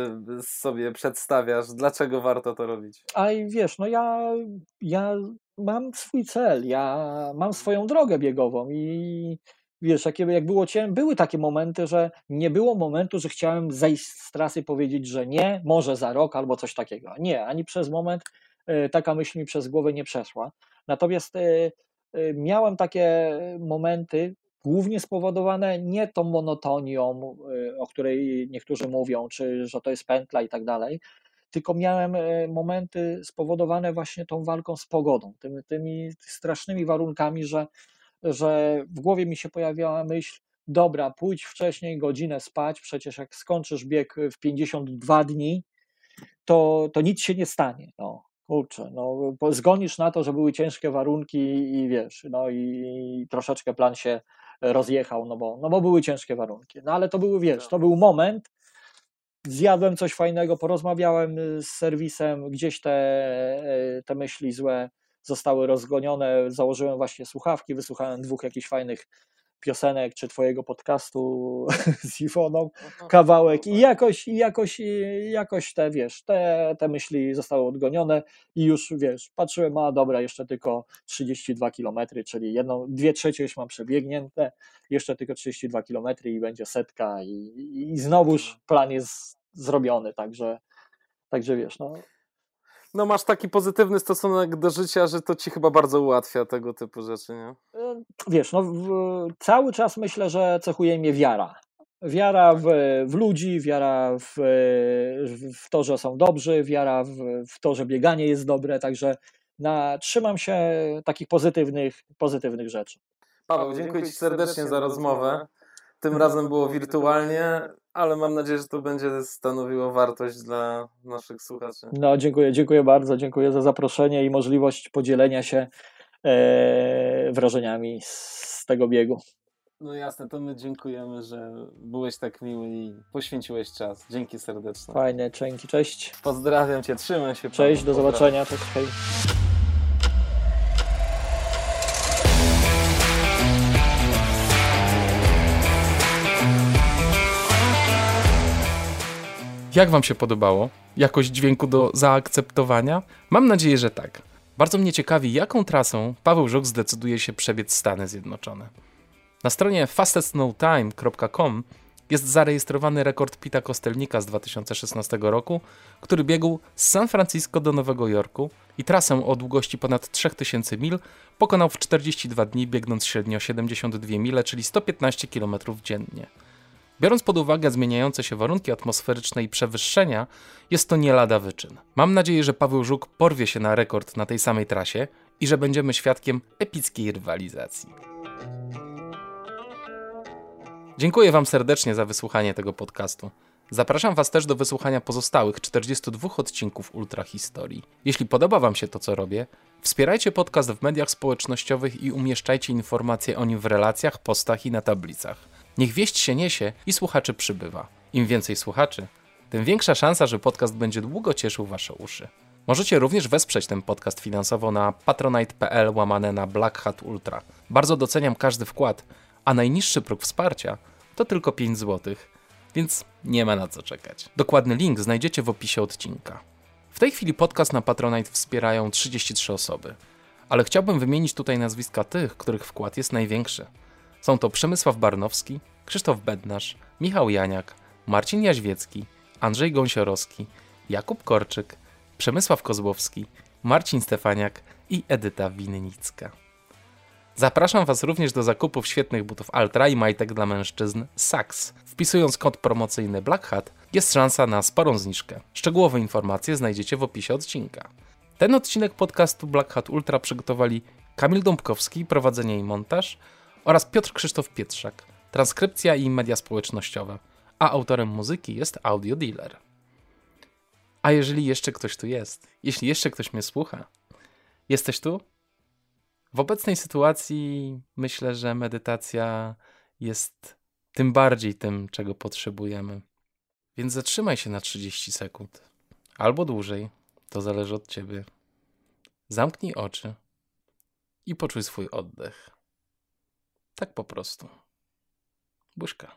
sobie przedstawiasz? Dlaczego warto to robić? A i wiesz, no ja, ja mam swój cel, ja mam swoją drogę biegową i wiesz, jakie, jak było cię, były takie momenty, że nie było momentu, że chciałem zejść z trasy, powiedzieć, że nie, może za rok albo coś takiego. Nie, ani przez moment e, taka myśl mi przez głowę nie przeszła. Natomiast e, e, miałem takie momenty, głównie spowodowane nie tą monotonią, o której niektórzy mówią, czy że to jest pętla i tak dalej, tylko miałem momenty spowodowane właśnie tą walką z pogodą, tymi, tymi strasznymi warunkami, że że w głowie mi się pojawiała myśl, dobra, pójdź wcześniej godzinę spać, przecież jak skończysz bieg w 52 dni, to, to nic się nie stanie. No, kurczę, no, zgonisz na to, że były ciężkie warunki i wiesz, no i, i troszeczkę plan się rozjechał, no bo, no bo były ciężkie warunki. No ale to były, wiesz, to był moment, zjadłem coś fajnego, porozmawiałem z serwisem, gdzieś te, te myśli złe zostały rozgonione. Założyłem właśnie słuchawki, wysłuchałem dwóch jakichś fajnych piosenek, czy twojego podcastu z Iwoną, kawałek i jakoś, i jakoś, i jakoś te, wiesz, te, te myśli zostały odgonione i już, wiesz, patrzyłem, a dobra, jeszcze tylko 32 km, czyli jedną, dwie trzecie już mam przebiegnięte, jeszcze tylko 32 km i będzie setka i, i znowuż plan jest zrobiony, także, także wiesz, no no masz taki pozytywny stosunek do życia, że to ci chyba bardzo ułatwia tego typu rzeczy, nie? Wiesz, no w, cały czas myślę, że cechuje mnie wiara. Wiara w, w ludzi, wiara w, w to, że są dobrzy, wiara w, w to, że bieganie jest dobre, także na, trzymam się takich pozytywnych, pozytywnych rzeczy. Paweł, dziękuję Ci serdecznie za rozmowę. Tym razem było wirtualnie, ale mam nadzieję, że to będzie stanowiło wartość dla naszych słuchaczy. No, dziękuję, dziękuję bardzo. Dziękuję za zaproszenie i możliwość podzielenia się e, wrażeniami z tego biegu. No jasne, to my dziękujemy, że byłeś tak miły i poświęciłeś czas. Dzięki serdecznie. Fajne, dzięki, cześć. Pozdrawiam Cię, trzymaj się. Cześć, do zobaczenia, cześć, hej. Jak Wam się podobało? Jakość dźwięku do zaakceptowania? Mam nadzieję, że tak. Bardzo mnie ciekawi, jaką trasą Paweł Żuk zdecyduje się przebiec Stany Zjednoczone. Na stronie fastestknowtime.com jest zarejestrowany rekord Pita Kostelnika z 2016 roku, który biegł z San Francisco do Nowego Jorku i trasę o długości ponad 3000 mil pokonał w 42 dni, biegnąc średnio 72 mile, czyli 115 km dziennie. Biorąc pod uwagę zmieniające się warunki atmosferyczne i przewyższenia, jest to nie lada wyczyn. Mam nadzieję, że Paweł Żuk porwie się na rekord na tej samej trasie i że będziemy świadkiem epickiej rywalizacji. Dziękuję Wam serdecznie za wysłuchanie tego podcastu. Zapraszam Was też do wysłuchania pozostałych 42 odcinków Ultra Historii. Jeśli podoba Wam się to, co robię, wspierajcie podcast w mediach społecznościowych i umieszczajcie informacje o nim w relacjach, postach i na tablicach. Niech wieść się niesie i słuchaczy przybywa. Im więcej słuchaczy, tym większa szansa, że podcast będzie długo cieszył Wasze uszy. Możecie również wesprzeć ten podcast finansowo na patronite.pl łamane na Black Hat Ultra. Bardzo doceniam każdy wkład, a najniższy próg wsparcia to tylko 5 zł, więc nie ma na co czekać. Dokładny link znajdziecie w opisie odcinka. W tej chwili podcast na Patronite wspierają 33 osoby, ale chciałbym wymienić tutaj nazwiska tych, których wkład jest największy. Są to Przemysław Barnowski, Krzysztof Bednarz, Michał Janiak, Marcin Jaźwiecki, Andrzej Gąsiorowski, Jakub Korczyk, Przemysław Kozłowski, Marcin Stefaniak i Edyta Winnicka. Zapraszam Was również do zakupów świetnych butów Altra i majtek dla mężczyzn Sax. Wpisując kod promocyjny Black Hat jest szansa na sporą zniżkę. Szczegółowe informacje znajdziecie w opisie odcinka. Ten odcinek podcastu Black Hat Ultra przygotowali Kamil Dąbkowski, prowadzenie i montaż oraz Piotr Krzysztof Pietrzak, transkrypcja i media społecznościowe, a autorem muzyki jest Audio Dealer. A jeżeli jeszcze ktoś tu jest, jeśli jeszcze ktoś mnie słucha, jesteś tu? W obecnej sytuacji myślę, że medytacja jest tym bardziej tym, czego potrzebujemy. Więc zatrzymaj się na 30 sekund, albo dłużej, to zależy od ciebie. Zamknij oczy i poczuj swój oddech. Tak po prostu. Buźka.